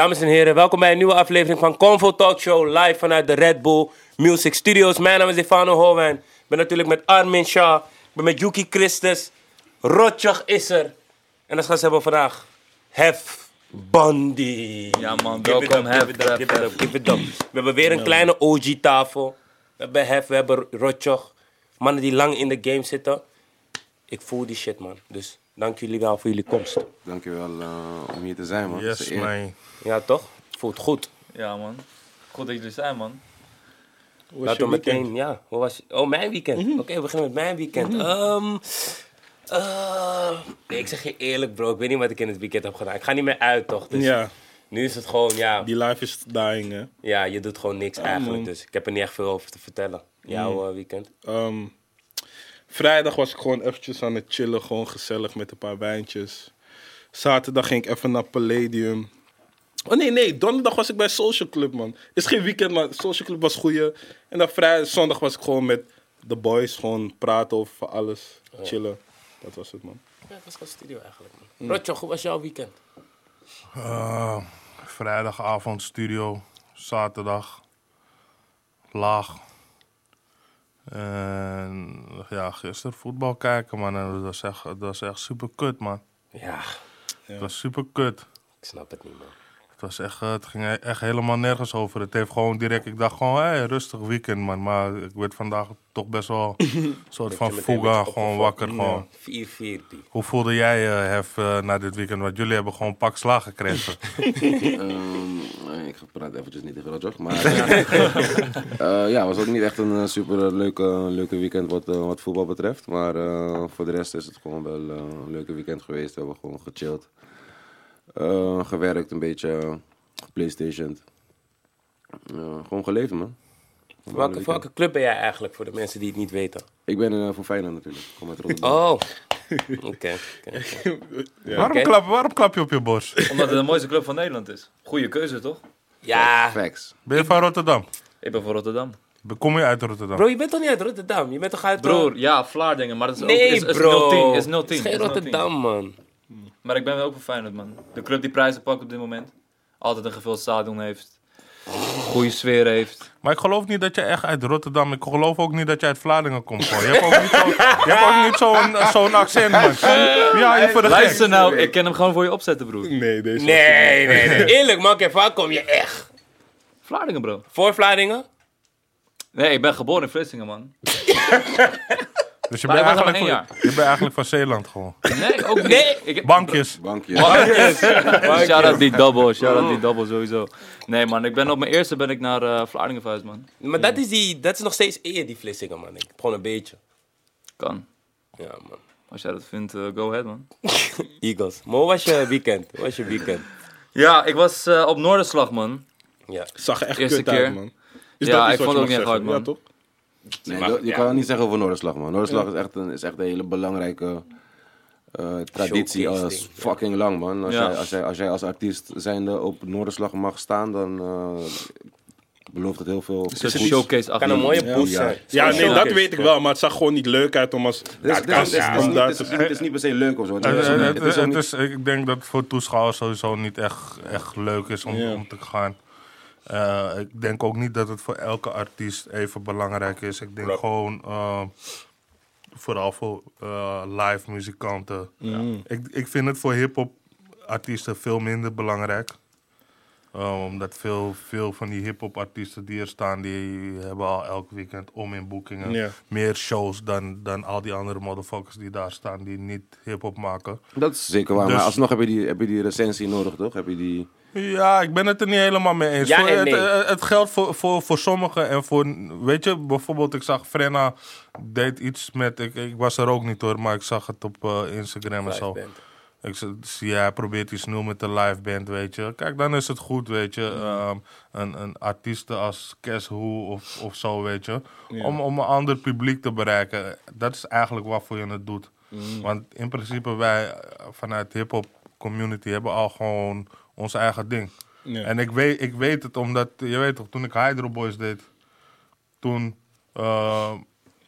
Dames en heren, welkom bij een nieuwe aflevering van Convo Talk Show live vanuit de Red Bull Music Studios. Mijn naam is Stefano Hoven. Ik ben natuurlijk met Armin Shah, ik ben met Yuki Christus, Rotjoch is er. En dat gaan ze hebben vandaag. Hef Bundy. Ja, man, welkom, Hef, give it up. We hebben weer een kleine OG-tafel. We hebben Hef, we hebben Rotjoch. Mannen die lang in de game zitten. Ik voel die shit, man. Dus dank jullie wel voor jullie komst. Dankjewel uh, om hier te zijn, man. Is Yes, man. Ja, toch? Voelt goed. Ja, man. Goed dat jullie zijn, man. Laten we meteen, ja. Hoe was Oh, mijn weekend. Mhm. Oké, we beginnen met mijn weekend. Ehm, eh, nee, ik zeg je eerlijk, bro. Ik weet niet wat ik in het weekend heb gedaan. Ik ga niet meer uit, toch? Dus Ja, nu is het gewoon, ja, die life is dying, hè. ja, je doet gewoon niks eigenlijk. man. Dus ik heb er niet echt veel over te vertellen. Jouw eh, weekend? Ehm, vrijdag was ik gewoon eventjes aan het chillen, gewoon gezellig met een paar wijntjes. Zaterdag ging ik even naar Palladium. Oh nee, nee, donderdag was ik bij Social Club, man. Is geen weekend, maar Social Club was goeie. En dan vrijdag, zondag was ik gewoon met de boys, gewoon praten over alles, chillen. Dat was het, man. Ja, het was gewoon studio eigenlijk, man. Rotjoch, hoe was jouw weekend? Eh, vrijdagavond studio, zaterdag laag. En ja, gisteren voetbal kijken, man. En dat was echt, dat was echt super kut, man. Ja, Het was super kut. ik snap het niet, man. Het, was echt, eh, het ging e- echt helemaal nergens over. Het heeft gewoon direct, ik dacht gewoon, hey, rustig weekend, man. Maar ik werd vandaag toch best wel een soort van fuga, gewoon wakker. Gewoon. 4-4, die. Hoe voelde jij je, Hef, eh, na dit weekend? Want jullie hebben gewoon pak slaag gekregen. Ehm, ik praat eventjes niet tegen Rotjoch, maar... eh, ja, het was ook niet echt een super leuke, leuke weekend wat, wat voetbal betreft. Maar voor de rest is het gewoon wel een leuke weekend geweest. We hebben gewoon gechilled. Eh, gewerkt, een beetje Playstation. gewoon geleefd, man. Welke, welke club ben jij eigenlijk, voor de mensen die het niet weten? Ik ben eh, voor Feyenoord natuurlijk. Kom uit Rotterdam. Oh, oké. oké, oké. waarom, klap, waarom klap je op je borst? Omdat het de mooiste club van Nederland is. Goeie keuze, toch? Ja, Facts. Ben je van Rotterdam? Ik ben voor Rotterdam. Kom je uit Rotterdam? bro, je bent toch niet uit Rotterdam? Je bent toch uit... eh, Broer, ja, Vlaardingen, maar dat is Nee, ook is, is bro. 010. Is 010. Het is geen is 010. Rotterdam, man. Maar ik ben wel ook voor Feyenoord, man. De club die prijzen pakt op dit moment. Altijd een gevuld stadion heeft. Goede sfeer heeft. Maar ik geloof niet dat je echt uit Rotterdam... Ik geloof ook niet dat je uit Vlaardingen komt. Gewoon. Je hebt ook niet zo- je hebt ook niet zo'n zo'n accent, man. Ja, je voor de Luister gek. nou, ik kan hem gewoon voor je opzetten, broer. Nee, deze Nee, nee, nee. Eerlijk, man. Kijk, waar kom je echt? Vlaardingen, bro. Voor Vlaardingen? Nee, ik ben geboren in Vlissingen, man. Dus je bent, eigenlijk van, je bent eigenlijk van Zeeland gewoon. Nee, ook niet. Nee. Ik, Bankjes. Bankje. Shout out die double, shout out die double sowieso. Nee man, ik ben op mijn eerste ben ik naar eh Vlaardingen verhuisd man. Maar dat is, die, dat is nog steeds eer, die Vlissingen, man. Ik, gewoon een beetje. Kan. Ja, man. Als jij dat vindt, eh, go ahead man. Eagles. Maar hoe was je weekend? Hoe was je weekend? Ja, ik was eh, op Noorderslag man. Ja. Zag echt Eerste kut uit, keer. man. Is Ja, ik vond het ook niet echt hard, man. Ja, toch? Nee, dat- je kan het niet zeggen over Noorderslag, man. Noorderslag is, echt een, is echt een hele belangrijke eh, traditie. Al fucking lang, man. Als, Ja. jij, als, jij, als jij als artiest zijnde op Noorderslag mag staan, dan eh, belooft het heel veel. Het is een showcase achter. Kan een mooie boost Ja. zijn. Ja, nee, dat weet ik wel, maar het zag gewoon niet leuk uit om als... Het is, niet- per se leuk of zo. Het Het, is, het- het is ook het niet- is, ik denk dat het voor toeschouwers sowieso niet echt, echt leuk is om, Ja. om te gaan. Eh, ik denk ook niet dat het voor elke artiest even belangrijk is. Ik denk gewoon, eh, vooral voor eh, live muzikanten. Mm. Ik, ik vind het voor hip-hop artiesten veel minder belangrijk. Omdat veel, veel van die hip-hop artiesten die er staan, die hebben al elk weekend om in boekingen. Meer shows dan, dan al die andere motherfuckers die daar staan die niet hip-hop maken. Dat is zeker waar, Dus- maar alsnog heb je, die, heb je die recensie nodig, toch? Heb je die... Ja, ik ben het er niet helemaal mee eens. Ja Voor- en het, nee. het, het geldt voor, voor, voor sommigen en voor, weet je, bijvoorbeeld ik zag Frenna deed iets met, ik, ik was er ook niet hoor, maar ik zag het op eh, Instagram en zo. Band. Ik zie, hij probeert iets nieuws met de live band, weet je. Kijk, dan is het goed, weet je. Ehm, een, een artiest als Kes Who of, of zo, weet je. Om, om een ander publiek te bereiken. Dat is eigenlijk waarvoor je het doet. Want in principe wij eh, vanuit de hip-hop community hebben al gewoon ons eigen ding. Ja. En ik weet, ik weet het omdat, je weet toch, toen ik Hydro Boys deed, toen, eh,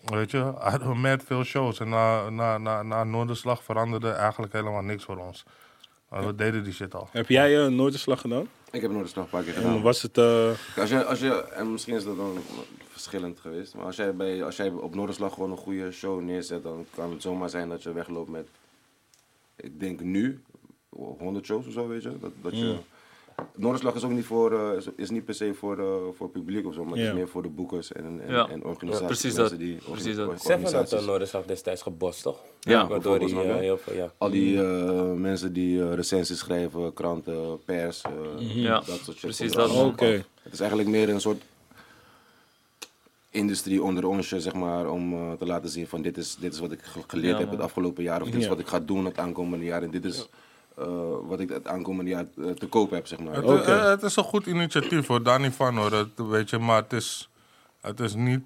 weet je, hadden we met veel shows. En na, na, na, na Noorderslag veranderde eigenlijk helemaal niks voor ons. Maar we deden die shit al. Heb jij uh, nooit een slag gedaan? Ik heb Noorderslag een paar keer En gedaan. was het... eh, Als je, als je, en misschien is dat dan verschillend geweest, maar als jij, bij, als jij op Noorderslag gewoon een goede show neerzet, dan kan het zomaar zijn dat je wegloopt met, ik denk nu, 100 shows of zo, weet je. Dat, dat je Noorderslag is ook niet, voor, eh, is, is niet per se voor, eh, voor publiek of zo, maar het Ja. is meer voor de boekers en, en, Ja. en organisaties. precies mensen dat. Die, Precies dat. Had organisaties. de Noorderslag destijds gebost, toch? Ja, Waardoor die eh, heel veel, ja. Al die eh, mensen die eh, recensies schrijven, kranten, pers, eh, Ja, dat soort shit. precies dat. Oké. Het is eigenlijk meer een soort industrie onder onsje, zeg maar, om eh, te laten zien van dit is, dit is wat ik ge- geleerd Ja, heb het afgelopen jaar, of dit is Ja. wat ik ga doen het aankomende jaar en dit is eh, wat ik het aankomende jaar eh, te koop heb, zeg maar. Het, Oké. eh, het is een goed initiatief hoor, daar niet van hoor. Het, weet je, maar het is, het is niet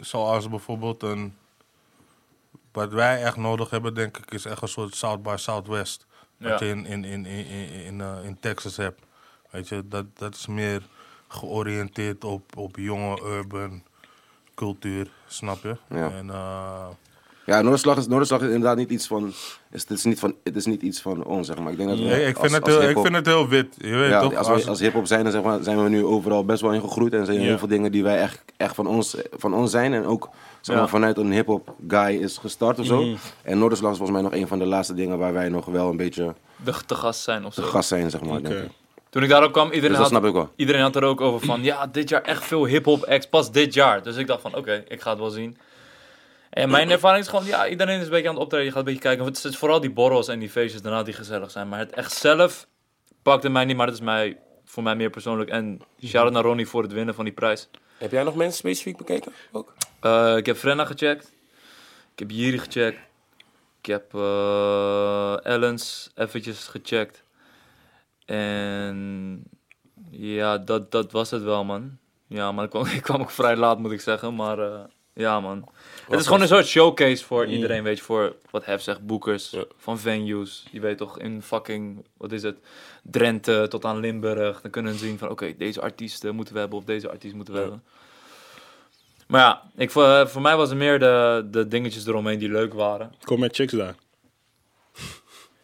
zoals bijvoorbeeld een. Wat wij echt nodig hebben, denk ik, is echt een soort South by Southwest. Wat Ja. je in, in, in, in, in, in, in Texas hebt. Weet je, dat, dat is meer georiënteerd op, op jonge urban cultuur, snap je? Ja. En, eh, Ja, Noorderslag is, Noorderslag is inderdaad niet iets van, is, het, is niet van, het is niet iets van ons, zeg maar. Ik, denk dat we ik, als- vind het heel, ik vind het heel wit, je weet Ja, toch? als, Als- we als hip-hop zijn, dan zeg maar, zijn we nu overal best wel in gegroeid. En zijn er Ja. heel veel dingen die wij echt, echt van, ons, van ons zijn. En ook zeg maar, Ja. vanuit een hip-hop guy is gestart of zo. En Noorderslag is volgens mij nog een van de laatste dingen waar wij nog wel een beetje De, te gast zijn of te zo. gast zijn, zeg maar. Denk ik. Toen ik daarop kwam, iedereen, Dus had, iedereen had er ook over van, ja, dit jaar echt veel hip-hop acts, pas dit jaar. Dus ik dacht van, oké, ik ga het wel zien. En mijn ervaring is gewoon, ja, iedereen is een beetje aan het optreden. Je gaat een beetje kijken. Want het is vooral die borrels en die feestjes daarna die gezellig zijn. Maar het echt zelf pakte mij niet, maar dat is mij, voor mij meer persoonlijk. En shout-out naar Ronnie voor het winnen van die prijs. Heb jij nog mensen specifiek bekeken? Ook? Eh, ik heb Frenna gecheckt. Ik heb Jiri gecheckt. Ik heb eh Ellens eventjes gecheckt. En ja, dat, dat was het wel, man. Ja, maar ik kwam, ik kwam ook vrij laat, moet ik zeggen. Maar eh, ja, man. Het is gewoon een soort showcase voor iedereen, weet je. Voor, wat Hef zegt, boekers Ja. van venues. Je weet toch, in fucking, wat is het, Drenthe tot aan Limburg. Dan kunnen ze zien van, oké, deze artiesten moeten we hebben of deze artiest moeten we Ja. hebben. Maar ja, ik, voor, voor mij was het meer de, de dingetjes eromheen die leuk waren. Kom met chicks daar.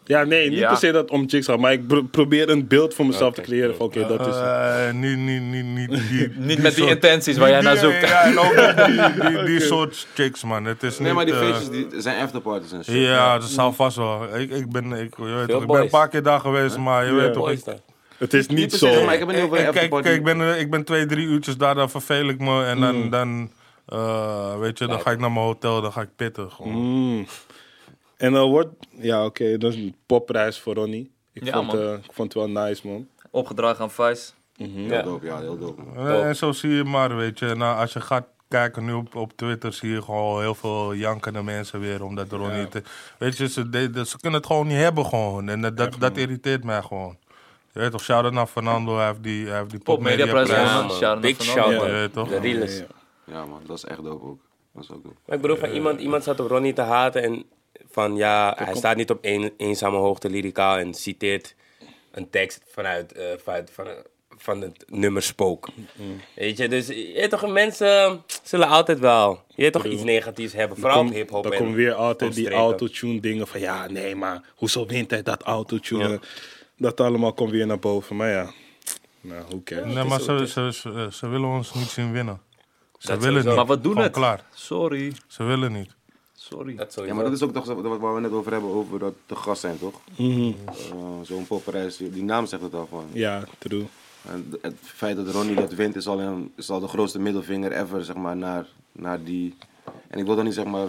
Ja, nee, niet Ja. per se dat om chicks gaat, maar ik pro- probeer een beeld voor mezelf te creëren oké, dat is. Eh, niet, niet, niet, niet, die, Niet met die intenties waar jij naar zoekt. Ja, ook die, die, soort chicks, man. Het is Nee, niet, maar die eh, feestjes die zijn afterparties en shit. Ja, dat zou vast wel. Ik, ik, ben, ik, je weet toch, ik ben een paar keer daar geweest, maar je weet toch... Dan. Het is niet zo. maar ik heb het niet over ik, een kijk, ik, ben, eh, ik ben twee, drie uurtjes daar, dan verveel ik me. En dan, dan eh, weet je, dan ga ik naar mijn hotel, dan ga ik pitten. Gewoon. En dan wordt, ja oké, dat is een popprijs voor Ronnie. Ik, Ja, vond, man. eh, ik vond het wel nice, man. Opgedragen aan Vice. Heel dope, ja, heel dope. man. En, en zo zie je maar, weet je. Nou, als je gaat kijken nu op, op Twitter, zie je gewoon heel veel jankende mensen weer. Omdat Ja. niet. Weet je, ze, de- de- ze kunnen het gewoon niet hebben, gewoon. En dat, dat, dat irriteert mij gewoon. Je weet toch, shout-out naar Fernando, hij heeft die, hij heeft die Pop Media Prijs Prijs. gewonnen. man. Shout-out Big naar Fernando. shout, Je man. weet toch? De realest. Ja, Ja, man, dat is echt dope ook. Dat is ook dope. Maar ik bedoel, van iemand, iemand zat op Ronnie te haten en van ja, hij staat niet op een, eenzame hoogte lyricaal en citeert een tekst vanuit, eh, vanuit van, van het nummer Spook. Weet je, dus je toch, mensen zullen altijd wel je toch iets negatiefs hebben, vooral op Kom- hip-hop. Dan en komt weer altijd die autotune dingen van ja, nee, maar hoezo wint hij dat autotune? Ja. Dat allemaal komt weer naar boven. Maar ja, nou, hoe cares? Nee, maar ze, ze, ze, ze willen ons niet zien winnen. Ze Dat willen niet. Maar wat doen Gewoon het? klaar. Sorry. Ze willen niet. Sorry. Dat. Ja, maar dat is ook toch waar we net over hebben, over dat te gast zijn, toch? Mhm. Eh, Zo'n popprijs, die naam zegt het al gewoon. Ja, true. En het feit dat Ronnie dat wint is al, een, is al de grootste middelvinger ever, zeg maar, naar, naar die... En ik wil dan niet, zeg maar,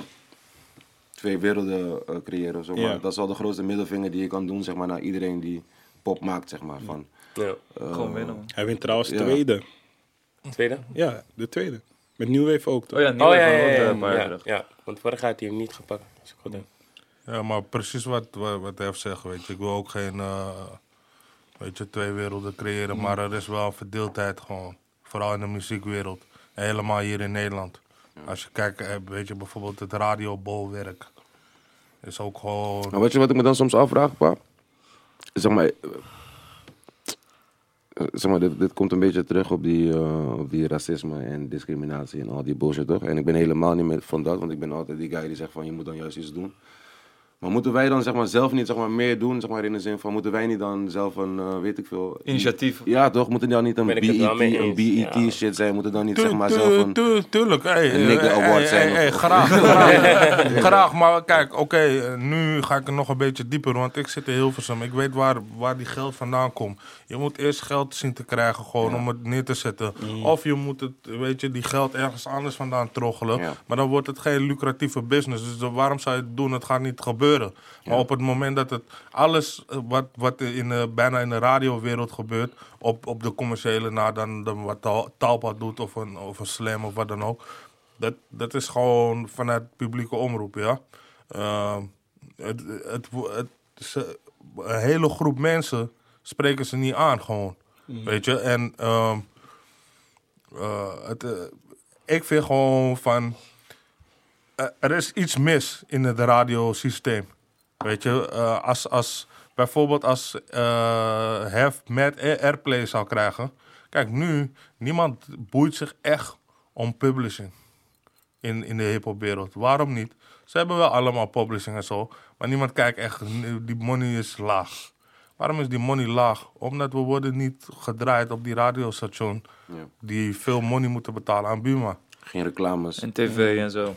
twee werelden eh, creëren of zo, Ja. maar dat is al de grootste middelvinger die je kan doen, zeg maar, naar iedereen die pop maakt, zeg maar, van... Ja. eh, Gewoon winnen, man. Hij wint trouwens Ja. tweede. Tweede? Ja, de tweede. Met New Wave ook, toch? Oh ja, Oh nieuwe ja, ja, ja, ook, ja, een paar jaar ja, terug. ja. Want vorig jaar had hij hem niet gepakt. Als ik goed heb. Ja, maar precies wat, wat, wat hij heeft zegt, weet je. Ik wil ook geen, eh, weet je, twee werelden creëren. Maar er is wel verdeeldheid gewoon. Vooral in de muziekwereld. En helemaal hier in Nederland. Als je kijkt, eh, weet je, bijvoorbeeld het radiobolwerk. Is ook gewoon... Maar weet je wat ik me dan soms afvraag, pa? Zeg maar, zeg maar dit, dit komt een beetje terug op die, eh, op die racisme en discriminatie en al die bullshit, toch? En ik ben helemaal niet meer van dat, want ik ben altijd die guy die zegt van je moet dan juist iets doen. Maar moeten wij dan zeg maar, zelf niet zeg maar, meer doen, zeg maar, in de zin van, moeten wij niet dan zelf een, eh, weet ik veel... Initiatief. Ja, toch? Moeten dan niet een BET, mee een BET ja. shit zijn? Moeten dan niet Tu- zeg maar tu- zelf een... tu- tuurlijk, hey, een nigga eh, award hey, zijn hey, of- hey, graag, graag, graag. Maar kijk, oké, eh, nu ga ik er nog een beetje dieper, want ik zit in Hilversum. Ik weet waar, waar die geld vandaan komt. Je moet eerst geld zien te krijgen gewoon om het neer te zetten. Of je moet het, weet je, die geld ergens anders vandaan troggelen. Ja. Maar dan wordt het geen lucratieve business. Dus waarom zou je het doen? Het gaat niet gebeuren. Maar op het moment dat het alles eh, wat, wat in, de- bijna in de radiowereld gebeurt, op, op de commerciële na dan, dan wat Tal- Talpa doet of een, of een Slam of wat dan ook. Dat, dat is gewoon vanuit publieke omroep, ja. Ehm, het, het, het, ze- een hele groep mensen spreken ze niet aan, gewoon. Weet je, en ehm, eh, het, eh, ik vind gewoon van. Eh, er is iets mis in het radiosysteem. Weet je, eh, als, als bijvoorbeeld als eh Hef met airplay zou krijgen. Kijk, nu, niemand boeit zich echt om publishing in, in de hip-hopwereld. Waarom niet? Ze hebben wel allemaal publishing en zo, maar niemand kijkt echt, die money is laag. Waarom is die money laag? Omdat we worden niet gedraaid op die radiostation Ja. die veel money moeten betalen aan Buma. Geen reclames. En tv en zo.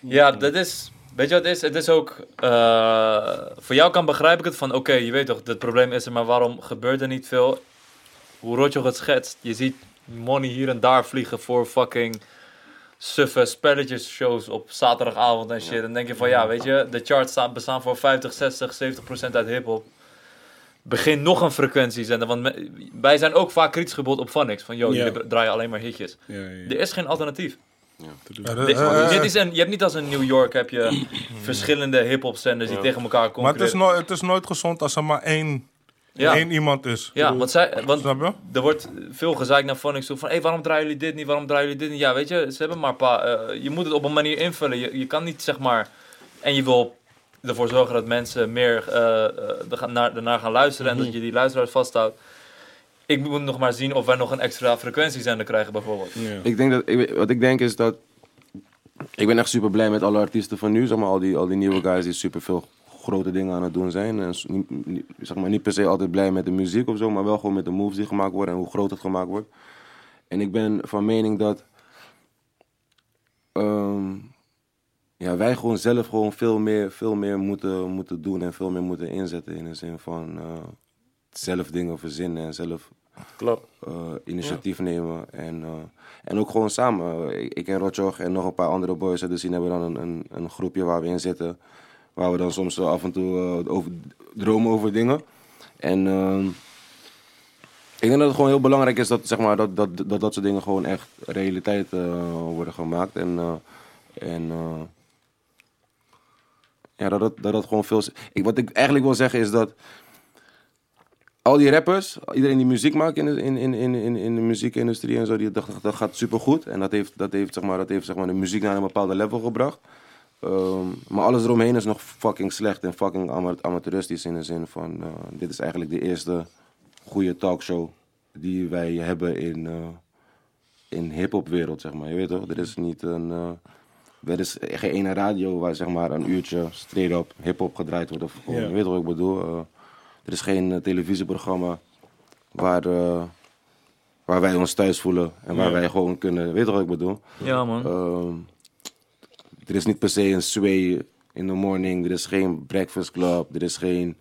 Ja, dat is. Weet je wat het is? Het is ook. eh, voor jou kan begrijp ik het van. Oké, je weet toch, het probleem is er, maar waarom gebeurt er niet veel? Hoe Rotjoch het schetst. Je ziet money hier en daar vliegen voor fucking. suffe spelletjes-shows op zaterdagavond en shit. En dan denk je van ja, weet je, de charts staan, bestaan voor 50, 60, 70 procent uit hip-hop. Begin nog een frequentiezender. Want me- wij zijn ook vaak kritisch gebod op Phonics. Van Ja. jullie draaien alleen maar hitjes. Ja, ja, ja. Er is geen alternatief. Dit- dit is een, je hebt niet als in New York heb je verschillende hip-hop zenders die tegen elkaar maar het is, nooit, het is nooit gezond als er maar één, Ja. één iemand is. Ja, want, zij, want Snap je? er wordt veel gezegd naar Phonics toe van hé, waarom draaien jullie dit niet, waarom draaien jullie dit niet? Ja, weet je, ze hebben maar een paar, eh, je moet het op een manier invullen. Je, je kan niet zeg maar, en je wil ervoor zorgen dat mensen meer gaan naar, ernaar gaan luisteren en dat je die luisteraars vasthoudt. Ik moet nog maar zien of wij nog een extra frequentiezender krijgen bijvoorbeeld. Ja. Ik denk dat, ik, wat ik denk is dat. Ik ben echt super blij met alle artiesten van nu. Zeg maar, al, die, al die nieuwe guys die super veel grote dingen aan het doen zijn. En niet, zeg maar, niet per se altijd blij met de muziek of zo, maar wel gewoon met de moves die gemaakt worden en hoe groot het gemaakt wordt. En ik ben van mening dat. ehm, ja, wij gewoon zelf gewoon veel meer, veel meer moeten, moeten doen en veel meer moeten inzetten. In de zin van eh, zelf dingen verzinnen en zelf Klopt. eh, initiatief nemen. En, eh, en ook gewoon samen. Ik, ik en Rotjoch en nog een paar andere boys uit de scene hebben dan een, een, een groepje waar we in zitten. Waar we dan soms af en toe over, dromen over dingen. En ehm, ik denk dat het gewoon heel belangrijk is dat zeg maar, dat, dat, dat, dat soort dingen gewoon echt realiteit worden gemaakt. En, en ja, dat dat, dat dat gewoon veel... Ik, wat ik eigenlijk wil zeggen is dat al die rappers, iedereen die muziek maakt in de, in, in, in, in, de muziekindustrie en zo, die, dat, dat gaat supergoed. En dat heeft, dat heeft, zeg maar, dat heeft zeg maar, de muziek naar een bepaalde level gebracht. Ehm, maar alles eromheen is nog fucking slecht en fucking ama- amateuristisch in de zin van... eh, dit is eigenlijk de eerste goede talkshow die wij hebben in, eh in hip-hopwereld, zeg maar. Je weet toch, er is niet een... eh, er is geen ene radio waar zeg maar een uurtje straight up hip-hop gedraaid wordt. Of gewoon, weet wat ik bedoel. eh, er is geen eh, televisieprogramma waar, eh, waar wij ons thuis voelen en waar wij gewoon kunnen. Weet je wat ik bedoel? Ja man. Ehm, er is niet per se een sway in the morning. Er is geen breakfast club. Er is geen.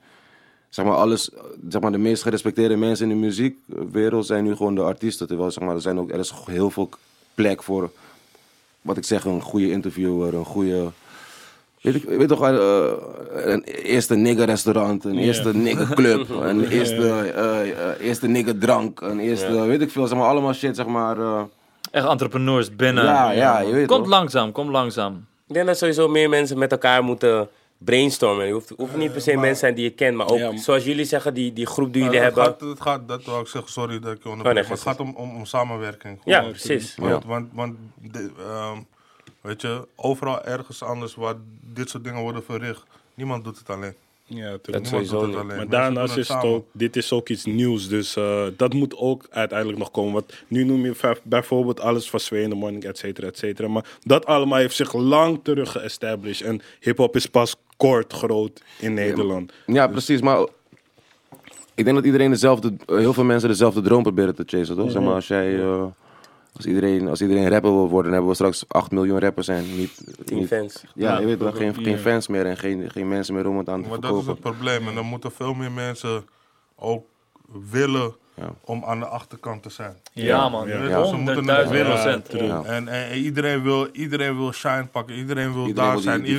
Zeg maar, alles, zeg maar, de meest gerespecteerde mensen in de muziekwereld zijn nu gewoon de artiesten. Terwijl zeg maar, er, zijn ook, er is heel veel plek voor, wat ik zeg, een goede interviewer, een goede. Weet ik, weet toch, eh, een eerste nigger restaurant, een eerste nigger club, een eerste, eh, eh, eerste nigger drank, een eerste, weet ik veel, zeg maar, allemaal shit, zeg maar. eh, Echt entrepreneurs binnen. ja, ja, je weet Komt toch. langzaam, kom langzaam. Ik denk dat sowieso meer mensen met elkaar moeten brainstormen. Je hoeft, hoeft niet per se mensen zijn die je kent, maar ook Ja, zoals jullie zeggen, die, die groep die jullie het hebben. gaat, het gaat, dat wou ik zeggen, sorry dat ik je onderbreek, Oh, nee, maar het gaat om, om, om samenwerking. Ja, precies. Want, want, want de- ehm, weet je, overal ergens anders waar dit soort dingen worden verricht, niemand doet het alleen. Ja, Dat sowieso doet het niet. alleen. Maar daarnaast is het ook, dit is ook iets nieuws, dus eh, dat moet ook uiteindelijk nog komen. Want nu noem je bijvoorbeeld alles van Sway in the Morning, et cetera, et cetera. Maar dat allemaal heeft zich lang terug geestablished. En hip-hop is pas kort groot in Nederland. Ja, precies. Maar ik denk dat iedereen dezelfde, heel veel mensen dezelfde droom proberen te chasen, toch? Zeg maar, als jij, eh, als iedereen, als iedereen rapper wil worden, dan hebben we straks 8 miljoen rappers en niet, niet fans. Ja, je weet wel, geen, geen fans meer en geen, geen mensen meer om het aan te Maar dat is het verkopen. probleem. En dan moeten veel meer mensen ook willen. Om aan de achterkant te zijn. Ja, man. Ja. Ja. Ze moeten het 100.000 willen. procent. Ja. En, en iedereen, wil, iedereen wil shine pakken, iedereen wil Iedereen daar wil die- zijn. die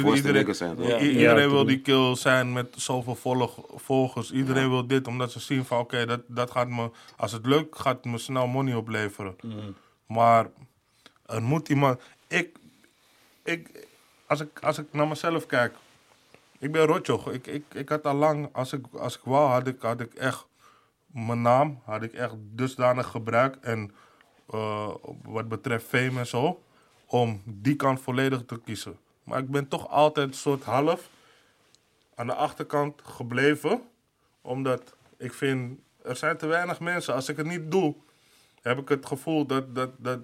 iedereen zijn, wil die kill zijn met zoveel volg- volgers. Iedereen wil dit, omdat ze zien van oké, dat, dat gaat me, als het lukt, gaat het me snel money opleveren. Maar er moet iemand, ik, ik, als ik, als ik naar mezelf kijk, ik ben Rotjoch. Ik, ik, ik had al lang, als ik, als ik wou, had ik, had ik echt mijn naam, had ik echt dusdanig gebruikt. En eh, wat betreft fame en zo, om die kant volledig te kiezen. Maar ik ben toch altijd een soort half aan de achterkant gebleven. Omdat ik vind, er zijn te weinig mensen. Als ik het niet doe, heb ik het gevoel dat dat, dat,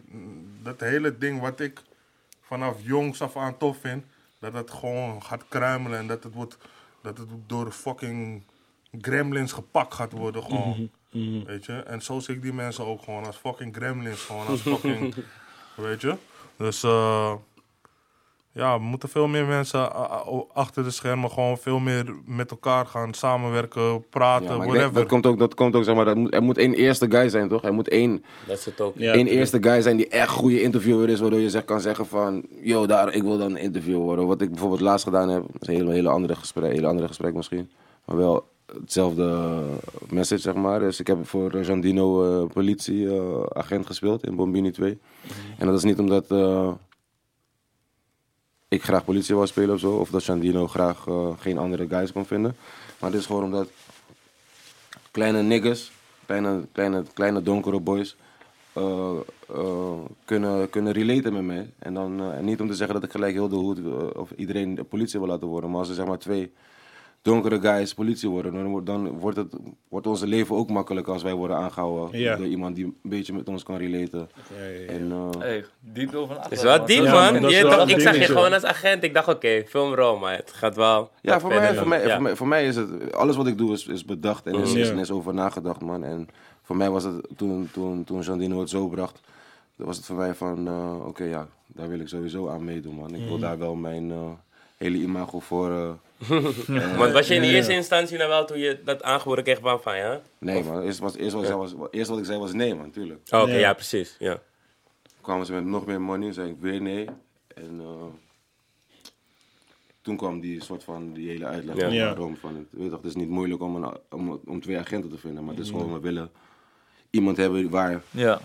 dat hele ding wat ik vanaf jongs af aan tof vind, dat het gewoon gaat kruimelen en dat het, wordt, dat het door fucking gremlins gepakt gaat worden gewoon. Weet je? En zo zie ik die mensen ook gewoon als fucking gremlins, gewoon als fucking, weet je? Dus eh ja, we moeten veel meer mensen achter de schermen gewoon veel meer met elkaar gaan samenwerken, praten, Ja, denk, whatever. dat komt ook, dat komt ook zeg maar, dat moet, er moet één eerste guy zijn, toch? Er moet één, Dat is het ook. Ja, één eerste guy zijn die echt goede interviewer is, waardoor je zeg, kan zeggen van, yo, daar, ik wil dan een interview worden. Wat ik bijvoorbeeld laatst gedaan heb, dat is een hele, hele, andere gesprek, hele andere gesprek misschien, maar wel hetzelfde message, zeg maar. Dus ik heb voor Jean Dino eh, politieagent gespeeld in Bombini 2. En dat is niet omdat eh, ik graag politie wou spelen of zo, of dat Jean Dino graag eh, geen andere guys kon vinden. Maar het is gewoon omdat kleine niggers, kleine, kleine, kleine donkere boys, eh, eh, kunnen, kunnen relaten met mij. En dan eh, en niet om te zeggen dat ik gelijk heel de hoed eh, of iedereen de politie wil laten worden, maar als er zeg maar twee donkere guys politie worden, dan, wordt- dan wordt, het, wordt onze leven ook makkelijker als wij worden aangehouden Ja. door iemand die een beetje met ons kan relaten. Ja, ja. En, eh, Hey, diep over Het nagedacht, is wel man. diep, man. man, dat is Je wel toch- een ik zag je gewoon als agent. Ik dacht, oké, filmrol, maar het gaat wel. Ja, wat voor mij, voor, mij, ja. voor, mij, voor mij is het... Alles wat ik doe is, is bedacht en is, is, over nagedacht, man. En voor mij was het, toen, toen, toen Jandino het zo bracht, was het voor mij van... eh, Oké, ja, daar wil ik sowieso aan meedoen, man. Ik wil daar wel mijn eh, hele imago voor... eh, Want was je in eerste instantie nou wel toen je dat aangeboden kreeg van van ja? nee, man. Eerst, was, eerst, wat ik zei was, eerst wat ik zei was nee, man, tuurlijk. Oh, Oké, Ja. ja. precies. Ja. kwamen ze met nog meer money, zei ik weer nee. En eh, toen kwam die soort van die hele uitleg Ja. waarom. Van, het, weet toch, het is niet moeilijk om, een, om, om twee agenten te vinden, maar het is gewoon, we willen iemand hebben waar Ja.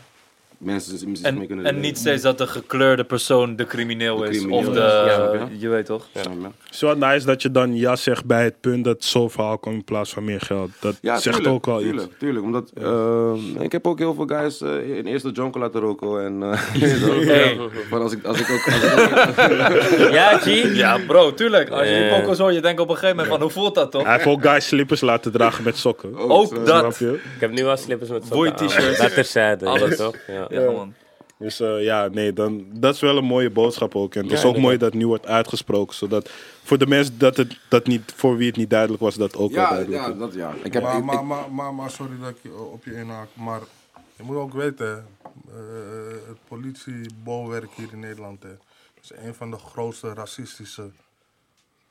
Mensen zich mee En, kunnen en niet steeds dat de gekleurde persoon de crimineel De is. Of is, de, ja. je weet toch? Het is wel nice dat je dan ja zegt bij het punt dat zo'n verhaal komt in plaats van meer geld. Dat Ja, zegt tuurlijk, ook al tuurlijk, iets. Tuurlijk, omdat eh, ik heb ook heel veel guys eh, in eerste jonker laten roken. En, eh? Hey. Van als ik, als ik ook... Als ik ook Ja, G? Ja, bro, tuurlijk. Als je die Ja. poko's hoort, je denkt op een gegeven moment van, hoe voelt dat toch? Hij heeft ook guys slippers laten dragen met sokken. Ook zo- dat. Ik heb nu wel slippers met sokken aan. t-shirts. Dat terzijde. Alles. toch? Ja. Ja, man. Dus eh, ja, nee, dan, dat is wel een mooie boodschap ook. En het is ook mooi dat het nu wordt uitgesproken. Zodat voor de mensen dat het, dat niet, voor wie het niet duidelijk was, dat ook wel ja, duidelijk ja, dat ja. Ik heb, maar, ik- maar, maar, maar, maar sorry dat ik je op je inhaak, maar je moet ook weten, eh, het politiebolwerk hier in Nederland hè, is een van de grootste racistische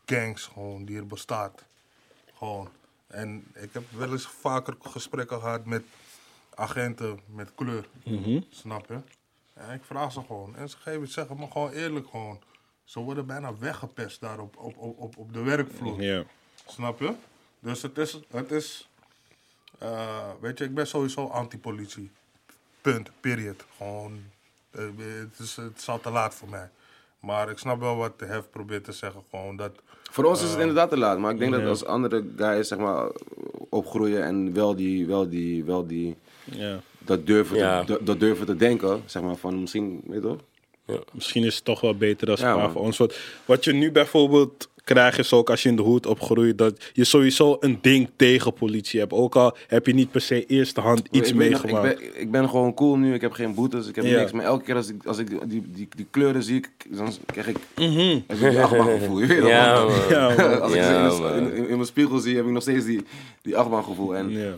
gangs gewoon die er bestaat. Gewoon. En ik heb wel eens vaker gesprekken gehad met agenten met kleur, snap je? En ik vraag ze gewoon, en ze geven, zeggen me gewoon eerlijk gewoon, ze worden bijna weggepest daar op, op, op, op, op de werkvloer. Ja. Snap je? Dus het is, het is eh, weet je, ik ben sowieso anti-politie. Punt, period. Gewoon, eh, het, is, het is al te laat voor mij. Maar ik snap wel wat de hef probeert te zeggen. Gewoon dat, Voor ons is het inderdaad te laat, maar ik denk dat als andere guys zeg maar opgroeien en wel die, wel die, wel die, Ja. dat durven, Ja. te, dat- durven te denken, zeg maar van misschien, weet je toch? Misschien is het toch wel beter als Ja, voor ons. Wat, wat je nu bijvoorbeeld krijg je zo ook als je in de hoed opgroeit. Dat je sowieso een ding tegen politie hebt. Ook al heb je niet per se eerste hand iets ik meegemaakt. Ik ben, ik ben gewoon cool nu, ik heb geen boetes, ik heb Ja. niks. Maar elke keer als ik, als ik die, die, die, die kleuren zie, ik- dan krijg ik Mhm. heb ik die achtbaangevoel. Je weet toch, Ja, man? man. Ja, man. Als ik Ja, ze in, in, in- in mijn spiegel zie, heb ik nog steeds die, die achtbaangevoel. En Ja.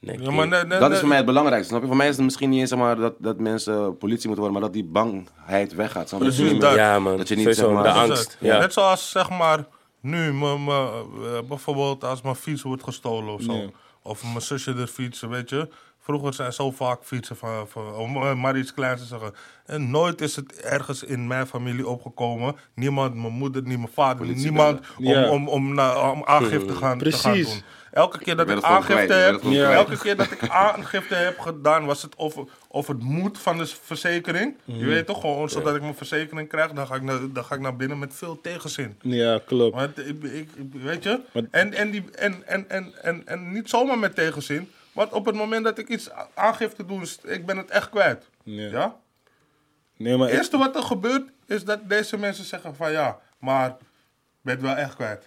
Nee, Ja, maar nee, nee, dat nee. is voor mij het belangrijkste. Snap je? Voor mij is het misschien niet eens zeg maar, dat, dat mensen politie moeten worden, maar dat die bangheid weggaat. Snap je? Precies Dat je dat. Ja, man. Dat je niet, zeg maar- de angst. Ja. Net zoals zeg maar nu, me, me, eh, bijvoorbeeld als mijn fiets wordt gestolen of zo. Of mijn zusje er fietsen, weet je. Vroeger zijn zo vaak fietsen van, van, om eh, maar iets kleins te zeggen. En nooit is het ergens in mijn familie opgekomen. Niemand, mijn moeder, niet mijn vader, Politie niemand om, Ja. om, om, na- om aangifte te gaan, te gaan Precies. doen. Elke keer dat ik aangifte kwijt, heb, Ja. elke keer dat ik aangifte heb gedaan, was het of, of het moet van de verzekering. Mhm. Je weet toch gewoon, zodat ik mijn verzekering krijg, dan ga ik naar, dan ga ik naar binnen met veel tegenzin. ja, klopt. Want ik, ik, ik- weet je? Maar- En, en, die, en, en, en, en, en niet zomaar met tegenzin. Want op het moment dat ik iets aangifte doe, is- ik ben het echt kwijt. Ja. Ja? Nee, maar Het eerste wat er gebeurt, is dat deze mensen zeggen van ja, maar je bent wel echt kwijt.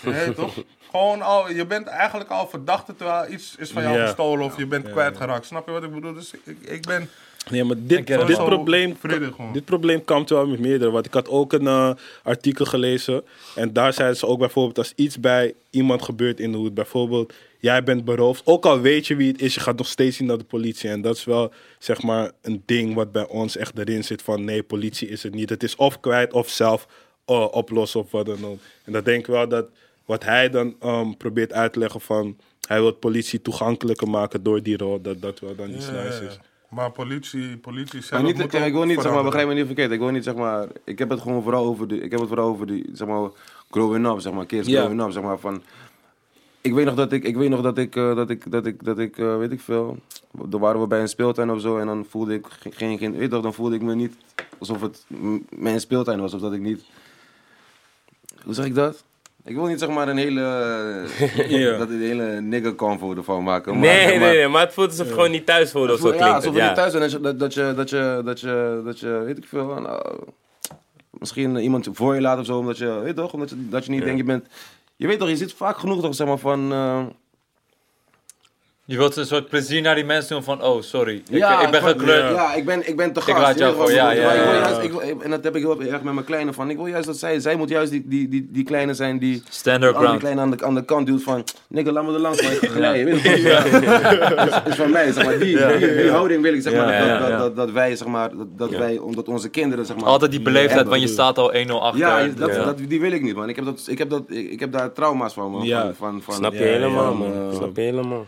Weet toch? Gewoon al, je bent eigenlijk al verdachte terwijl iets is van jou gestolen of je bent kwijtgeraakt. Snap je wat ik bedoel? Dus ik, ik ben Nee, maar dit, dit, probleem, Vredig dit probleem komt wel met meerdere. Want ik had ook een eh, artikel gelezen. En daar zeiden ze ook bijvoorbeeld als iets bij iemand gebeurt in de hoed. Bijvoorbeeld, jij bent beroofd. Ook al weet je wie het is, je gaat nog steeds zien naar de politie. En dat is wel zeg maar een ding wat bij ons echt erin zit van nee, politie is het niet. Het is of kwijt of zelf eh, oplossen of wat dan ook. En dat denk ik wel dat wat hij dan ehm, probeert uit te leggen van... Hij wil politie toegankelijker maken door die rol. Dat dat wel dan iets nice is. Ja. Maar politie, politie zelf Maar niet, ook ik wil niet, zeg maar, begrijp me niet verkeerd. Ik wil niet, zeg maar, ik heb het gewoon vooral over de, ik heb het vooral over die, zeg maar, growing up, zeg maar, kids Ja. growing up, zeg maar, van, ik weet nog dat ik, ik weet nog dat ik, eh, dat ik, dat ik, dat ik, eh, weet ik veel, dan waren we bij een speeltuin of zo en dan voelde ik ge- geen, geen, weet toch, dan voelde ik me niet alsof het mijn speeltuin was of dat ik niet, hoe zeg ik dat? Ik wil niet zeg maar een hele, Ja. dat een hele nigger convo ervan maken. maar, Nee, nee, maar- nee, maar het voelt alsof je gewoon niet thuis voelde of zo ja, klinkt alsof het. je niet Ja. thuis bent. Dat je, dat, je, dat, je, dat, je, dat je, weet ik veel, nou, misschien iemand voor je laat of zo, omdat je, weet toch, omdat je, dat je niet denkt, je bent, je weet toch, je zit vaak genoeg toch, zeg maar, van, eh, Je wilt een soort plezier naar die mensen doen van, oh sorry, ik, ja, ik ben gekleurd. Ja, ik ben, ik ben te Ik gast. laat je jou ik ja, ja, ik ja. ik En dat heb ik heel erg met mijn kleine van, ik wil juist dat zij, zij moet juist die, die, die, die kleine zijn die, Stand die your andere ground. kleine aan de, aan de kant duwt van, nigga, laat me er langs, maar ik ga glijden. Weet je toch? Dat is van mij, zeg maar, die, die, die houding wil ik, zeg maar, dat, ja, dat, ja. dat, dat wij, zeg maar, dat, dat wij, omdat onze kinderen, zeg maar, Altijd die beleefdheid, want je staat al 1-0 achter. Ja, je- dat, Ja. Dat, die wil ik niet, man. Ik heb, dat, ik heb, dat, ik, ik heb daar trauma's van, man. Ja. Van, Snap je helemaal, man. Snap je helemaal.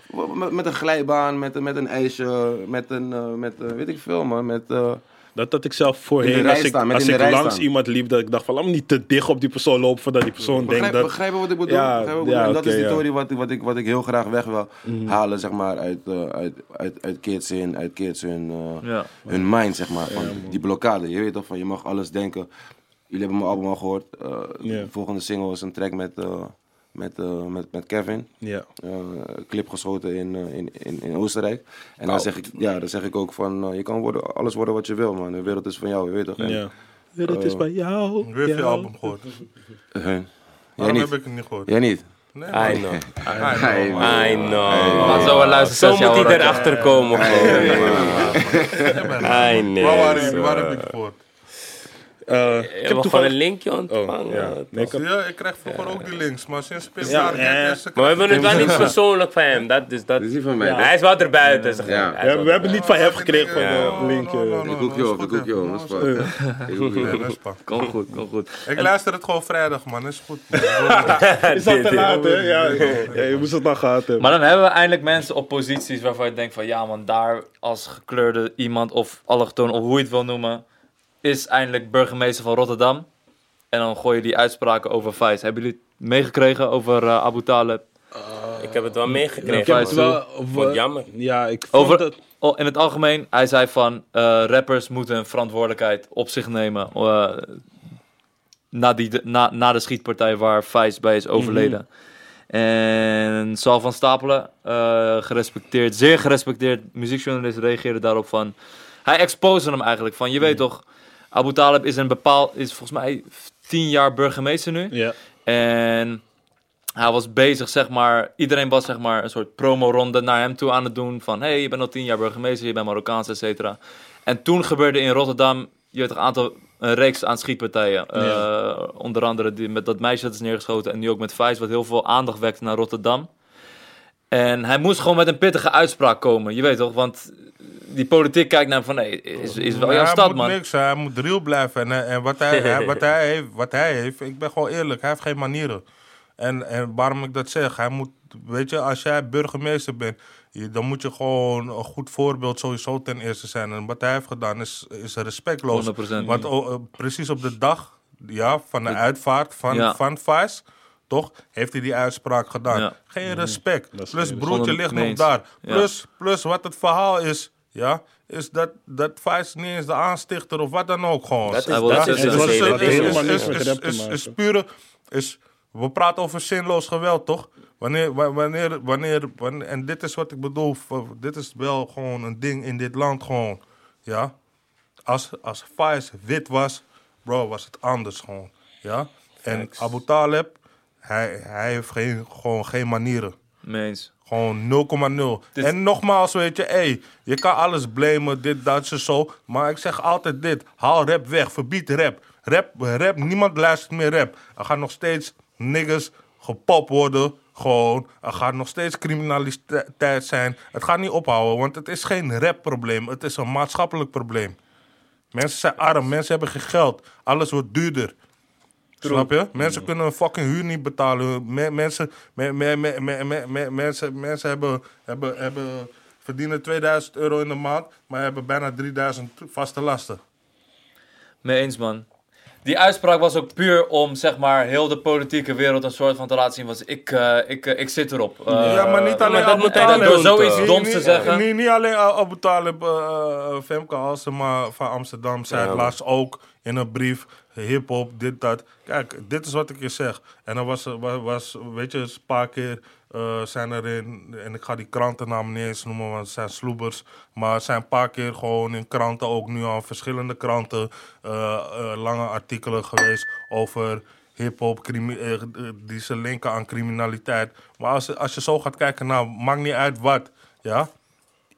Met, een glijbaan, met, met een ijsje, met een, eh, met, eh, weet ik veel, man. Met, eh, Dat dat ik zelf voorheen, als ik, staan, als ik langs staan. iemand liep, dat ik dacht van laat me niet te dicht op die persoon lopen voordat die persoon begrijp, denkt dat... begrijp je wat ik bedoel? Ja, wat ik ja, bedoel? En dat is die ja. Mhm. theorie wat, ik- wat, ik, wat ik heel graag weg wil halen, zeg maar, uit, eh, uit, uit, uit kids in, uit kids hun, eh, Ja. hun mind, zeg maar. Van die blokkade. Je weet toch, van je mag alles denken. Jullie hebben mijn album al gehoord. Eh, Ja. De volgende single is een track met, eh, met, eh, met, met Kevin. Ja. eh, clip geschoten in, eh, in, in, in Oostenrijk. En dan zeg, ik, ja, dan zeg ik ook van, je kan worden, alles worden wat je wil, man. De wereld is van jou, je weet toch? En, ja. Wereld is bij jou. Wie heeft je jou. album gehoord? eh, jij Waarom niet? heb ik het niet gehoord? Jij niet? Nee, I know. Hey, man. I know. Maar zo moet hij erachter komen. I know. waar, waar heb ik het gehoord? Eh, Ik heb toevallig... een linkje ontvangen. Oh, ja. Nee, ik had- Ja, ik krijg vroeger ook die links, maar sinds Pit Ja, daar eh. is, Maar we hebben het wel niet persoonlijk van hem. Dat, dus dat, Dat is niet van mij. Hij is wel erbuiten. zeg maar. Is we, hebben, hebben niet van hem gekregen van Ja. de link. eh. Ik hoek je op, ik hoek je op. Is is. Kom goed, kom goed. Ik luister het gewoon vrijdag, man. Dat is goed. Is dat te laat, hè? Ja, ja, je moest het nog gehad hebben. Maar dan hebben we eindelijk mensen op posities waarvan je denkt van ja man, daar als gekleurde iemand of allochtoon of hoe je het wil noemen, is eindelijk burgemeester van Rotterdam. En dan gooi je die uitspraken over Faiz. Hebben jullie het meegekregen over eh, Abu Talib? Ik heb het wel meegekregen. ik heb het wel... Het jammer. Ja, ik vond Over, het... oh, in het algemeen, hij zei van eh, rappers moeten hun verantwoordelijkheid op zich nemen. eh, na, die, na, na de schietpartij waar Faiz bij is overleden. En Sal van Stapelen, eh, gerespecteerd, zeer gerespecteerd muziekjournalist, reageerde daarop van... Hij exposed hem eigenlijk van, je weet toch, Abu Talib is een bepaald, is volgens mij tien jaar burgemeester nu. Ja. En hij was bezig, zeg maar, iedereen was zeg maar een soort promo-ronde naar hem toe aan het doen. Van, hey, je bent al tien jaar burgemeester, je bent Marokkaans, et cetera. En toen gebeurde in Rotterdam, je weet toch, een aantal, een reeks aan schietpartijen. Eh, onder andere die, met dat meisje dat is neergeschoten en nu ook met Vice, wat heel veel aandacht wekt naar Rotterdam. En hij moest gewoon met een pittige uitspraak komen, je weet toch, want die politiek kijkt naar van, nee, is, is wel jouw hij stad, moet man. niks, hij moet real blijven. En, eh, en wat, hij, hij- wat, hij heeft, wat hij heeft, ik ben gewoon eerlijk, hij heeft geen manieren. En, en waarom ik dat zeg, hij moet, weet je, als jij burgemeester bent, je- dan moet je gewoon een goed voorbeeld sowieso ten eerste zijn. En wat hij heeft gedaan is, is respectloos. 100%. Want oh, eh, precies op de dag ja, van de uitvaart van, Ja. van Vice, toch, heeft hij die uitspraak gedaan. Ja. Geen respect. Plus broertje ligt nog daar. Plus, plus wat het verhaal is, ja, is dat, dat Vice niet eens de aanstichter of wat dan ook gewoon. Dat is, dat is is, pure, we praten over zinloos geweld, toch? Wanneer, wa- wanneer, wanneer, wanneer, en dit is wat ik bedoel, dit is wel gewoon een ding in dit land gewoon, ja. Als, als Vice wit was, bro, was het anders gewoon, ja. En Abu Talib, hij, hij heeft geen, gewoon geen manieren. Meens. Gewoon 0,0. Dit- En nogmaals, weet je, hey, je kan alles blamen, dit, dat, zo, zo. Maar ik zeg altijd dit: haal rap weg, verbied rap. Rap, rap, niemand luistert meer rap. Er gaan nog steeds niggas gepopt worden. Gewoon, er gaat nog steeds criminaliteit zijn. Het gaat niet ophouden, want het is geen rapprobleem. Het is een maatschappelijk probleem. Mensen zijn arm, mensen hebben geen geld. Alles wordt duurder. Snap je? Mensen kunnen hun fucking huur niet betalen. Me- mensen, me- me- me- me- me- me- mensen, mensen hebben, hebben, hebben, verdienen 2000 euro in de maand, maar hebben bijna 3000 vaste lasten. Mee eens, man. Die uitspraak was ook puur om, zeg maar, heel de politieke wereld een soort van te laten zien. Was, ik, eh, ik, eh, ik zit erop. Eh, ja, maar niet alleen maar dat Door zoiets doms te niet, zeggen. Niet, niet alleen Abu Talib, eh, eh, Femke Halsema van Amsterdam zei Ja, laatst ook in een brief. Hip-hop, dit, dat. Kijk, dit is wat ik je zeg. En dan was, er- wa- was weet je, een paar keer eh, zijn er in, en ik ga die krantennamen niet eens noemen, want het zijn sloebers. Maar zijn een paar keer gewoon in kranten, ook nu al verschillende kranten, eh, eh, lange artikelen geweest over hip-hop, die ze linken aan criminaliteit. Maar als, als je zo gaat kijken, nou, maakt niet uit wat, ja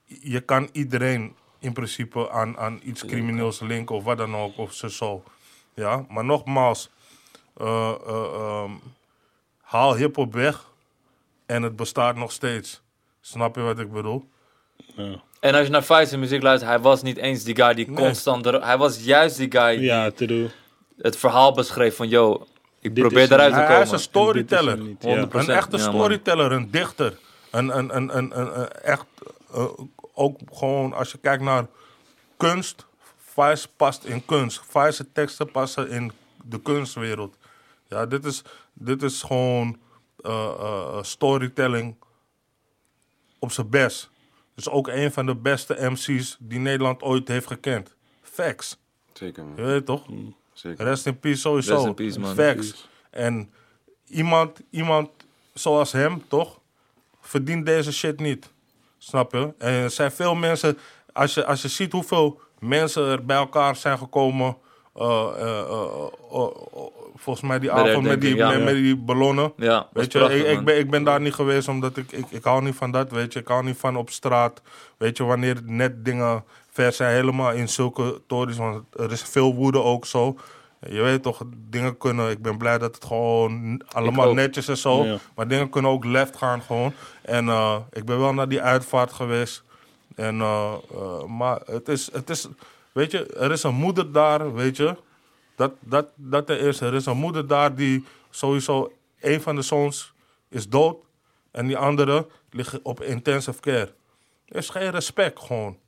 je kan iedereen in principe aan, aan iets crimineels linken of wat dan ook, of zo. zo. Ja, maar nogmaals, eh, eh, ehm, haal hip-hop weg en het bestaat nog steeds. Snap je wat ik bedoel? Ja. En als je naar Vice muziek luistert, hij was niet eens die guy die Nee. constant... er- hij was juist die guy die Ja, het verhaal beschreef van... Yo, ik Dit probeer eruit te komen. hij is een storyteller. Is niet, ja. 100%. Een echte storyteller, een dichter. Een, een, een, een, een, een echt, eh, ook gewoon als je kijkt naar kunst, Vice past in kunst. Vice teksten passen in de kunstwereld. Ja, dit is, dit is gewoon eh, eh, storytelling op zijn best. Dus ook een van de beste MC's die Nederland ooit heeft gekend. Facts. Zeker, man. Je weet toch? Zeker. Rest in peace sowieso. Rest in peace, man. Facts. En iemand, iemand zoals hem, toch? Verdient deze shit niet. Snap je? En er zijn veel mensen... Als je, als je ziet hoeveel mensen er bij elkaar zijn gekomen... eh, eh, eh, eh, eh, volgens mij die Bij avond met die, met, ja. met die ballonnen. Ja, Weet je, prachtig, ik, ik, ben, ik ben daar niet geweest omdat ik, ik, ik hou niet van dat, weet je. Ik hou niet van op straat, weet je, wanneer net dingen ver zijn, helemaal in zulke tories. Want er is veel woede ook zo. Je weet toch, dingen kunnen, ik ben blij dat het gewoon allemaal netjes is zo. Ja. Maar dingen kunnen ook left gaan gewoon. En eh, ik ben wel naar die uitvaart geweest. En, eh, eh, maar het is, het is, weet je, er is een moeder daar, weet je. Dat, dat, dat er is. Er is een moeder daar die sowieso, een van de zoons is dood. En die andere ligt op intensive care. Er is geen respect gewoon.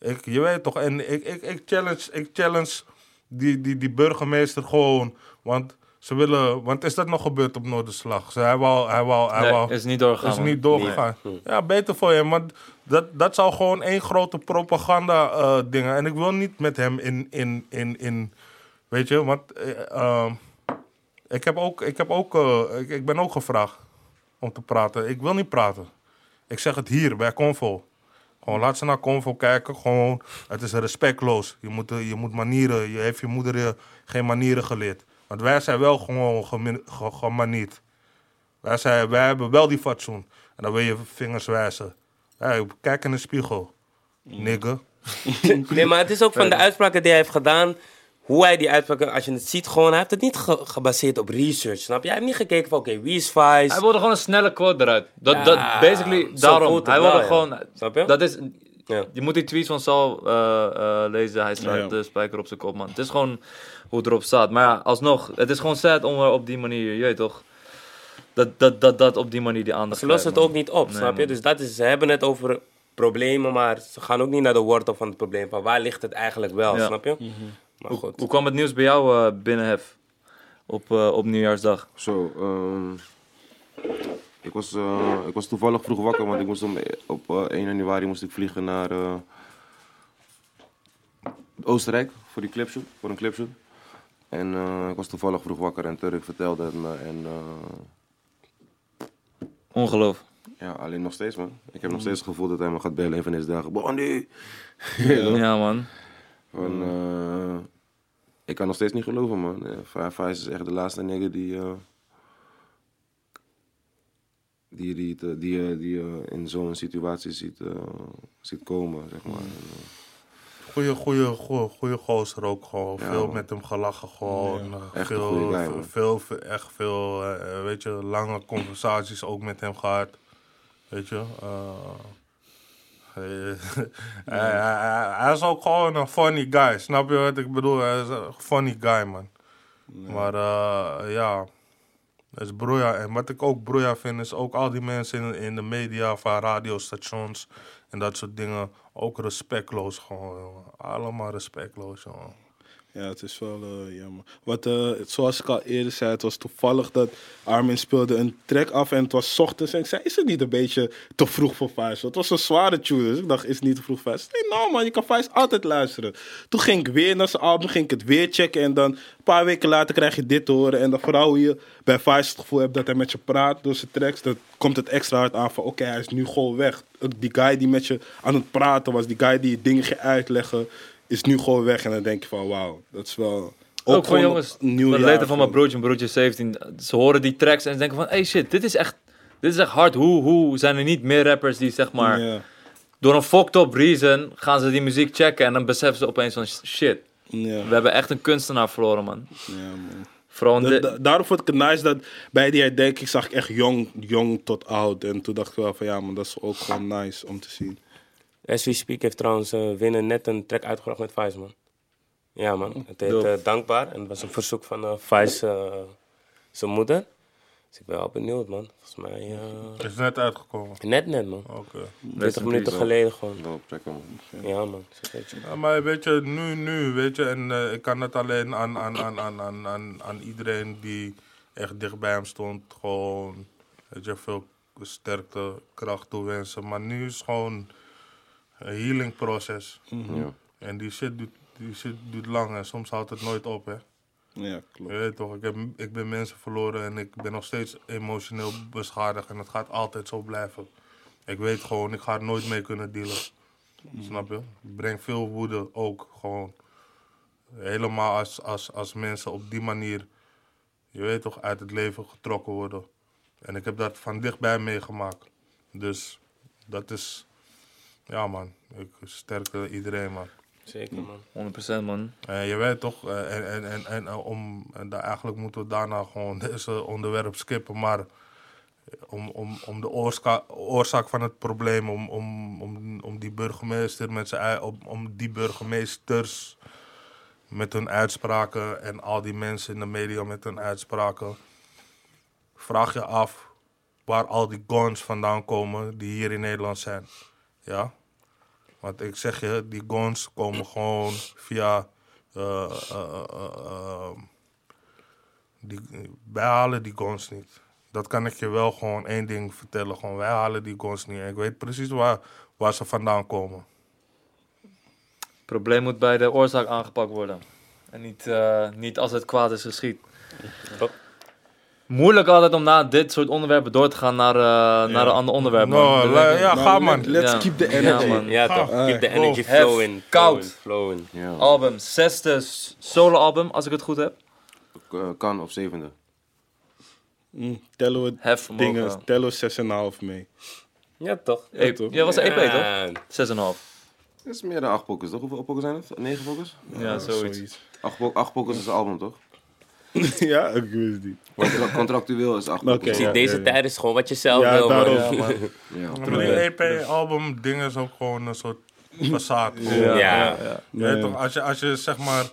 Ik, je weet toch, en ik, ik, ik challenge, ik challenge die, die, die burgemeester gewoon. Want ze willen, want is dat nog gebeurd op Noorderslag? Ze- Hij wou, hij wou, hij Nee, wou, is niet doorgegaan. is niet doorgegaan. Ja, beter voor je. Want dat, dat zou gewoon één grote propaganda eh dingen. En ik wil niet met hem in, in, in, in weet je, want eh, ehm, ik heb ook, ik heb ook, eh, ik, ik ben ook gevraagd om te praten. Ik wil niet praten. Ik zeg het hier bij Convo. Gewoon laat ze naar Convo kijken. Gewoon, het is respectloos. Je moet, je moet manieren. Je heeft je moeder je geen manieren geleerd. Want wij zijn wel gewoon gemanierd. Wij, zijn, wij hebben wel die fatsoen. En dan wil je vingers wijzen. Hey, kijk in de spiegel. Nigger. Nee, maar het is ook van de uitspraken die hij heeft gedaan. Hoe hij die uitspraken, als je het ziet, gewoon, hij heeft het niet ge- gebaseerd op research, snap je? Hij heeft niet gekeken van, oké, wie is Vice? Hij wilde gewoon een snelle quote eruit. Dat, Ja, dat, basically, daarom. Hij wel, wilde ja. gewoon... Snap je? Dat is... Ja. Je moet die tweets van Sal eh, eh, lezen. Hij slaat Ja. de spijker op zijn kop, man. Het is gewoon hoe het erop staat. Maar ja, alsnog, het is gewoon sad om er op die manier, je weet toch... Dat, dat, dat, dat op die manier die aandacht Ze lossen het ook niet op, Nee, snap je? man. Dus dat is, ze hebben het over problemen, maar ze gaan ook niet naar de wortel van het probleem. Van waar ligt het eigenlijk wel, Ja. snap je? Mhm. Maar Hoe, goed. hoe kwam het nieuws bij jou eh, binnen, Hef? Op, eh, op nieuwjaarsdag. Zo, ehm, ik, was, eh, ik was toevallig vroeg wakker, want ik moest om, op eh, 1 januari moest ik vliegen naar eh, Oostenrijk voor, die clipshoot, voor een clipshoot. En eh, ik was toevallig vroeg wakker en Turk vertelde het me. En eh, Ongeloof. ja, alleen nog steeds man. Ik heb nog steeds het gevoel dat hij me gaat bellen een van deze dagen. Bonnie! Ja, man. Van, eh, ik kan nog steeds niet geloven, man. Eh, Fa- Faiz is echt de laatste nigger die. eh, die, die, eh, die, eh, die eh, in zo'n situatie ziet, eh, ziet komen, zeg maar. En, eh, Goeie, goeie, goeie, goeie gozer ook gewoon. Ja, veel man. met hem gelachen gewoon. eh, Echt veel, guy, veel, veel- echt veel, eh, weet je, lange conversaties ook met hem gehad. Weet je. eh, hij, hij, is ook gewoon een funny guy, snap je wat ik bedoel? Hij is een funny guy, man. Maar eh, ja, dat is broeia. En wat ik ook broeia vind, is ook al die mensen in, in de media, van radiostations en dat soort dingen, ook respectloos gewoon, jongen. Allemaal respectloos, jongen. Ja, het is wel eh, jammer. Wat, eh, zoals ik al eerder zei, het was toevallig dat Armin speelde een track af en het was ochtends. En ik zei, is het niet een beetje te vroeg voor Vice? Het was een zware tune, dus ik dacht, is het niet te vroeg voor? Nee, nou man, je kan Vice altijd luisteren. Toen ging ik weer naar zijn album, ging ik het weer checken. En dan een paar weken later krijg je dit te horen. En dan vooral hoe je bij Vice het gevoel hebt dat hij met je praat door zijn tracks. Dan komt het extra hard aan van, oké, hij is nu gewoon weg. Die guy die met je aan het praten was, die guy die je dingen ging uitleggen is nu gewoon weg. En dan denk je van, wauw, dat is wel... Ook, voor gewoon jongens, nieuw letter van mijn broertje, mijn broertje 17. Ze horen die tracks en ze denken van, hey shit, dit is echt, dit is echt hard. Hoe, hoe zijn er niet meer rappers die zeg maar, door een fucked up reason gaan ze die muziek checken en dan beseffen ze opeens van shit. We hebben echt een kunstenaar verloren, man. ja, man. Vooral in Da- de- da- daarom vond ik het nice dat bij die herdenking zag ik echt jong, jong tot oud. En toen dacht ik wel van, ja, maar dat is ook gewoon nice om te zien. As We Speak heeft trouwens eh Winnen net een track uitgebracht met Vice, man. Ja, man. Het heet eh, Dankbaar. En het was een verzoek van Vice, eh, zijn moeder. Dus ik ben wel benieuwd, man. Volgens mij eh, Het is net uitgekomen. net, net, man. Oké. 20 minuten geleden gewoon. wel. Ja, man. Ja, maar weet je, nu, nu, weet je, en eh, ik kan het alleen aan, aan, aan, aan, aan, aan, aan iedereen die echt dicht bij hem stond, gewoon, weet je, veel sterkte, kracht toewensen. Maar nu is het gewoon een healing proces. Ja. En die shit, duurt, die shit duurt lang en soms houdt het nooit op, hè. Ja, klopt. Je weet toch, ik, heb, ik ben mensen verloren en ik ben nog steeds emotioneel beschadigd en het gaat altijd zo blijven. Ik weet gewoon, ik ga er nooit mee kunnen dealen. Snap je? Ik breng veel woede ook gewoon. Helemaal als, als, als mensen op die manier, je weet toch, uit het leven getrokken worden. En ik heb dat van dichtbij meegemaakt. Dus dat is, ja man, ik sterke iedereen man. Zeker, man. 100% man. Eh, je weet toch, eh, en, en, en, en eh, om, en daar, eigenlijk moeten we daarna gewoon deze onderwerp skippen, maar eh, om, om, om de oorzaak van het probleem, om, om, om, om die burgemeester met zijn, om, om die burgemeesters met hun uitspraken en al die mensen in de media met hun uitspraken, vraag je af waar al die guns vandaan komen die hier in Nederland zijn. Ja? Want ik zeg je, die guns komen gewoon via. eh, eh, eh, eh, die, wij halen die guns niet. Dat kan ik je wel gewoon één ding vertellen. Gewoon, wij halen die guns niet. En ik weet precies waar, waar ze vandaan komen. Het probleem moet bij de oorzaak aangepakt worden. En niet, eh, niet als het kwaad is geschied. Moeilijk altijd om na dit soort onderwerpen door te gaan naar, eh, naar een ander onderwerp. No, man. la- ja, Nou, ga man. let- Let's Ja. keep the Ja, energy. man. Ja, toch. Keep the energy flowing. koud. Flowing. Ja. Album, zesde solo-album, als ik het goed heb. Eh, kan op zevende. Mm, Tellen we Hef dingen, tellen we 6,5 mee. Ja, toch. E- toch? Ja, was een EP toch? Ja. 6,5. Dat is meer dan acht pokkers, toch? Hoeveel pokkers zijn het? Negen pokkers? Ja, zoiets. Acht, po- acht pokkers is een album, toch? ja, ik wist het niet. Contra- contractueel is acht Oké, pokkers. Ik zie Ja, deze ja. tijd is gewoon wat je zelf Ja, wil, man. daarom. Ja, man. Ja. Maar die EP-album ding is ook gewoon een soort façade. Ja, Ja. ja, ja. Je Nee. weet toch, als je, als je zeg maar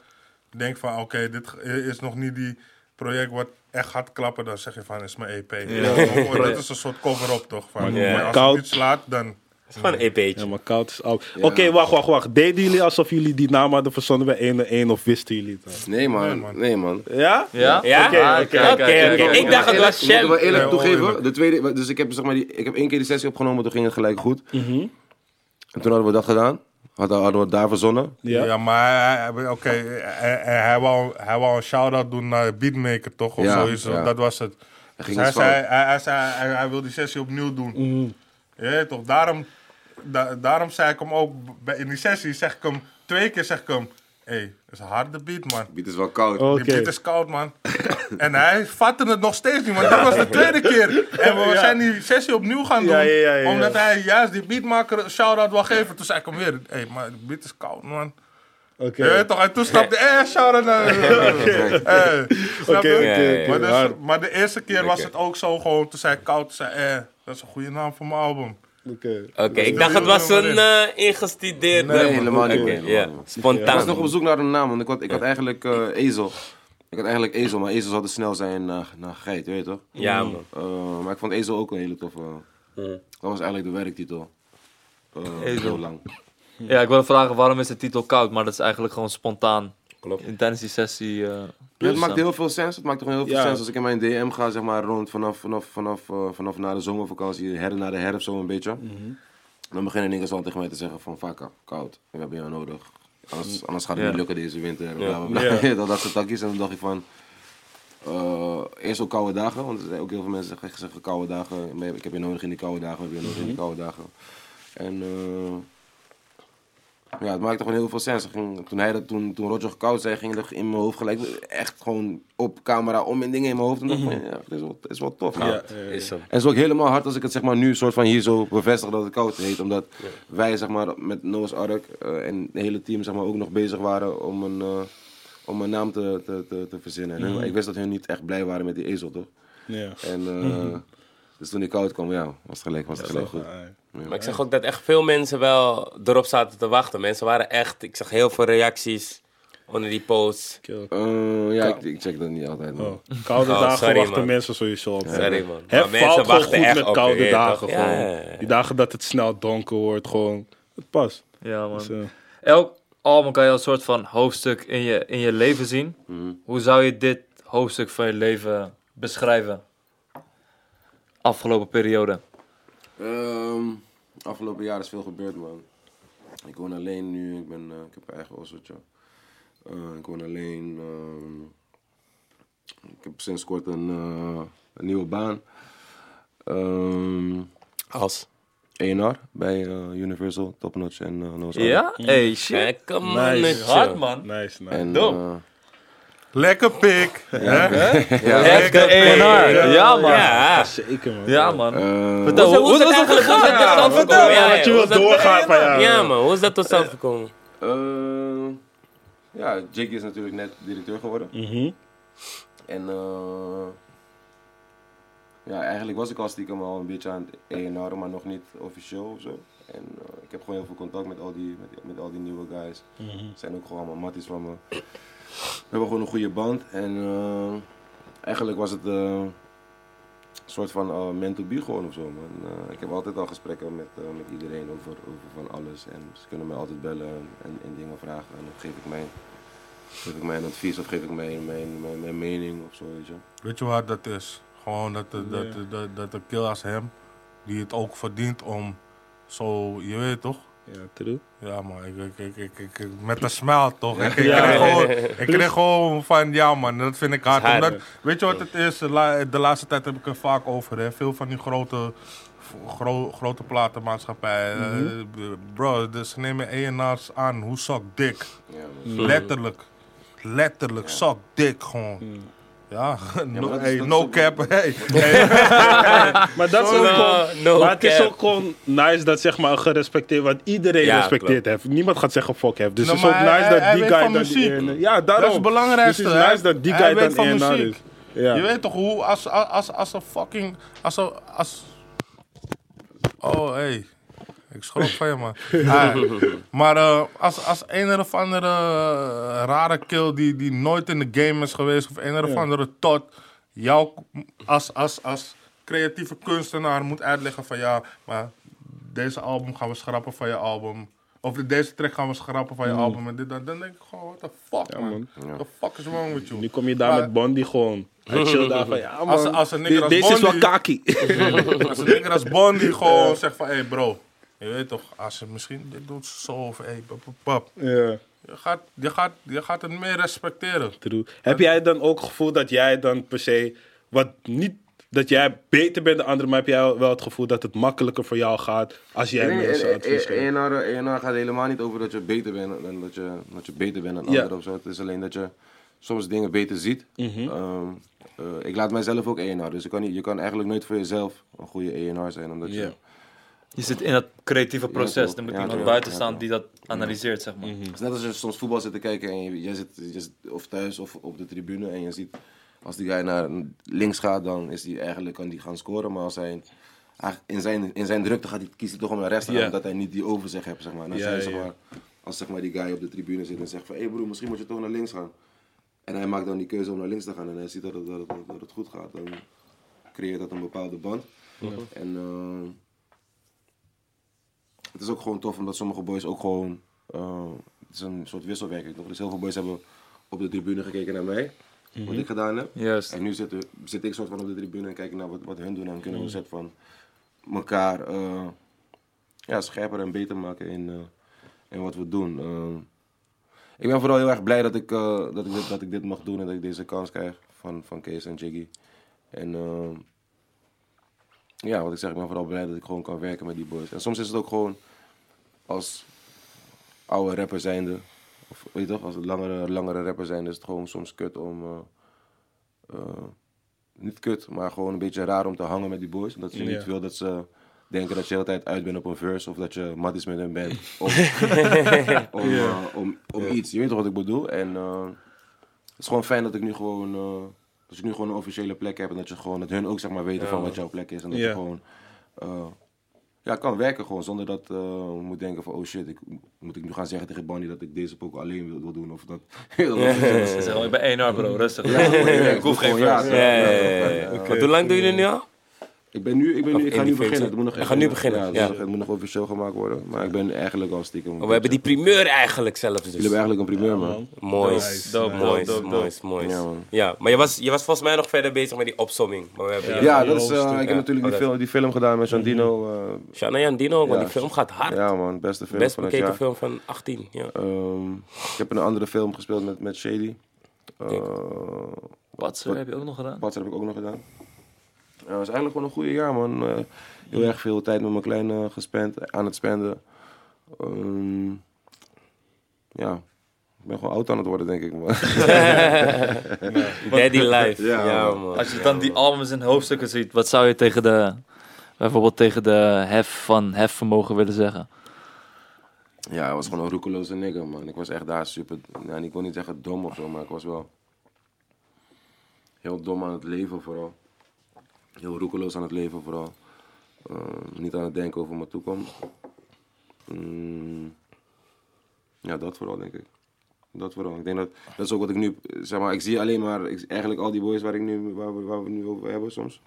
denkt van oké, dit is nog niet die project wat echt gaat klappen, dan zeg je van is mijn EP. Ja. Dat is een soort cover-up toch? Van, Ja. maar als Koud. het niet slaat, dan... Het is gewoon een EP'tje. Ja, maar koud is oud. Ja. Oké, wacht, wacht, wacht. Deden jullie alsof jullie die naam hadden verzonnen bij 1 en 1 of wisten jullie het? Nee man, Nee, man. nee man. Ja? Ja? Ja? Oké, Ah, oké, kijk, oké, kijk, oké. kijk. Ik dacht het was Ik moet er wel Sham. eerlijk toegeven. De tweede, dus ik heb, zeg maar, die, ik heb één keer die sessie opgenomen, toen ging het gelijk goed. En toen hadden we dat gedaan. Hadden, hadden we het daar verzonnen. Ja, Ja. maar hij, hij- oké, hij, hij, hij wou, hij wou een shout-out doen naar Beatmaker toch? Of Ja, zoiets, ja. dat was het. Dus ging hij, iets zei, hij, hij, zei, hij, hij wil die sessie opnieuw doen. Ja, toch? Daarom, da- daarom zei ik hem ook, bij- in die sessie zeg ik hem, twee keer zeg ik hem, hé, hey, dat is een harde beat man. Beat is wel koud. Oké. Die beat is koud, man. en hij vatte het nog steeds niet, want dat was de tweede keer. En we zijn die sessie opnieuw gaan doen. Ja, ja, ja, ja. Omdat hij juist die beatmaker een shout-out wil geven. Toen zei ik hem weer, hé, hey, maar de beat is koud, man. Oké. Toch? En toen stapte eh, shout-out naar... Oké. Maar, dus- maar de eerste keer was het ook zo gewoon, toen zei ik koud, toen zei eh, dat is een goede naam voor mijn album. Oké. Oké, ik dacht het was een eh, ingestudeerde... Nee, helemaal niet. Ja. niet. Ik Spontaan. was nog op zoek naar een naam, want ik had, ik had eigenlijk eh, ezel. Ik had eigenlijk ezel, maar ezel zou te snel zijn naar, naar geit, weet je toch? Ja, man. Eh, maar ik vond ezel ook een hele toffe. Dat was eigenlijk de werktitel. Eh, Ezel. Heel lang. Ja, ik wilde vragen waarom is de titel koud, maar dat is eigenlijk gewoon spontaan. Klopt. In- Tijdens die sessie. Ja, het maakt heel veel sens. Het maakt toch heel veel sens als ik in mijn DM ga, zeg maar, rond vanaf, vanaf, vanaf, eh, vanaf na de zomervakantie, her na de herfst zo een beetje. Dan beginnen dingen zo tegen mij te zeggen van, vaak koud, we hebben jou nodig. Anders, anders gaat het niet lukken deze winter. Dat, dat soort takjes. En toen dacht ik van, eh, eerst ook koude dagen, want er zijn ook heel veel mensen zeggen, zeggen koude dagen. Ik heb je nodig in die koude dagen, ik heb je nodig in die koude dagen. En eh, ja, het maakte gewoon heel veel sens. Ging, toen, hij dat, toen, toen Roger koud zei, ging er in mijn hoofd gelijk echt gewoon op camera om en dingen in mijn hoofd. En dacht ik van, ja, dit is wel, is wel tof. Ja, Ja. ja, ja. Is zo. En het is ook helemaal hard als ik het zeg maar, nu soort van hier zo bevestig dat het koud heet. Omdat wij zeg maar, met Noah's Ark eh, en het hele team zeg maar, ook nog bezig waren om een, eh, om een naam te, te, te, te verzinnen. En hun- ik wist dat hun niet echt blij waren met die ezel, toch? Ja. En, eh, Dus toen die koud kwam, ja, was het gelijk, was het gelijk goed. Maar ik zag ook dat echt veel mensen wel erop zaten te wachten. Mensen waren echt... Ik zag heel veel reacties onder die posts. Eh, ja, ik, ik check dat niet altijd. man. Oh, Koude Oh, dagen sorry, wachten man. mensen sowieso op. Sorry, man. Hef Maar mensen wachten goed echt met op koude weet dagen. Gewoon. Die dagen dat het snel donker wordt, gewoon. Het past. ja, man. Dus, eh, Elk album kan je als soort van hoofdstuk in je, in je leven zien. Mhm. Hoe zou je dit hoofdstuk van je leven beschrijven? Afgelopen periode. Ehm, afgelopen jaar is veel gebeurd, man. Ik woon alleen nu, ik, ben, eh, ik heb een eigen osseltje. Eh, ik woon alleen. ehm, ik heb sinds kort een, eh, een nieuwe baan. Ehm Als? ENR bij eh, Universal, Top Notch en uh, Ark. Ja? Hey, shit. Nice. Hard, man. nice, nice. En, Dope. Lekker pik. hè? Echte ENR. Ja, man. Ja, Ja. Zeker, man. man. eh, Vertel, Hoe, is dat gegaan? tot stand gekomen? Ja, dat je wilt dat- doorgaan van ja. Ja, man. Hoe is dat tot stand gekomen? eh, ja, Jake is natuurlijk net directeur geworden. Mhm. En eh, ja, eigenlijk was ik al stiekem al een beetje aan het ENR, maar nog niet officieel of zo. En eh, ik heb gewoon heel veel contact met al die, met, met al die nieuwe guys. Mhm. Het zijn ook gewoon allemaal matties van me. We hebben gewoon een goede band. En eh, eigenlijk was het eh, een soort van uh, meant to be gewoon of zo. Man. Eh, ik heb altijd al gesprekken met, eh, met iedereen over, over van alles. En ze kunnen mij altijd bellen en, en dingen vragen. En dan geef ik mijn, geef ik mijn advies of geef ik mijn, mijn, mijn, mijn mening of zo, weet je. Weet je wat dat is? Gewoon dat, dat, dat, dat, dat een kill als hem, die het ook verdient om zo, je weet toch, Ja, true. Ja man, ik, ik, ik, ik, met een smile toch. Ik, ik, Ja. kreeg gewoon, ik kreeg gewoon van, ja man, dat vind ik hard. Omdat, weet je wat het is? De, la- de laatste tijd heb ik er vaak over. Hè. Veel van die grote, gro- grote platenmaatschappijen. eh, bro, dus ze nemen ENR's aan. Hoe zak dik? Ja. Letterlijk. Letterlijk, zak dik gewoon. Ja, no, hey, no cap. Hey. Hey. Maar dat is ook No, gewoon... no maar het is ook gewoon nice dat zeg maar gerespecteerd... Want iedereen Ja, respecteert heeft. Niemand gaat zeggen fuck heeft. Dus Nou, het is ook hij- nice dat hij die guy dan... die- Ja, daarom. Dat is het belangrijkste. Dus het is nice dat die guy dan van ENR is. Ja. Je weet toch hoe, als, als, als, als een fucking, als een, als... Oh, hey. Ik schrok van je, man. Ah, maar eh, als, als een of andere eh, rare kill die, die nooit in de game is geweest, of een of andere tot, jou als, als, als creatieve kunstenaar moet uitleggen van ja, maar deze album gaan we schrappen van je album. Of deze track gaan we schrappen van je album. En dit, dan, dan denk ik gewoon, what the fuck, man. man. What the fuck is wrong with you? Nu kom je daar Maar- met Bondi gewoon. Hij chill daar van, ja man, Als- als een nigger als deze is wel Bondi- kaki. Als een nigger als Bondi gewoon zegt van, hé hey bro, je weet toch, als je misschien dit doet zo of hey, pap, ja. Je gaat, je, gaat, je gaat het meer respecteren. True. Heb jij dan ook het gevoel dat jij dan per se, wat niet dat jij beter bent dan anderen, maar heb jij wel het gevoel dat het makkelijker voor jou gaat als jij Nee, mensen advies geeft? ENR gaat helemaal niet over dat je beter bent dan dat je, dat je beter bent dan Ja. anderen of zo. Het is alleen dat je soms dingen beter ziet. Mhm. Ehm, eh, ik laat mijzelf ook ENR, dus je kan, niet, je kan eigenlijk nooit voor jezelf een goede ENR zijn. Omdat je, Ja. Je zit in dat creatieve proces. Er moet Ja, iemand buiten staan die dat analyseert, zeg maar. Het is net als je soms voetbal zit te kijken en je, jij zit, je zit of thuis of op de tribune en je ziet als die guy naar links gaat, dan is hij eigenlijk kan die gaan scoren. Maar als hij in zijn, in zijn drukte gaat, hij, kiest hij toch om naar rechts te gaan, omdat hij niet die overzicht heeft. Zeg maar. En als, Ja, hij, ja, zeg maar, als zeg maar, die guy op de tribune zit en zegt van hé hey broer, misschien moet je toch naar links gaan. En hij maakt dan die keuze om naar links te gaan en hij ziet dat het, dat het, dat het goed gaat. Dan creëert dat een bepaalde band. En eh, het is ook gewoon tof omdat sommige boys ook gewoon. eh, het is een soort wisselwerking toch? Dus heel veel boys hebben op de tribune gekeken naar mij, wat ik gedaan heb. Juist. En nu zit, zit ik soort van op de tribune en kijk naar wat, wat hun doen. En kunnen we een soort van elkaar eh, ja, scherper en beter maken in, eh, in wat we doen. Ik ben vooral heel erg blij dat ik, dat, ik dit, dat ik dit mag doen en dat ik deze kans krijg van, van Kees en Jiggy. En ja, wat ik zeg, ik ben vooral blij dat ik gewoon kan werken met die boys. En soms is het ook gewoon als oude rapper zijnde, of weet je toch, als langere, langere rapper zijnde, is het gewoon soms kut om. eh, eh, niet kut, maar gewoon een beetje raar om te hangen met die boys. Omdat je Ja. niet wil dat ze denken dat je de hele tijd uit bent op een verse of dat je matties met hen bent. Om, om, eh, om, om iets. Je weet toch wat ik bedoel? En het is gewoon fijn dat ik nu gewoon. Dat je nu gewoon een officiële plek hebt en dat je gewoon dat hun ook zeg maar weten van wat jouw plek is en dat Ja. je gewoon eh, ja, kan werken gewoon zonder dat eh, je moet denken van oh shit, ik, moet ik nu gaan zeggen tegen Bonnie dat ik deze pokoe alleen wil, wil doen of dat. Ze zeggen, oh, ik ben 1 bro, rustig. Ja, ja, ik hoef geen ja. Ja, ja, ja, ja, ja, ja. ja. Hoe lang doen jullie nu al? Ik ben nu, ik, ben nu, ik ga die nu beginnen. Het moet nog nu beginnen, Ja, het, ja. moet nog- het moet nog officieel gemaakt worden. Maar ik ben eigenlijk al stiekem. Oh, we hebben die primeur eigenlijk zelfs dus. Jullie hebben eigenlijk een primeur, man. Mooi, mooi, mooi, mooi. Ja, man. Ja, maar je was, je was volgens mij nog verder bezig met die opsomming. Maar we hebben Ja, die dat is, eh, ik heb ja. natuurlijk die Oh, dat- film, die film gedaan met Sandino. eh Shana Dino, want Ja. die film gaat hard. ja, man, beste film Best van het bekeken jaar. film van 18. Ja. Ehm, ik heb een andere film gespeeld met, met Shady. Uh, Wat heb je ook nog gedaan? Patser heb ik ook nog gedaan. Het was eigenlijk gewoon een goede jaar, man. Eh, heel erg veel tijd met mijn kleine gespend, aan het spenden. Ehm, ja, ik ben gewoon oud aan het worden, denk ik, man. Daddy Life. Ja, Ja, man. man. Als je dan die albums en hoofdstukken ziet, wat zou je tegen de, bijvoorbeeld tegen de hef van hefvermogen willen zeggen? Ja, hij was gewoon een roekeloze nigger, man. Ik was echt daar super... En ik wil niet zeggen dom of zo, maar ik was wel... Heel dom aan het leven vooral. Heel roekeloos aan het leven vooral. Eh, niet aan het denken over mijn toekomst. Mm, ja, dat vooral, denk ik. Dat vooral. Ik denk dat... Dat is ook wat ik nu... Zeg maar, ik zie alleen maar... Ik, eigenlijk al die boys waar, ik nu, waar, we, waar we nu over hebben soms...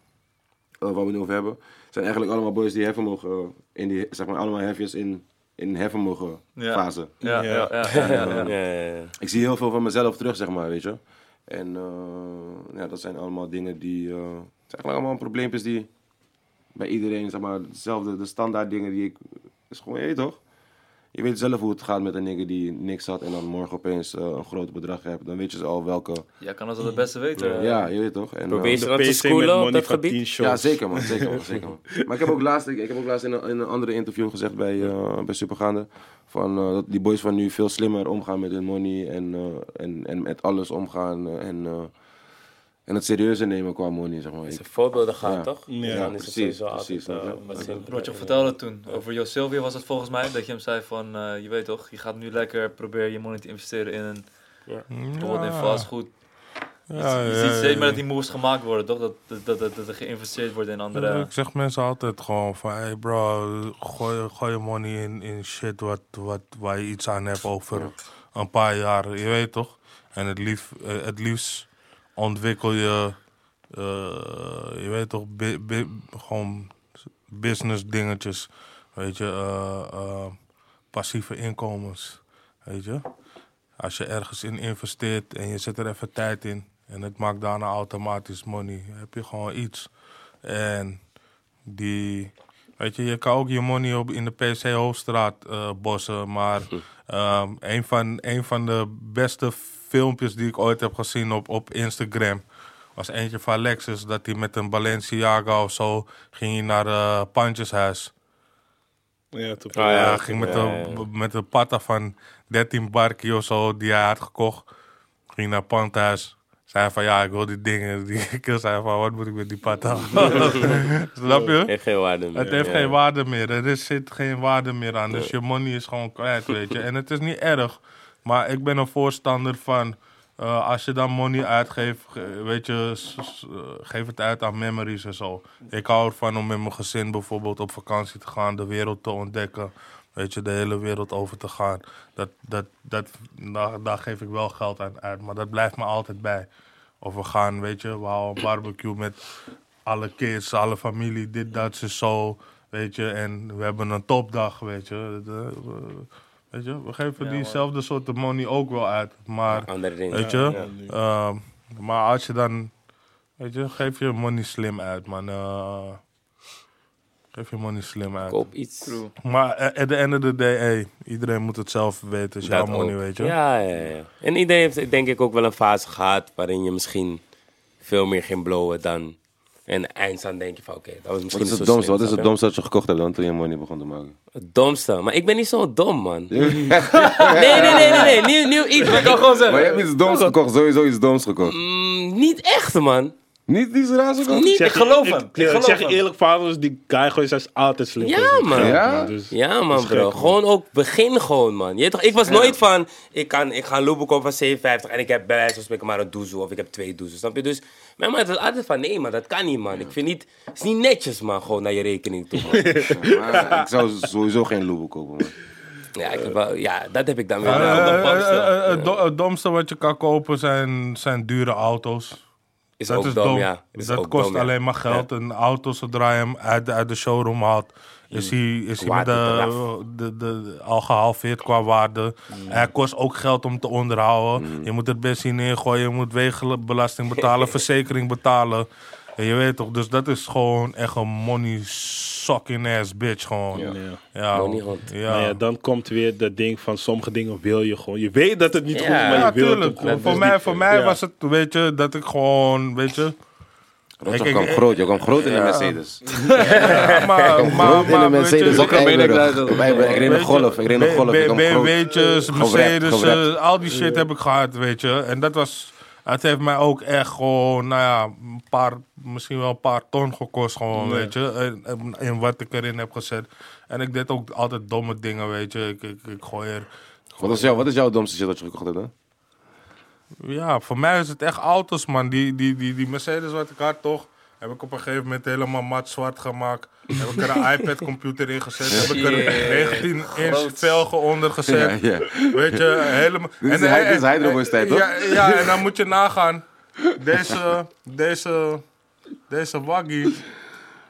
eh, waar we nu over hebben... Zijn eigenlijk allemaal boys die heffen mogen... eh, in die, zeg maar, allemaal hefjes in, in heffen mogen Ja. fase. Ja, Ja. ja, ja. ja, ja, ja. Ja, ja, ja. Ik zie heel veel van mezelf terug, zeg maar, weet je. En eh, ja, dat zijn allemaal dingen die... eh, het zijn eigenlijk allemaal probleempjes die bij iedereen, zeg maar, hetzelfde, de standaard dingen die ik... is gewoon, je weet toch? je weet zelf hoe het gaat met een nigger die niks had en dan morgen opeens eh, een groot bedrag hebt. Dan weet je al welke... Jij kan het wel het beste weten. Ja, je weet toch? En, Probeer eh, je De aan te schoolen op money dat gebied? 10 shows. ja, zeker man, zeker man, zeker man. Maar ik heb ook laatst, ik, ik heb ook laatst in een, in een andere interview gezegd bij, eh, bij Supergaande, van, eh, dat die boys van nu veel slimmer omgaan met hun money en, eh, en, en met alles omgaan eh, en, eh, en het serieuzer nemen qua money, zeg maar. Er voorbeelden gaan, Ja. toch? Ja, is precies, precies, altijd. Rotjoch vertelde toen over Jo Silvia was het volgens mij, dat je hem zei van, eh, je weet toch, je gaat nu lekker proberen je money te investeren in een, bijvoorbeeld in vastgoed. Ja, je ja, ziet steeds ja. meer dat die moves gemaakt worden, toch? Dat, dat, dat, dat, dat er geïnvesteerd wordt in andere... Ik zeg mensen altijd gewoon van, hey bro, gooi, gooi je money in, in shit wat, wat, waar je iets aan hebt over een paar jaar. Je weet toch? En het, lief, eh, het liefst ontwikkel je, eh, je weet toch, bi- bi- gewoon business dingetjes. Weet je, eh, eh, passieve inkomens. Weet je? Als je ergens in investeert en je zet er even tijd in en het maakt daarna automatisch money, heb je gewoon iets. En die, weet je, je kan ook je money op in de PC Hoofdstraat bossen, maar ehm, een, van, een van de beste filmpjes die ik ooit heb gezien op, op Instagram was eentje van Lexus, dat hij met een Balenciaga of zo ging hij naar uh, Pandjeshuis. Ja, toen Ah, ja. Ja, ging met, Ja, de, ja, ja. met een patta van 13 barkie of zo die hij had gekocht. Ging naar Pandhuis. Zei van ja, ik wil die dingen. Die ik zei van wat moet ik met die patta? Snap je? Heeft geen waarde meer. Het heeft Ja. geen waarde meer. Er is, zit geen waarde meer aan. Dus je money is gewoon kwijt, weet je. En het is niet erg. Maar ik ben een voorstander van... eh, als je dan money uitgeeft, ge- weet je, eh, geef het uit aan memories en zo. Ik hou ervan om met mijn gezin bijvoorbeeld op vakantie te gaan, de wereld te ontdekken. Weet je, de hele wereld over te gaan. Dat, dat, dat, daar, daar geef ik wel geld aan uit, maar dat blijft me altijd bij. Of we gaan, weet je, we houden een barbecue met alle kids, alle familie, dit, dat, ze zo. Weet je, en we hebben een topdag, weet je. De- we- weet je, we geven Ja, diezelfde soort money ook wel uit. Maar, Andere dingen. weet je, Ja. ehm, maar als je dan, weet je, geef je money slim uit, man. Eh, geef je money slim uit. Koop iets. True. Maar eh, at the end of the day, hey, iedereen moet het zelf weten. Is jouw money, ook. weet je. Ja, ja, ja. En iedereen heeft denk ik ook wel een fase gehad waarin je misschien veel meer ging blowen dan... En eindstand denk je van oké, dat was Wat misschien is niet het zo domste? slim, Wat is het domste dat je gekocht hebt dan toen je money begon te maken? Het domste. Maar ik ben niet zo dom, man. Nee, nee, nee, nee, nee. Nieuw, nieuw iets. Maar ik kan gewoon Maar je hebt iets doms gekocht, sowieso iets doms gekocht. Mm, niet echt, man. Niet gekocht? Niet. Ik geloof hem. Ik, Ik geloof zeg je eerlijk, vaders, die guy gooit is altijd slim. Ja, man. Ja? Dus, Ja, man, bro. gek, man. gewoon ook begin gewoon, man. Je toch, ik was nooit van, ik, kan, ik ga een loopbook kopen van 57 en ik heb bij wijze van spreken maar een doezoe of ik heb twee doezoes, snap je? Dus mijn man was altijd van, nee man, dat kan niet, man. Ik vind niet, het is niet netjes, man, gewoon naar je rekening toe, ik zou sowieso geen Loubou kopen, man. ja, ik heb wel, ja, dat heb ik dan weer Het domste wat je kan kopen zijn, zijn dure auto's. Is dat ook is dom, dom. ja. Is dat kost dom, ja. alleen maar geld. Een auto, zodra je hem uit, de- uit de showroom haalt, is hij, is hij met de, de, al gehalveerd qua waarde. Hij kost ook geld om te onderhouden. Je moet er benzine in gooien, je moet wegenbelasting betalen, verzekering betalen. En je weet toch, dus dat is gewoon echt een money sucking ass bitch gewoon. Ja, Ja. Money hond. ja. Nou ja, dan komt weer dat ding van sommige dingen wil je gewoon. Je weet dat het niet goed is, Ja, maar je wil het tuurlijk. ook gewoon. Voor mij, voor mij ja. was het, weet je, dat ik gewoon, weet je... Ik- kwam ik- groot, je kwam groot in de Mercedes. Ja, maar, maar, Groot in de Mercedes Eiburg. Ik reed een golf, ik reed een golf. BMW'tjes, Mercedes, eh, al die shit heb ik gehad, weet je. En dat was, het heeft mij ook echt gewoon, nou ja, een paar, misschien wel een paar ton gekost gewoon, weet je. In wat ik erin heb gezet. En ik deed ook altijd domme dingen, weet je. Ik, ik, ik gooi er... Wat is, jouw, wat is jouw domste shit dat je gekocht hebt, hè? Ja, voor mij is het echt auto's, man. Die, die, die, die Mercedes wat ik had, toch? Heb ik op een gegeven moment helemaal mat zwart gemaakt. Heb ik er een iPad-computer in gezet. Heb ik er 19 inch velgen onder gezet. Ja, ja. Weet je, helemaal... Dit is de hy- dit is Hydroboys tijd, toch? Ja, ja, en dan moet je nagaan. Deze, deze, deze waggie.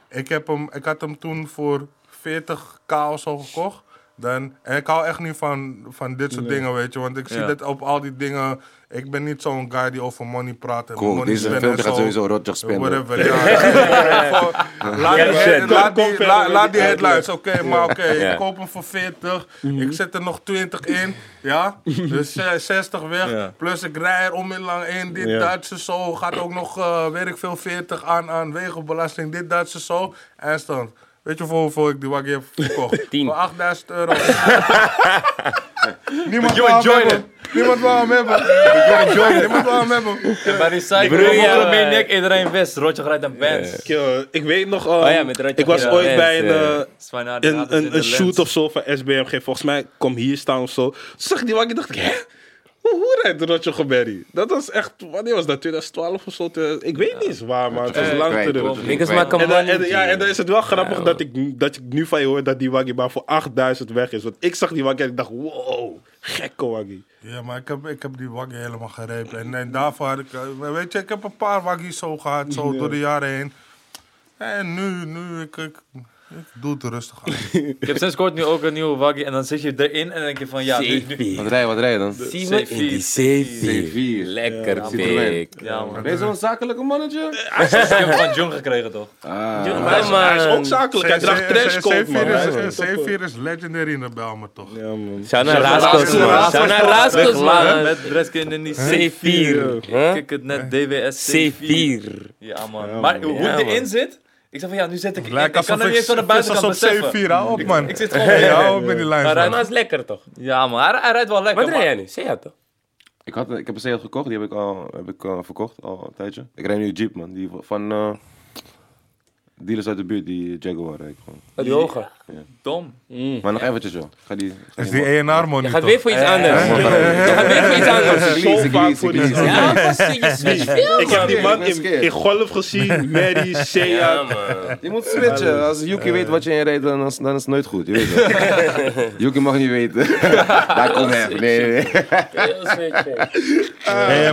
Ik, heb hem, ik had hem toen voor 40k of zo gekocht. Dan... En ik hou echt niet van, van dit soort dingen, weet je. Want ik zie Ja. dit op al die dingen... Ik ben niet zo'n guy die over money praat en Cool, money deze spenden film en gaat zo. sowieso. Whatever, laat, die, headlines, oké, maar oké, Ja. ik koop hem voor 40, ik zet er nog 20 in, ja, dus eh, 60 weg, Ja. plus ik rij er onmiddellijk in, dit, Ja. Duitse zo, gaat ook nog, eh weet ik veel, 40 aan, aan wegenbelasting, dit, Duitse zo, eindstand. Weet je voor hoeveel ik die waggie heb verkocht? Tien. Voor 8000 euro. Niemand wil hem hebben. Niemand wil hem hebben. Niemand wil hem hebben. En bij die cycle, Broer, ja, ja, maar- Maniac, iedereen wist. Rotje rijdt een Benz. Kill, ik weet nog, um, Oh ja, met Rotjoch ik was ooit bij een, die een, een, de een shoot of zo van SBMG. Volgens mij, kom hier staan of zo. Toen zag ik die waggie dacht ik, hè? Hoe, rijdt Rotjo Geberry? Dat was echt, wanneer was dat? 2012 of zo? 2000 Ik weet niet eens waar, maar het was lang terug. maken En, en, ja, en dan is het wel grappig dat, ik, dat ik nu van je hoor dat die waggie maar voor 8000 weg is. Want ik zag die waggie en ik dacht, wow, gekke waggie. Ja, maar ik heb, ik heb die waggie helemaal gerepen. En, en daarvoor had ik... eh, Weet je, ik heb een paar waggies zo gehad, zo door de jaren heen. En nu, nu, ik, ik, ik doe het er rustig aan. Ik heb sinds kort nu ook een nieuwe waggie en dan zit je erin en dan denk je van ja, nu, nu- Wat rij je, wat rij je dan? Zie me in die C4. C4. Lekker Ja, dik. Ja man. Ben je zo'n zakelijke mannetje? Ik heb hem van Jung gekregen toch? Ah. Ja, Hij is, man. hij is ook zakelijk, hij draagt trenchcoat, man. Hij is C4 echt is, C4 is legendary in de Belmer, toch? Ja, man. Shout naar Rascals, man. Shout naar Rascals, man. Met Breskin in die C4. Huh? Kijk het net, DWS C4. C4. Ja man. Maar hoe het erin zit, ik zeg van ja, nu zit ik in. Ik kan er niet ik eens van de buitenkant beseffen. C4, hou op man. Ik zit gewoon... Hou op met die lijn. Maar hij- Maar is lekker toch? Ja man, hij, hij rijdt wel lekker. Wat rij maar- jij nu? Seat toch? Ik, had, ik heb een Seat gekocht, die heb ik al heb ik, eh, verkocht al een tijdje. Ik rijd nu een Jeep, man. Die van eh, dealers uit de buurt, die Jaguar rijd ik gewoon. Oh, die hoge. Dom. Maar nog eventjes, joh. Ga die... Ga Is die ENR money Je gaat weer voor iets anders. man. Je gaat weer voor iets anders. Zo vaak voor. Ja, Ik heb die Ja, man in, in golf gezien, Mary, Ja, man. Je moet switchen. Als Yuki weet wat je inrijdt, dan, is- dan is het nooit goed. Je weet het. Yuki mag niet weten. Daar komt hij. Nee, nee, nee.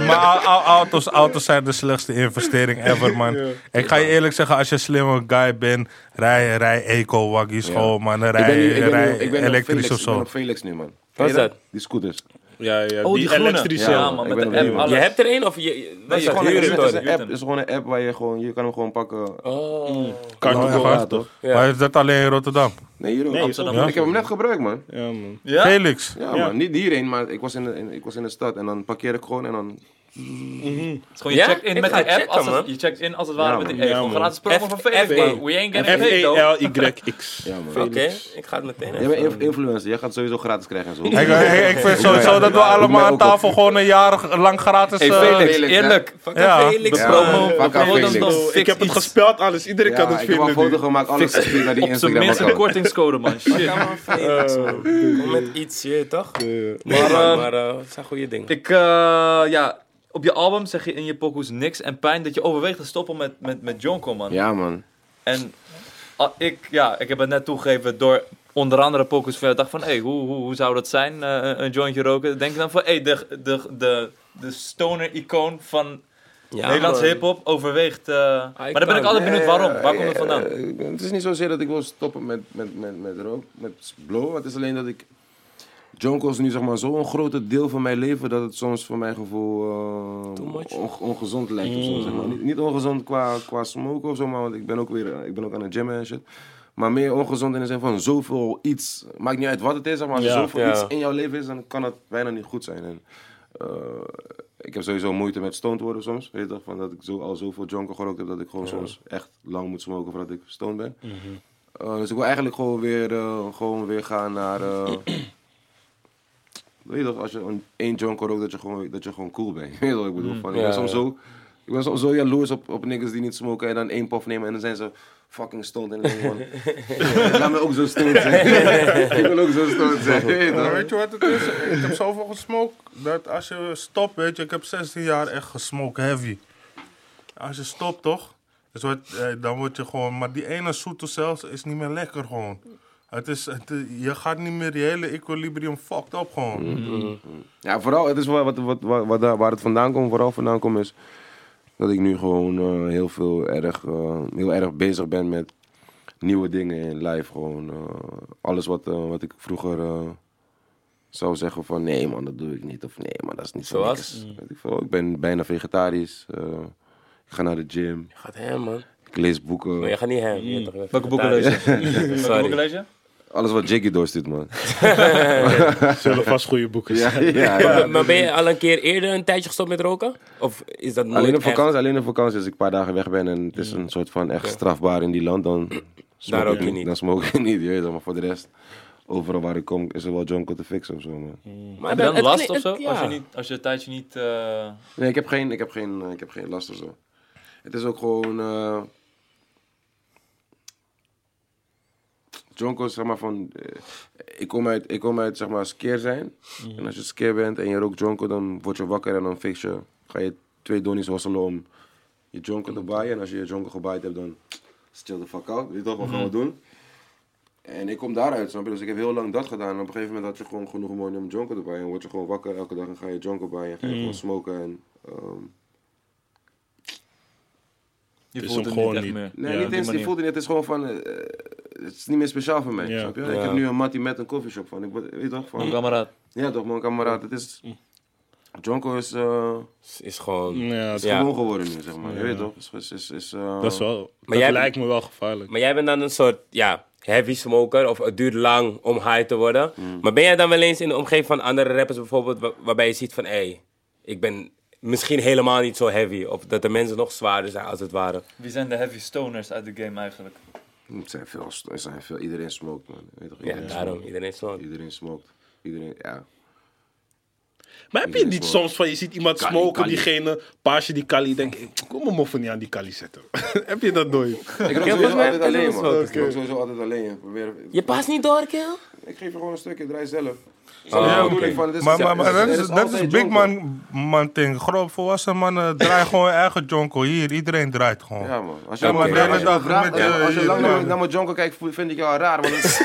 Maar au- au- auto's, auto's zijn de slechtste investering ever, man. Ik ga je eerlijk zeggen, als je een slimme guy bent, rij, rij eco-waggies gewoon, man. Ben Rij, nu, ik ben rij nu, ik ben op elektrisch Felix, of ik ben zo. op Felix nu, man. Wat is je dat? Die scooters. Ja, ja, Oh, die die groene. elektrische. Ja, man, ik met ben de app. Je hebt er één of je... Nee, is gewoon, een app, het is gewoon een app waar je gewoon, je kan hem gewoon pakken. Oh. Kan waar? Ja, toch? Ja. Maar is dat alleen in Rotterdam? Nee, hier ook. Nee, Amsterdam. Ja? Ik heb hem net gebruikt, man. Ja, man. Ja? Felix. Ja, Ja. man. Niet hierheen, maar ik was in, de, in, ik was in de stad en dan parkeer ik gewoon en dan... Het is gewoon, je Ja? checkt in Ik met die app, checken, als het, je checkt in als het ware Ja, met gewoon man. gratis promo F- van Facebook, F1. man. We ain't getting paid, though. F-E-L-Y-X. Oké, ik ga het meteen Jij bent influencer, jij gaat het sowieso gratis krijgen en zo. Ik, vind sowieso dat we allemaal aan tafel gewoon een jaar lang gratis... Hey eh, Felix, Felix, eerlijk. Fuck Ja. Felix, Ja, man. Promo, Ik heb het iets gespeeld, alles. Iedereen kan het ik heb een vinden. foto gemaakt, alles gestuurd naar die op zijn minst een kortingscode, man. Shit. Kom met iets, je toch? Maar, eh, eh, het zijn goede dingen. Ik, eh, ja, op je album zeg je in je pokoes niks en pijn dat je overweegt te stoppen met, met, met Jonko, man. Ja, man. En ah, ik, ja, ik heb het net toegegeven door onder andere pokoes van jou. dacht van, hé, hey, hoe, hoe, hoe zou dat zijn, eh, een- jointje roken? Dan denk ik dan van, hé, hey, de, de, de, de stoner-icoon van Ja, Nederlandse man. hip-hop overweegt... eh, maar dan ben ik altijd benieuwd waarom. Waar komt het vandaan? eh, het is niet zozeer dat ik wil stoppen met, met, met, met rook, met blowen. Het is alleen dat ik... Jonko is nu zeg maar zo'n grote deel van mijn leven dat het soms voor mijn gevoel eh, on- ongezond lijkt. Of zo, zeg maar. niet, niet ongezond qua, qua smoken of zo, maar want ik ben ook weer ik ben ook aan het gymmen en shit. Maar meer ongezond in de zin van zoveel iets. Maakt niet uit wat het is, maar als er Ja, zoveel ja. iets in jouw leven is, dan kan het bijna niet goed zijn. En, eh, ik heb sowieso moeite met stoned worden soms. Weet je toch? Van dat ik zo, al zoveel jonker gerookt heb dat ik gewoon soms echt lang moet smoken voordat ik stoned ben. Eh, dus ik wil eigenlijk gewoon weer, eh, gewoon weer gaan naar. weet je toch, als je een één jonker rookt, dat je gewoon, dat je gewoon cool bent. Weet je wat ik bedoel? Van, ik, ben soms ja. zo, ik ben soms zo jaloers op, op niggas die niet smoken en dan één puff nemen en dan zijn ze fucking stoned. En dan denk ik van, laat me ook zo stoned zijn. ik wil ook zo stoned zijn. Weet je toch? Weet je wat het is? Ik heb zoveel gesmokt dat als je stopt, weet je, ik heb 16 jaar echt gesmokt heavy. Als je stopt toch, dus wat, eh, dan word je gewoon, maar die ene zoete zelfs is niet meer lekker gewoon. Het is, het, je gaat niet meer, die hele equilibrium fucked up gewoon. Ja, vooral, het is wel wat, wat, wat, waar het vandaan komt, vooral vandaan komt, is dat ik nu gewoon eh, heel veel erg, eh, heel erg bezig ben met nieuwe dingen in live. Gewoon eh, alles wat, wat ik vroeger eh, zou zeggen van nee man, dat doe ik niet. Of nee man, dat is niet zo Zoals? Weet ik, veel. ik ben bijna vegetarisch. eh, ik ga naar de gym. Je gaat hem, man. Ik lees boeken. Maar je gaat niet hem. je Welke boeken lees je? Welke boeken Sorry. lees je? Alles wat Jiggy doorstuurt, man. Zullen vast goede boeken zijn. ja, ja. Maar, maar ben je al een keer eerder een tijdje gestopt met roken? Of is dat Alleen op echt- vakantie, alleen op vakantie, als ik een paar dagen weg ben en het is een soort van echt strafbaar in die land, dan ik je niet. niet. Dan smoke ik niet, je weet maar voor de rest, overal waar ik kom, is er wel jonko te fixen of zo, man. Maar Heb je dan het last of zo? het- ja. Als, je niet, als je een tijdje niet... eh, Nee, ik heb geen, ik heb geen, ik heb geen last of zo. Het is ook gewoon, eh jonko is zeg maar van, eh, ik kom uit, ik kom uit zeg maar skeer zijn. En als je skeer bent en je rookt jonko, dan word je wakker en dan fix je, ga je twee donnies hosselen om je jonko te baaien. En als je je jonko gebaaid hebt, dan chill the fuck out. Weet je toch, wat gaan we doen? En ik kom daaruit, snap je? Dus ik heb heel lang dat gedaan. En op een gegeven moment had je gewoon genoeg money om jonko te baaien. En word je gewoon wakker elke dag en ga je jonko baaien. Ga je gewoon smoken en... ehm, je is voelt hem het niet gewoon echt niet. meer. Nee, Ja, niet eens, die het niet. Het is gewoon van, eh, het is niet meer speciaal voor mij, Ja. snap je? Ja. Ik heb nu een mattie met een koffieshop van, ik, weet je toch? Mijn Van, kameraad. ja toch, mijn kameraad. Het is, Jonko is, eh, Is gewoon... Ja, is Ja. gewoon geworden nu, zeg maar. Je weet toch? Is, is, is, is, eh, dat is wel. Maar dat jij- lijkt me wel gevaarlijk. Maar jij bent dan een soort, ja, heavy smoker. Of het duurt lang om high te worden. Maar ben jij dan wel eens in de omgeving van andere rappers bijvoorbeeld... wa- waarbij je ziet van, hé, hey, ik ben misschien helemaal niet zo heavy. Of dat de mensen nog zwaarder zijn als het ware. Wie zijn de heavy stoners uit de game eigenlijk? Het zijn veel, er zijn veel, iedereen smoked, man. Weet toch? Ja, Iedereen daarom. smoked. Iedereen smokt. Iedereen smoked. Iedereen, ja. Maar heb je niet smokt. soms van, je ziet iemand Kali, smoken, Kali. diegene, paasje die Kali, denk ik, kom mijn moffen niet aan die Kali zetten. heb je dat nooit? Ik rook Ja, sowieso altijd heb ik alleen, man. Ik rook sowieso altijd alleen. Probeer, Je past niet door, kill? ik geef je gewoon een stukje, draai zelf. Ja, is, Maar, maar, maar dat is, dat is big jonko. man, man ding. Groot volwassen mannen draaien gewoon eigen jonko. Hier, iedereen draait gewoon. Ja man, als je, maar de hele je dag je- als je je- lang naar, mijn jonko kijkt, vind ik jou raar. Want dat, is,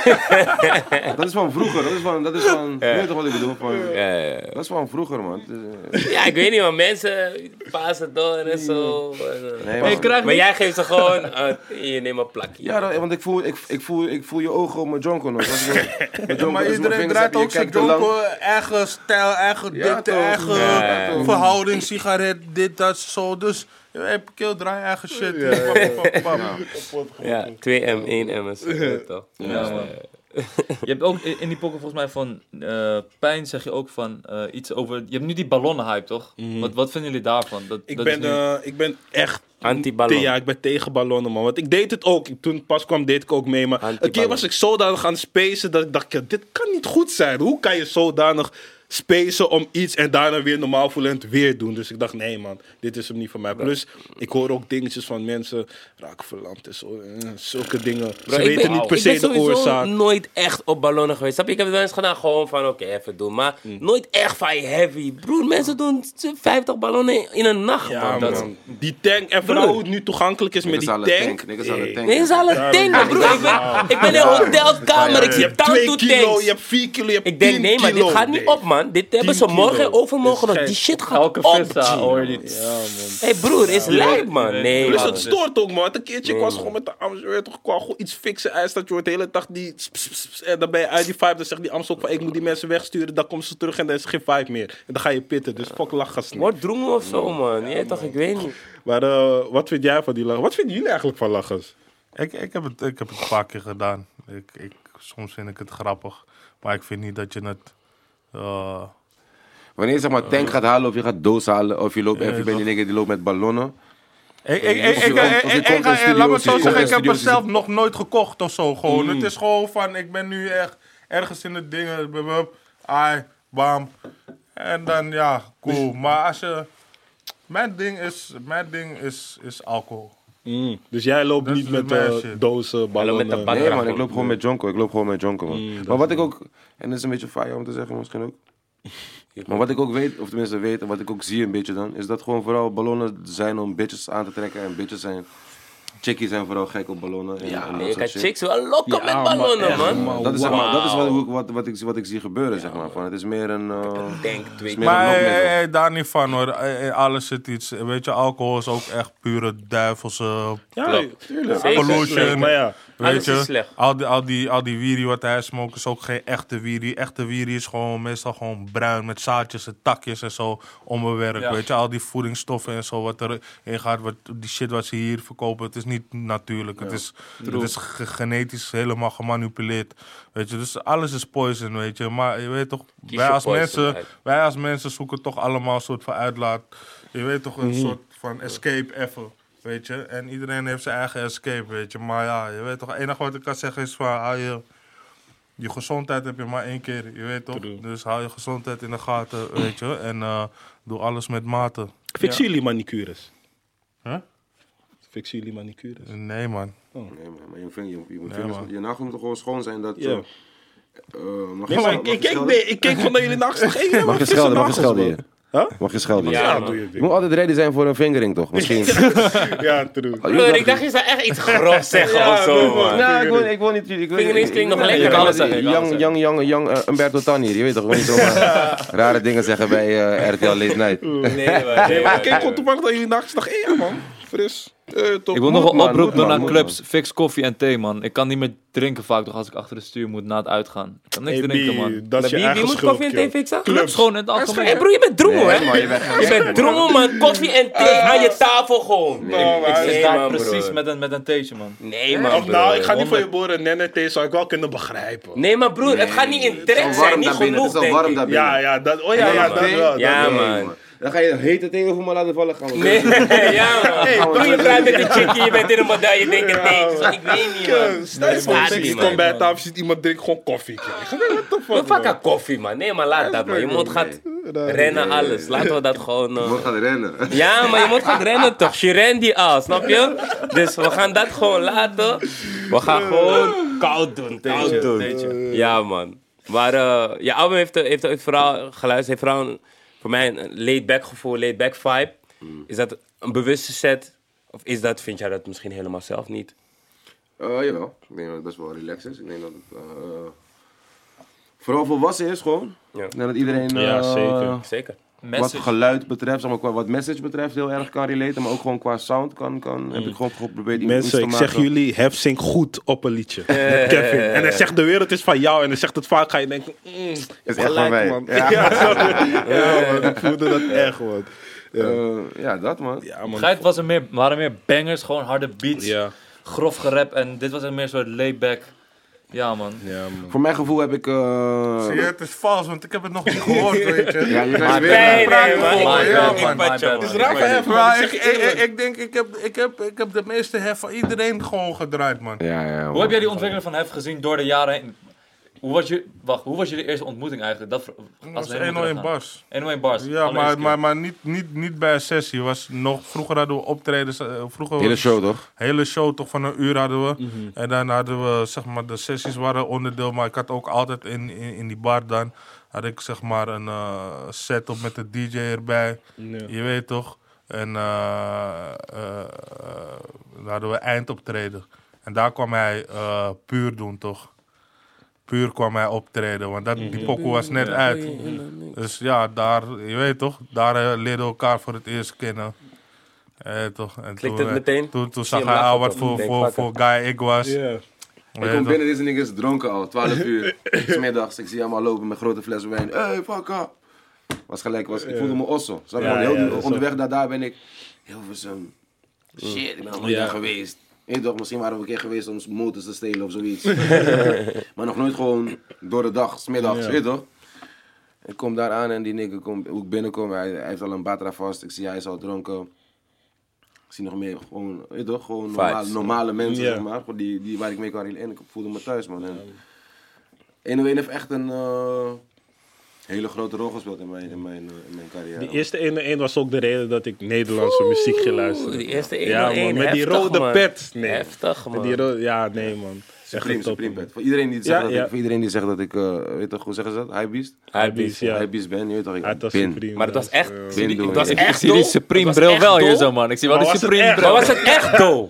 dat is van vroeger, dat is van, dat is van, je weet toch wat ik bedoel? Van, Ja, ja, ja. Dat is van vroeger man. Eh, Ja, ik weet niet, man. Mensen passen door en zo. Nee, maar, maar- maar jij geeft ze gewoon... eh, hier, neem een plakje. ja, want ik voel, ik, ik, voel, ik voel je ogen op mijn jonko nog. Jonko- Maar iedereen draait je ook zijn te lang- eigen stijl, eigen Ja, dikte, toch. eigen Ja, verhouding, sigaret, dit, dat, zo. Dus, je hebt kill, draai eigen shit. Pap, pap, pap. Ja, 2M, 1M is het toch? Je hebt ook in die pokken volgens mij van eh, pijn zeg je ook van eh, iets over. Je hebt nu die ballonnen hype toch? wat, wat vinden jullie daarvan? Dat, Ik dat ben, is nu- eh, ik ben echt... Anti-ballon. Ja, ik ben tegen ballonnen, man. Want ik deed het ook. Toen het pas kwam, deed ik ook mee. Maar een keer was ik zodanig aan het spacen dat ik dacht, ja, dit kan niet goed zijn. Hoe kan je zodanig spacen om iets en daarna weer normaal voelen en het weer doen? Dus ik dacht, nee man, dit is hem niet voor mij. Plus, ik hoor ook dingetjes van mensen, raak verlamd en zo. eh, Zulke dingen. Ze ik weten ben- niet per ik ben se de oorzaak. nooit echt op ballonnen geweest. Snap je? Ik heb het wel eens gedaan gewoon van oké, even doen. Maar Mm. nooit echt van heavy. Broer, mensen doen 50 ballonnen in een nacht, Ja, man. man. Die tank, en vooral hoe het nu toegankelijk is met Niggas die aan de tank. tank. Niggas aan de Hey. tank. Nee, is al een ding, man, broer. Ik ben, ik ben in een hotelkamer. Ik Je zie hebt 2 tanto kilo, je hebt 4 kilo, je hebt Ik denk, 10 nee, maar dit kilo. gaat niet Nee. op, man. Dit hebben ze 10 morgen overmorgen nog. Die shit gaat Elke op, vissa hoor je man. Hey broer, is lijp, man. Nee, Plus man. het stoort ook, man. Een keertje, ik was gewoon met de Ams, je weet toch, gewoon iets fixen. Hij staat, je hoort de hele dag die... en dan ben je uit die vibe, dan zegt die Ams ook van, ik moet die mensen wegsturen. Dan komen ze terug en dan is er geen vibe meer. En dan ga je pitten, dus fuck lachgas niet. Word droem of zo, man. Ja, toch, ik weet niet. Maar eh, wat vind jij van die lachgas? Wat vinden jullie eigenlijk van lachgas? Ik, ik, heb het, ik heb het een paar keer gedaan. Ik, ik, soms vind ik het grappig. Maar ik vind niet dat je het... eh, Wanneer je zeg maar tank gaat halen of je gaat doos halen of je loopt even bij die nigger die loopt met ballonnen. Ik, ik, je ik, ik- je laat me je zo zeggen, ik heb mezelf je- nog nooit gekocht of zo. Gewoon. Het is gewoon van, ik ben nu echt ergens in het dingen, ai, bam. En dan, ja, cool. Maar als je, mijn ding is, mijn ding is, is alcohol. Dus jij loopt Dat niet is met eh, dozen, ballonnen. met de bak- Nee man, ik loop gewoon met Jonko. Ik loop gewoon met Jonko man. Mm, maar wat ik ook, en dat is een beetje fire om te zeggen misschien ook. Maar wat ik ook weet, of tenminste weet, en wat ik ook zie een beetje dan, is dat gewoon vooral ballonnen zijn om bitches aan te trekken. En bitches zijn, chickies zijn vooral gek op ballonnen. En, en Ja, nee, ik had chicks wel lokken Ja, met ballonnen, echt, man. man. Dat is, zeg maar, dat is wat, wat, wat, ik, wat ik zie gebeuren, zeg maar. Van, het is meer een... eh, Denk twee Maar een hey, lokmiddel. hey, hey, daar niet van hoor. Eh, eh, Alles zit iets. Weet je, alcohol is ook echt pure duivelse. Ja, tuurlijk. Pollution. Maar ja, Weet je, is slecht. al die, al die, al die wierie wat hij smokt is ook geen echte wierie. Echte wierie is gewoon meestal gewoon bruin met zaadjes en takjes en zo onbewerkt. Ja. Weet je, al die voedingsstoffen en zo wat erin gaat, wat, die shit wat ze hier verkopen, het is niet natuurlijk. Het is, het is ge- genetisch helemaal gemanipuleerd. Weet je, dus alles is poison, weet je. Maar je weet toch, Kies wij als, poison mensen, uit. wij als mensen zoeken toch allemaal een soort van uitlaat. Je weet toch, een soort van escape even. Weet je, en iedereen heeft zijn eigen escape, weet je. Maar ja, je weet toch, het enige wat ik kan zeggen is van, hou je, je gezondheid heb je maar één keer, je weet toch. True. Dus hou je gezondheid in de gaten, weet je. En eh, doe alles met mate. Fixen jullie manicures? Huh? Jullie manicures? Nee, man. Nee, man, maar je, vinger, je, je, Nee, vingers, man. je nagel moet gewoon schoon zijn. Dat, eh, eh, mag Nee, je maar ik, je keek, schelden? nee, ik keek van naar jullie nachts. Mag Mag je schelden, mag je schelden hier? Huh? Mag je schelden? Ja, Ja, doe je ding. moet altijd ready zijn voor een vingering, toch? Misschien. Ja, true. Broer, ik dacht je zou echt iets grofs zeggen Ja, of zo, man. maar. Nou, ik wil, ik wil niet... Ik wil, Vingerings klinkt nog lekker. Je kan het zeggen, Young, young, young, young uh, Umberto Tan hier. Je weet toch, gewoon niet zomaar rare dingen zeggen bij eh, RTL Late Night. Nee, man. Nee, Nee, maar ik keek gewoon toevallig naar jullie nachts. Ik dacht, hé, ja, man. Fris. Eh, toch. Ik wil Moet, nog een man, oproep doen man, aan moet, clubs. Fix koffie en thee, man. Ik kan niet meer drinken vaak, toch als ik achter de stuur moet na het uitgaan. Ik kan niks Hey, drinken, man. Dat is Maar je wie, moet koffie en thee fixen? Clubs gewoon in het Hé algemeen. broer, je bent drommel, Nee, hè? man, je bent Je bent man. drommel, man. Koffie en thee aan je tafel gewoon. Maar- Ik Nee, sta man, precies broer. met een, met een theetje, man. Nee, man, Of nou, ik ga niet voor je boren. Nenne thee zou ik wel kunnen begrijpen. Nee, maar broer, het gaat niet in trek zijn. Niet daar genoeg, denk daar ik. Ja, ja, dat, oh ja, ja, dat Nee, wel. Ja, man. Dan ga je hete thee over me laten vallen. Gaan we Nee, ja, man. Gaan Broer, je praat doen. met die chickie, je bent in een model, je denkt het Ja, niet. Ik weet niet, man. Stel je voor, Nee, je je komt bij het tafel, je ziet iemand drinkt gewoon koffie. pakken man. koffie, man. Nee, maar laat dat, man. Je mond gaat rennen, alles. Laten we dat gewoon... eh, We gaan rennen. Ja, maar je moet gaan rennen toch? Je rent die al, snap je? Dus we gaan dat gewoon laten. We gaan gewoon koud doen. Koud doen. Ja, man. Maar eh je album heeft, heeft, heeft vooral geluisterd. Heeft vooral een- voor mij een laid-back gevoel, laid-back vibe. Is dat een bewuste set? Of is dat, vind jij dat misschien helemaal zelf niet? Eh, jawel, ik denk dat het best wel relaxed is. Ik denk dat het eh, vooral volwassen is gewoon. Ja. Dat iedereen Ja, eh, zeker. Wat geluid betreft, zeg maar, qua, wat message betreft heel erg kan relaten. Maar ook gewoon qua sound kan, kan heb ik gewoon geprobeerd iets Mensen, te ik maken. zeg jullie, Hef goed op een liedje. Met Kevin. En hij zegt de wereld is van jou. En hij zegt het vaak, ga je denken, mm, is echt van mij. man. Ja. Ja, sorry. ja man, ik voelde dat echt, man. Ja, Eh, ja, dat man. ja man. Was er meer, waren meer bangers, gewoon harde beats, Ja, grof gerap. En dit was er meer zo'n laid-back. Ja, man. ja man. Voor mijn gevoel heb ik... eh, Zie je, het is vals, want ik heb het nog niet gehoord, weet je. ja, je Maar- krijgt weer... Nee, nee, praten man. ja, man. Hef. Maar Ik ik denk, ik heb, ik, heb, ik heb de meeste hef van iedereen gewoon gedraaid, man. Ja, ja, man. Hoe heb jij die ontwikkeling van Hef gezien door de jaren heen? Hoe was, je, wacht, hoe was jullie eerste ontmoeting eigenlijk? Dat, als was we helemaal 101 teruggaan. bars. 101 bars. Ja, maar, keer. maar, maar niet, niet, niet bij een sessie. Was nog, vroeger hadden we optredens. eh, vroeger Hele was- show, toch? hele show toch van een uur hadden we. En dan hadden we, zeg maar, de sessies waren onderdeel. Maar ik had ook altijd in, in, in die bar dan, had ik zeg maar een eh, set op met de DJ erbij. Ja. Je weet toch? En eh, eh, dan hadden we eindoptreden. En daar kwam hij eh, puur doen, toch? Puur kwam hij optreden, want dat, die pokoe was net uit. Dus ja, daar, je weet toch, daar eh, leerden we elkaar voor het eerst kennen. Eh, toch? En Klikt toen, het eh, meteen? Toen, zag hij al wat voor, voor, voor guy ik was. Ja. Ik kom binnen, deze niggas dronken al, 12 uur. Smiddags, ik zie hem al lopen met grote flessen wijn. Hey, fuck up. Was gelijk, was, ik voelde me osso. Zag je, Ja, gewoon heel, ja, onderweg naar daar ben ik. Hilversum. Shit, ik ben nog nooit Ja. daar geweest. Toch, misschien waren we een keer geweest om motors te stelen of zoiets. maar nog nooit gewoon door de dag, smiddags, Ja. weet je toch? Ik kom daar aan en die nigger komt, hoe ik binnenkom, hij, hij heeft al een batra vast. Ik zie hij is al dronken. Ik zie nog meer, gewoon, weet je toch, gewoon normale, normale mensen, zeg maar. Gewoon Die, die, waar ik mee kan. En ik voelde me thuis, man. En 101 heeft echt een eh, hele grote rol gespeeld in mijn, in mijn, eh, in mijn carrière. Die eerste 101 was ook de reden dat ik Nederlandse muziek ging luisteren. Die eerste 1 Ja, man, met die rode pet. Nee. Heftig, man. Met die rode, ja, nee, man. Echt Supreme. Supreme Pet. Voor iedereen die zegt, Ja, dat, ja. Ik, voor iedereen die zegt dat ik, eh, weet toch, hoe zeggen ze dat? Hypebeast? Hypebeast, ja. Hypebeast ben, je weet toch, ik Ja. Supreme. Maar het was echt... Bin doen. Het was Ik- Ik echt zie die. Supreme bril echt wel hier zo, man. Ik zie wel die Supreme echt? bril. Maar was het echt dan?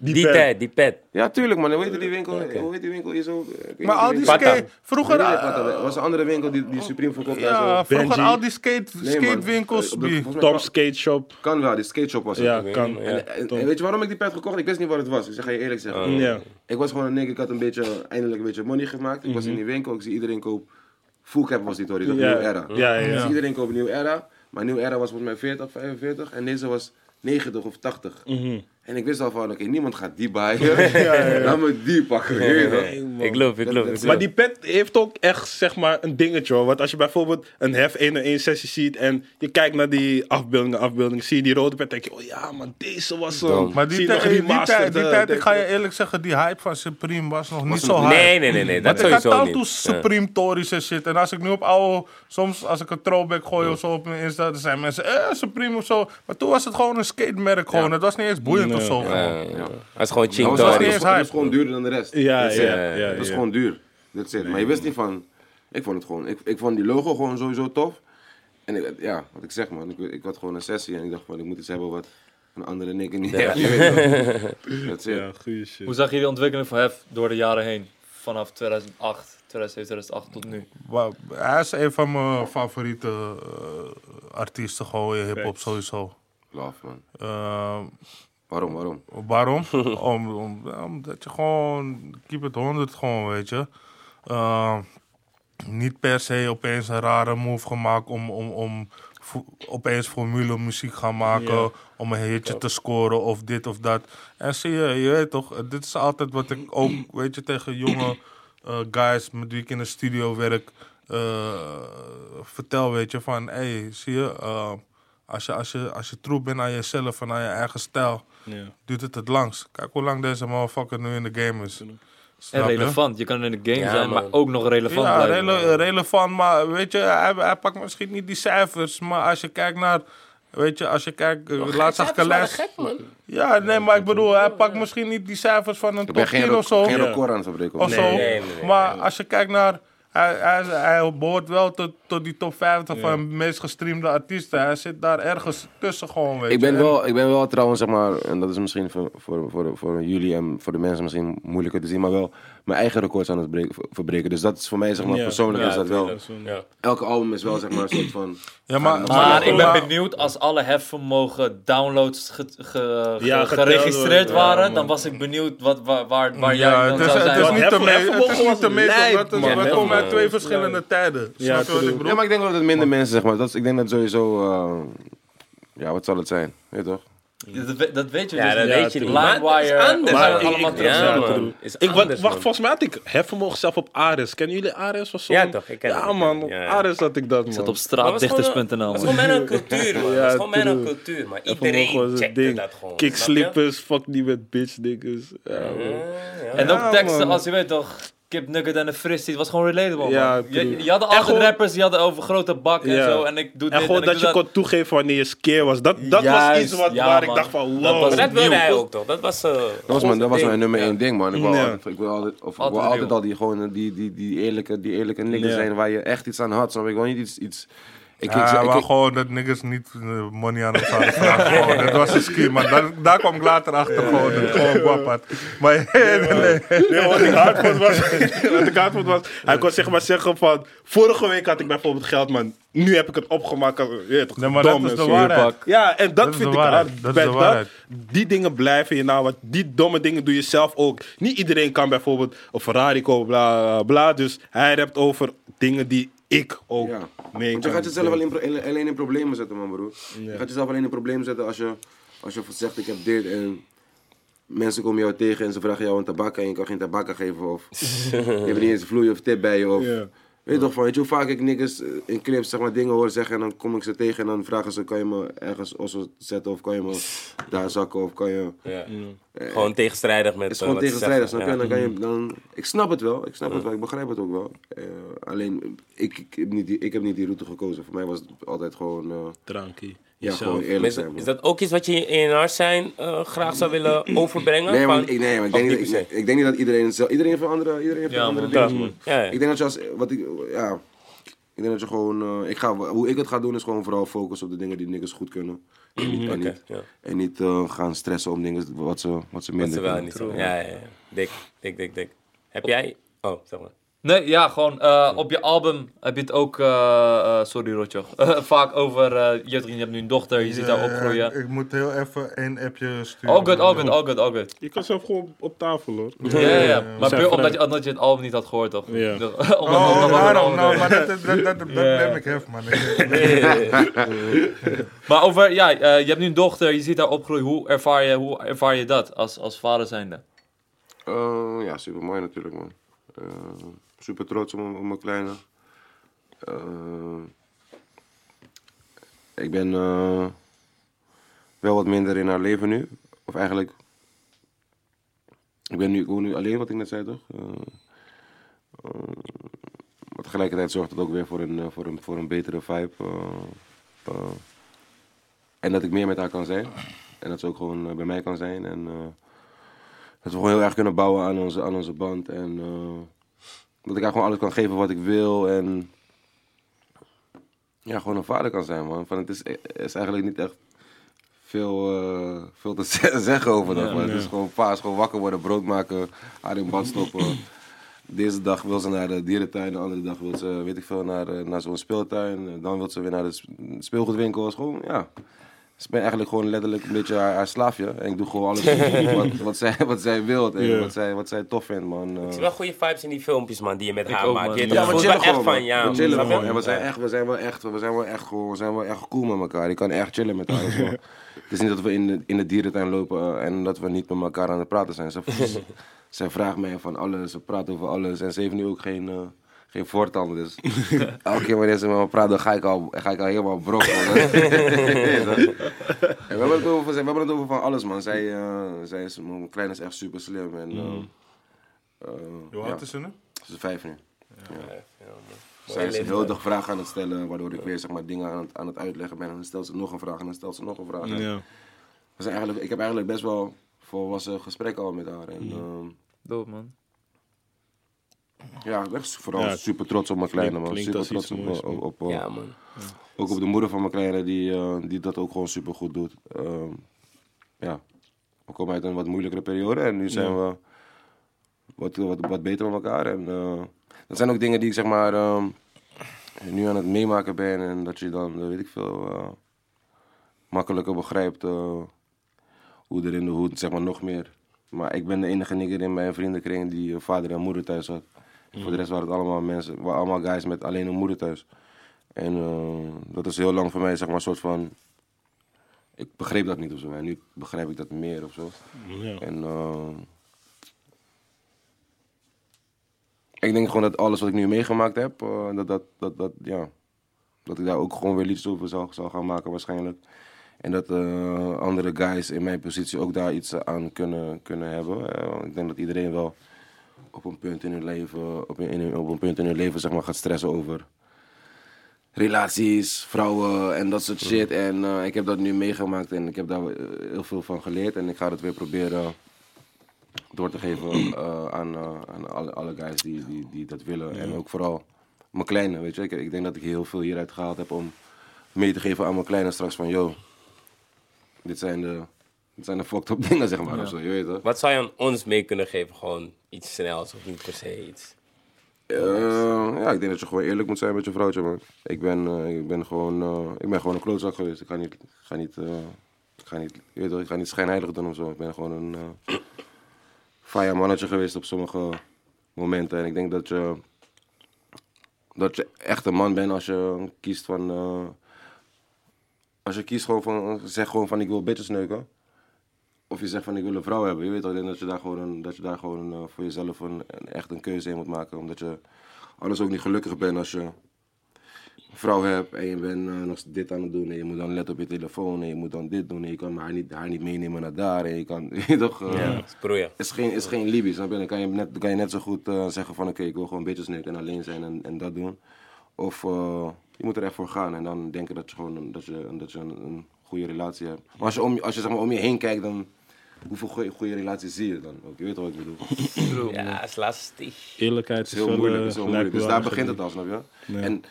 Die, pet. tijd, die pet. Ja, tuurlijk man. Hoe heet die winkel? Hoe heet die winkel weet niet Maar al die skate... Vroeger... Nee, nee, eh, was een andere winkel die, die Supreme verkocht. Ja, zo. vroeger Benji. al die skate, Nee, skatewinkels. Die- volgens mij Tom Skate Shop. Kan wel, die skate shop was het. Ja, kan. Ja. En, en weet je waarom ik die pet gekocht? Ik wist niet wat het was. Ik zeg ga je eerlijk zeggen. Ja. Ik was gewoon een nigger, ik had een beetje, eindelijk een beetje money gemaakt. Ik was in die winkel, ik zie iedereen koop. Full cap was die dat Mhm. Ja. New Era. Ja, ja, zie iedereen koop New Era, maar New Era was volgens mij 40, 45 en deze was 90 of 80. Mhm. En ik wist al van, oké, niemand gaat die buyen. Laat me die pakken. wel. Ik geloof, ik geloof. Maar die pet heeft ook echt zeg maar een dingetje hoor. Want als je bijvoorbeeld een hef 1 1 sessie ziet en je kijkt naar die afbeeldingen, afbeeldingen, zie je die rode pet, denk je, oh ja, man, deze was zo. Maar die, tijd, die, tijd, die tijd, ik ga je eerlijk zeggen, die hype van Supreme was nog niet zo hard. Nee, nee, nee, nee. Dat Want ik had sowieso al niet. Supreme Tories en shit. En als ik nu op oude, soms als ik een throwback gooi of zo op mijn Insta, dan zijn mensen, eh, Supreme of zo. Maar toen was het gewoon een skatemerk gewoon. Het was niet eens boeiend of zo. Ja, ja. Dat is gewoon was dat is gewoon- is duurder dan de rest. Ja, ja, ja, ja. Dat is gewoon duur. Dat it. Maar je wist niet van. Ik vond het gewoon. Ik, ik vond die logo gewoon sowieso tof. En ik, ja, wat ik zeg man. Ik, ik had gewoon een sessie en ik dacht van ik moet iets hebben wat een andere nigger niet heeft. That's it. Ja, goeie shit. Hoe zag je die ontwikkeling van Hef door de jaren heen? Vanaf 2008, 2007, 2008 tot nu. Wauw, Hij is een van mijn favoriete eh, artiesten gewoon in hip-hop sowieso. Love man. Eh, Waarom, waarom? Waarom? om, om, omdat je gewoon, keep it 100 gewoon, weet je. Uh, niet per se opeens een rare move gemaakt om, om, om vo- opeens formule muziek gaan maken. Om een hitje te scoren of dit of dat. En zie je, je weet toch, dit is altijd wat ik ook, weet je, tegen jonge eh, guys met wie ik in de studio werk, eh, vertel, weet je, van, hé, hey, zie je, eh, als je, als, je, als je troep bent aan jezelf en aan je eigen stijl, Ja. duurt het het langst. Kijk hoe lang deze motherfucker nu in de game is. Snap relevant. Je kan in de game Ja, zijn, maar man. ook nog relevant Ja, blijven. rele- relevant, maar weet je, hij, hij pakt misschien niet die cijfers, maar als je kijkt naar, weet je, als je kijkt, eh, laatst zag ik een lijst. Ja, nee, maar ik bedoel, hij pakt misschien niet die cijfers van een Ik top ben geen, 10 ro- of zo. geen Ja. record aan het verbreken. Of hoor. zo. Nee, nee, nee, nee, maar als je kijkt naar, hij, hij, hij behoort wel tot, tot die top 50 van de meest gestreamde artiesten. Hij zit daar ergens tussen gewoon, weet Ik ben, En- wel, ik ben wel trouwens, zeg maar, en dat is misschien voor, voor, voor, voor jullie en voor de mensen misschien moeilijker te zien, maar wel mijn eigen records aan het breken, verbreken. Dus dat is voor mij, zeg maar, Ja. persoonlijk Ja, is dat wel. Ja. Elke album is wel, zeg maar, een soort van. Ja, maar, Maar ik ben benieuwd als alle hefvermogen downloads ge- ge- ge- Ja, geteld geregistreerd waren, man. dan was ik benieuwd wat, waar, waar, waar Ja, jij dan het is, zou het zijn. het is was niet te mee- lijp, want het- komen uit twee verschillende tijden. Ja, Snap je wat true. ik bedoel? Ja, maar ik denk wel dat het minder mensen, zeg maar. Dat is, ik denk dat sowieso. eh, ja, wat zal het zijn? Weet je toch? Dat, we- dat weet je Ja, dus dat niet. weet je niet. Maar LimeWire, anders, we man. gaan allemaal Ik- terug Ja, man. Is Ik, anders, wacht, man. volgens mij had ik hefvermogen zelf op Ares. Kennen jullie Ares? Was zo'n- Ja, toch, ik ken ja, het. man, op Ja, ja. Ares had ik dat, man. Zat op Maar straatdichters.nl. Het is gewoon een cultuur, man. Ja, Het is gewoon true. cultuur, maar Hefvermogen iedereen checkte ding. dat gewoon. Kick snap je? slippers, fuck die met bitch niggas. Ja, man. Ja, ja. En ook Ja, teksten man. als je weet toch, Kip Nugget en de Fristie, het was gewoon relatable Ja, man. Je, je hadden En altijd gewoon- rappers die hadden over grote bakken en zo en ik doe En dit gewoon en ik dat je kon toegeven wanneer je skeer was. Dat, dat was iets wat, ja, waar ik dacht van, Dat wow. was Maar dat wilde nieuw. hij ook toch? Dat was, eh, Dat was mijn, dat was mijn nummer Ja. één ding, man. Ik wil altijd, ik wil altijd, of ik wil Altijd altijd real. al die, gewoon, die, die, die eerlijke, die eerlijke Ja. zijn waar je echt iets aan had. Snap? Ik wil niet iets... iets ik, Ja, ik, hij ik, gewoon dat niggas niet eh, money aan hem zouden vragen. Gewoon, Dat was een scheme, maar daar, daar kwam ik later achter gewoon. Dat gewoon guap had. Maar nee, nee, nee. Nee, wat ik hard vond was, wat ik hard vond was, hij kon zeg maar zeggen van, vorige week had ik bijvoorbeeld geld, man. Nu heb ik het opgemaakt. als- Je weet toch, Nee, maar dat is de waarheid. Ja, en dat, vind ik hard. Dat is de waarheid. Die dingen blijven je nou, want die domme dingen doe je zelf ook. Niet iedereen kan bijvoorbeeld een Ferrari kopen, bla bla. Dus hij rapt over dingen die ik ook Ja. mee Want je gaat jezelf alleen, in pro- alleen in problemen zetten, man, broer. Je gaat jezelf alleen in problemen zetten als je, als je zegt: Ik heb dit en mensen komen jou tegen en ze vragen jou een tabak en je kan geen tabak geven. Of je hebt niet eens een vloei of tip bij je. Of, Ja. Weet je toch, van, weet je hoe vaak ik niggas eh, in clips zeg maar, dingen hoor zeggen en dan kom ik ze tegen en dan vragen ze: Kan je me ergens osso zetten of kan je me daar zakken of kan je. Ja. Gewoon tegenstrijdig met Het is eh, gewoon tegenstrijdig, zeggen. snap je? Ja. Dan kan je dan, ik snap het wel, ik snap het wel, ik begrijp het ook wel. Eh, alleen, ik, ik, heb niet die, ik heb niet die route gekozen. Voor mij was het altijd gewoon, eh, Drankie. Ja, Jezelf. gewoon eerlijk Is, zijn. dat- man. is dat ook iets wat je in je hart zijn eh, graag zou willen overbrengen? Nee, maar Van- ik, nee, maar ik, denk niet ik, ik denk niet dat iedereen hetzelfde... Iedereen heeft een andere, iedereen heeft Ja, andere dingen, Ja. man. Ja, ja. Ik denk dat je als... Wat ik, ja, Ik denk dat je gewoon, eh, ik ga, hoe ik het ga doen is gewoon vooral focussen op de dingen die niggas goed kunnen. En niet, en Oké, niet, ja. en niet eh, gaan stressen om dingen wat ze, wat ze Dat minder is wel kunnen. niet zo. Ja, ja, ja. Dik, dik, dik, dik. Heb jij... Oh, zeg maar. Nee, ja, gewoon eh, op je album heb je het ook, eh, eh, sorry Rotjoch, vaak over, eh, je, hebt, je hebt nu een dochter, je ziet haar opgroeien. Ik moet heel even één appje sturen. All good, all good, all good, all good. Je kan zelf gewoon op tafel hoor. Ja, ja, ja. Maar puur omdat je, omdat je het album niet had gehoord, of? Ja. omdat, Oh, daarom. Nou, maar dat, dat, dat, dat, dat Ja. blem ik hef, man. Maar over, ja, eh, je hebt nu een dochter, je ziet haar opgroeien. Hoe ervaar je, hoe ervaar je dat als, als vader zijnde? Eh, ja, super mooi natuurlijk, man. Super trots op, op mijn kleine. Eh, ik ben eh, wel wat minder in haar leven nu. Of eigenlijk. Ik ben nu, ik woon nu alleen, wat ik net zei toch? Eh, eh, maar tegelijkertijd zorgt het ook weer voor een, voor een, voor een betere vibe. en dat ik meer met haar kan zijn. En dat ze ook gewoon bij mij kan zijn. En, dat we gewoon heel erg kunnen bouwen aan onze, aan onze band. En dat ik haar gewoon alles kan geven wat ik wil. En ja, gewoon een vader kan zijn, man. Van, het is, is eigenlijk niet echt veel, eh, veel te ze- zeggen over dat. man. Het is gewoon paas, gewoon wakker worden, brood maken, haar in bad stoppen. Deze dag wil ze naar de dierentuin, de andere dag wil ze, weet ik veel, naar, eh, naar zo'n speeltuin. Dan wil ze weer naar de sp- speelgoedwinkel. Gewoon, ja. Dus ik ben eigenlijk gewoon letterlijk een beetje haar, haar slaafje. En ik doe gewoon alles wat, wat, zij, wat zij wil en wat, zij, wat zij tof vindt, man. Eh, Ik zie wel goede vibes in die filmpjes, man, die je met Ik haar ook, maakt. Je, Ja, we chillen wel echt gewoon, van, man. ja. We chillen gewoon. En we zijn, echt, we, zijn wel echt, we zijn wel echt gewoon, we zijn wel echt cool met elkaar. Je kan echt chillen met haar. Het is Het niet dat we in de, in de dierentuin lopen eh, en dat we niet met elkaar aan het praten zijn. Ze, ze, zij vraagt mij van alles, ze praat over alles. En ze heeft nu ook geen, eh, geen voortanden. Dus elke keer wanneer ze met me praat, dan ga ik al, ga ik al helemaal brok. man. en we hebben, het over, we hebben het over van alles, man. Zij, eh, zij is, mijn kleine is echt super slim. En, eh, eh, Hoe ja, oud is ze nu? ze is vijf nu. Mooie Zij is heel de vragen aan het stellen, waardoor ik weer zeg maar, dingen aan het, aan het uitleggen ben. En dan stelt ze nog een vraag en dan stelt ze nog een vraag. Ja. We zijn eigenlijk, ik heb eigenlijk best wel volwassen gesprekken al met haar. En, ehm, Dope, man. Ja, ik ben vooral Ja, super trots op mijn kleine man. klinkt Super trots op, moois, op, op, Ja, man. ook op de moeder van mijn kleine, die, eh, die dat ook gewoon super goed doet. Ehm, ja, we komen uit een wat moeilijkere periode en nu zijn we wat, wat, wat beter met elkaar. En eh, dat zijn ook dingen die ik zeg maar ehm, nu aan het meemaken ben en dat je dan, weet ik veel, eh, makkelijker begrijpt eh, hoe er in de hoed, zeg maar, nog meer. Maar ik ben de enige nigger in mijn vriendenkring die vader en moeder thuis had. Voor de rest waren het allemaal mensen, waren allemaal guys met alleen een moeder thuis. En eh, dat is heel lang voor mij, zeg maar, een soort van. Ik begreep dat niet of zo. En nu begrijp ik dat meer of zo. Ja. En eh, ik denk gewoon dat alles wat ik nu meegemaakt heb, eh, dat, dat, dat, dat, ja, dat ik daar ook gewoon weer liedjes over zal, zal gaan maken waarschijnlijk. En dat andere guys in mijn positie ook daar iets aan kunnen, kunnen hebben. Ik denk dat iedereen wel op een punt in hun leven, op een, op een punt in hun leven zeg maar, gaat stressen over relaties, vrouwen en dat soort shit. En eh, ik heb dat nu meegemaakt en ik heb daar eh, heel veel van geleerd. En ik ga dat weer proberen door te geven eh, aan, aan alle, alle guys die, die, die dat willen. En ook vooral mijn kleine, weet je. Ik, ik denk dat ik heel veel hieruit gehaald heb om mee te geven aan mijn kleine straks van... Yo, dit zijn de, dit zijn de fucked up dingen, zeg maar. Of zo, je weet het. Wat zou je aan ons mee kunnen geven? Gewoon iets snels of niet per se iets? Eh, ja, ik denk dat je gewoon eerlijk moet zijn met je vrouwtje, man. Ik ben, eh, ik ben, gewoon, eh, ik ben gewoon een klootzak geweest. Ik ga niet, ga niet, ik ga niet, ik ga niet schijnheilig doen of zo. Ik ben gewoon een fire mannetje geweest op sommige momenten. En ik denk dat je, dat je echt een man bent als je kiest van, als je kiest gewoon van, zeg gewoon van ik wil bitches neuken. Of je zegt van ik wil een vrouw hebben. Je weet denk dat je daar gewoon, een, dat je daar gewoon eh, voor jezelf een, een, echt een keuze in moet maken. Omdat je anders ook niet gelukkig bent als je een vrouw hebt en je bent eh, nog dit aan het doen. En je moet dan letten op je telefoon en je moet dan dit doen. En je kan haar niet, haar niet meenemen naar daar. En je kan, je toch... eh, Ja, sproeien. is geen, is geen je? Dan kan je net, kan je net zo goed zeggen van oké, ik wil gewoon bitches neuken en alleen zijn en, en dat doen. Of je moet er echt voor gaan en dan denken dat je gewoon dat je, dat je een, een goede relatie hebt. Maar als je, om, als je zeg maar, om je heen kijkt, dan hoeveel goede, goede relaties zie je dan? Ook, je weet toch wat ik bedoel? Het Ja, is lastig. Eerlijkheid is is heel wel, moeilijk. eh, is heel lijkt moeilijk. Dus daar begint het al, snap je? Ja. En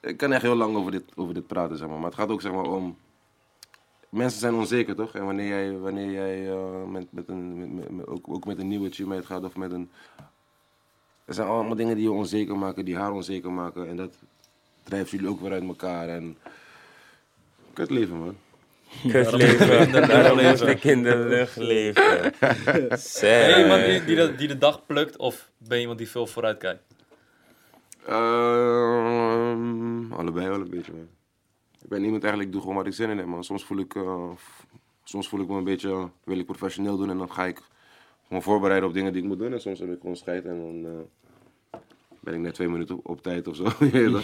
ik kan echt heel lang over dit, over dit praten, zeg maar. Maar het gaat ook zeg maar om. Mensen zijn onzeker, toch? En wanneer jij, wanneer jij eh, met, met een, met, met- met- ook, ook met een nieuwe teammate gaat of met een. Er zijn allemaal dingen die je onzeker maken, die haar onzeker maken. En dat drijft jullie ook weer uit elkaar. En. Kut leven, man. Kutleven. Daarom moest ik in de lucht leven. Ben je iemand die, die, de, die de dag plukt of ben je iemand die veel vooruit kijkt? Ehm, allebei wel een beetje, man. Ik ben iemand eigenlijk, ik doe gewoon wat ik zin in heb, man. Soms voel ik, eh, f- soms voel ik me een beetje, wil ik professioneel doen en dan ga ik gewoon voorbereiden op dingen die ik moet doen. En soms heb ik gewoon scheid en dan eh, ben ik net twee minuten op, op tijd of zo. Dan,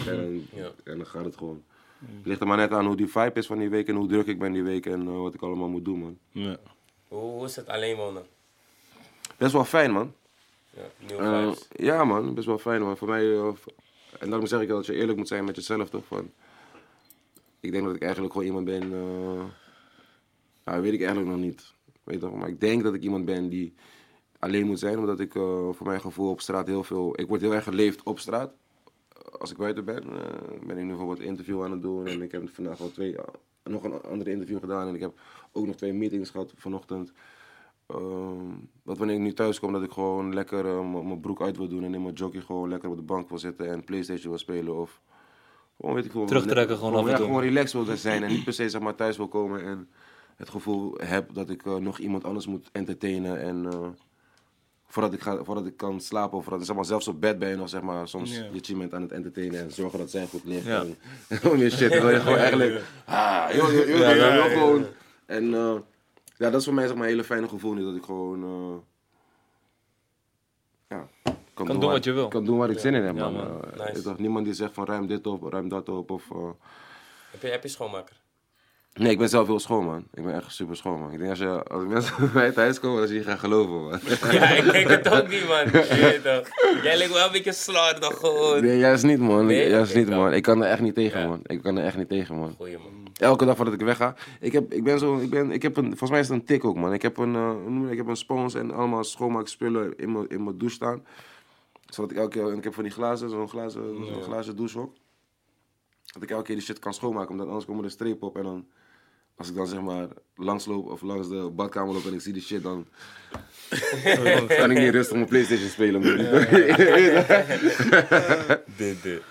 en dan gaat het gewoon. Het ligt er maar net aan hoe die vibe is van die week en hoe druk ik ben die week en eh, wat ik allemaal moet doen, man. Ja. Hoe, hoe is het alleen wonen? Best wel fijn, man. Ja, nieuwe Eh, vibes. ja, man, best wel fijn. Maar voor mij, eh, en daarom zeg ik dat je eerlijk moet zijn met jezelf, toch? Van, ik denk dat ik eigenlijk gewoon iemand ben. eh nou, weet ik eigenlijk nog niet. Weet toch? Maar ik denk dat ik iemand ben die alleen moet zijn, omdat ik eh, voor mijn gevoel op straat heel veel. Ik word heel erg geleefd op straat. Als ik buiten ben, eh, ben ik nu bijvoorbeeld een interview aan het doen. En ik heb vandaag al twee, nog een andere interview gedaan. En ik heb ook nog twee meetings gehad vanochtend. Ehm, dat wanneer ik nu thuis kom, dat ik gewoon lekker eh, mijn broek uit wil doen en in mijn jockey gewoon lekker op de bank wil zitten en Playstation wil spelen of gewoon weet ik veel. Terugtrekken le- gewoon af en ja, toe. gewoon relaxed wil zijn en niet per se zeg maar thuis wil komen en het gevoel heb dat ik eh, nog iemand anders moet entertainen en eh, voordat ik ga, voordat ik kan slapen of voordat zeg maar zelfs op bed ben je nog zeg maar soms je team aan het entertainen en zorgen dat zij goed ligt Ja. en, gewoon meer shit. Dan wil je gewoon eigenlijk ah, joh, joh, Ja, ja, gewoon en eh, ja, dat is voor mij zeg maar een hele fijne gevoel nu dat ik gewoon eh, ja, kan, doen wat je wil. Kan doen waar ik zin in heb, Ja, man. man. Eh, Nice. is toch niemand die zegt van ruim dit op, ruim dat op of... eh, Heb je, heb je schoonmaker? Nee, ik ben zelf heel schoon, man. Ik ben echt super schoon, man. Ik denk als, je, als mensen bij mij thuis komen, dat ze je gaan geloven, man. Ja, ik denk het ook niet, man. Je weet toch. Jij lijkt wel een beetje slordig gewoon. Nee, juist niet, man. Nee? Juist niet, dan. man. Ik kan er echt niet tegen, Ja. man. Ik kan er echt niet tegen, man. Goeie, man. Elke dag voordat ik wegga. Ik heb, ik ben zo, ik ben, ik heb een, volgens mij is het een tik ook, man. Ik heb een, dat? ik heb een spons en allemaal schoonmaakspullen in mijn, in mijn douche staan. Zodat ik elke keer, en ik heb van die glazen, zo'n glazen, zo'n glazen douchehok. Dat ik elke keer die shit kan schoonmaken, omdat anders komen er strepen op en dan... Als ik dan zeg maar langs loop of langs de badkamer loop en ik zie die shit, dan kan ik niet rustig mijn Playstation spelen. Dit, dit.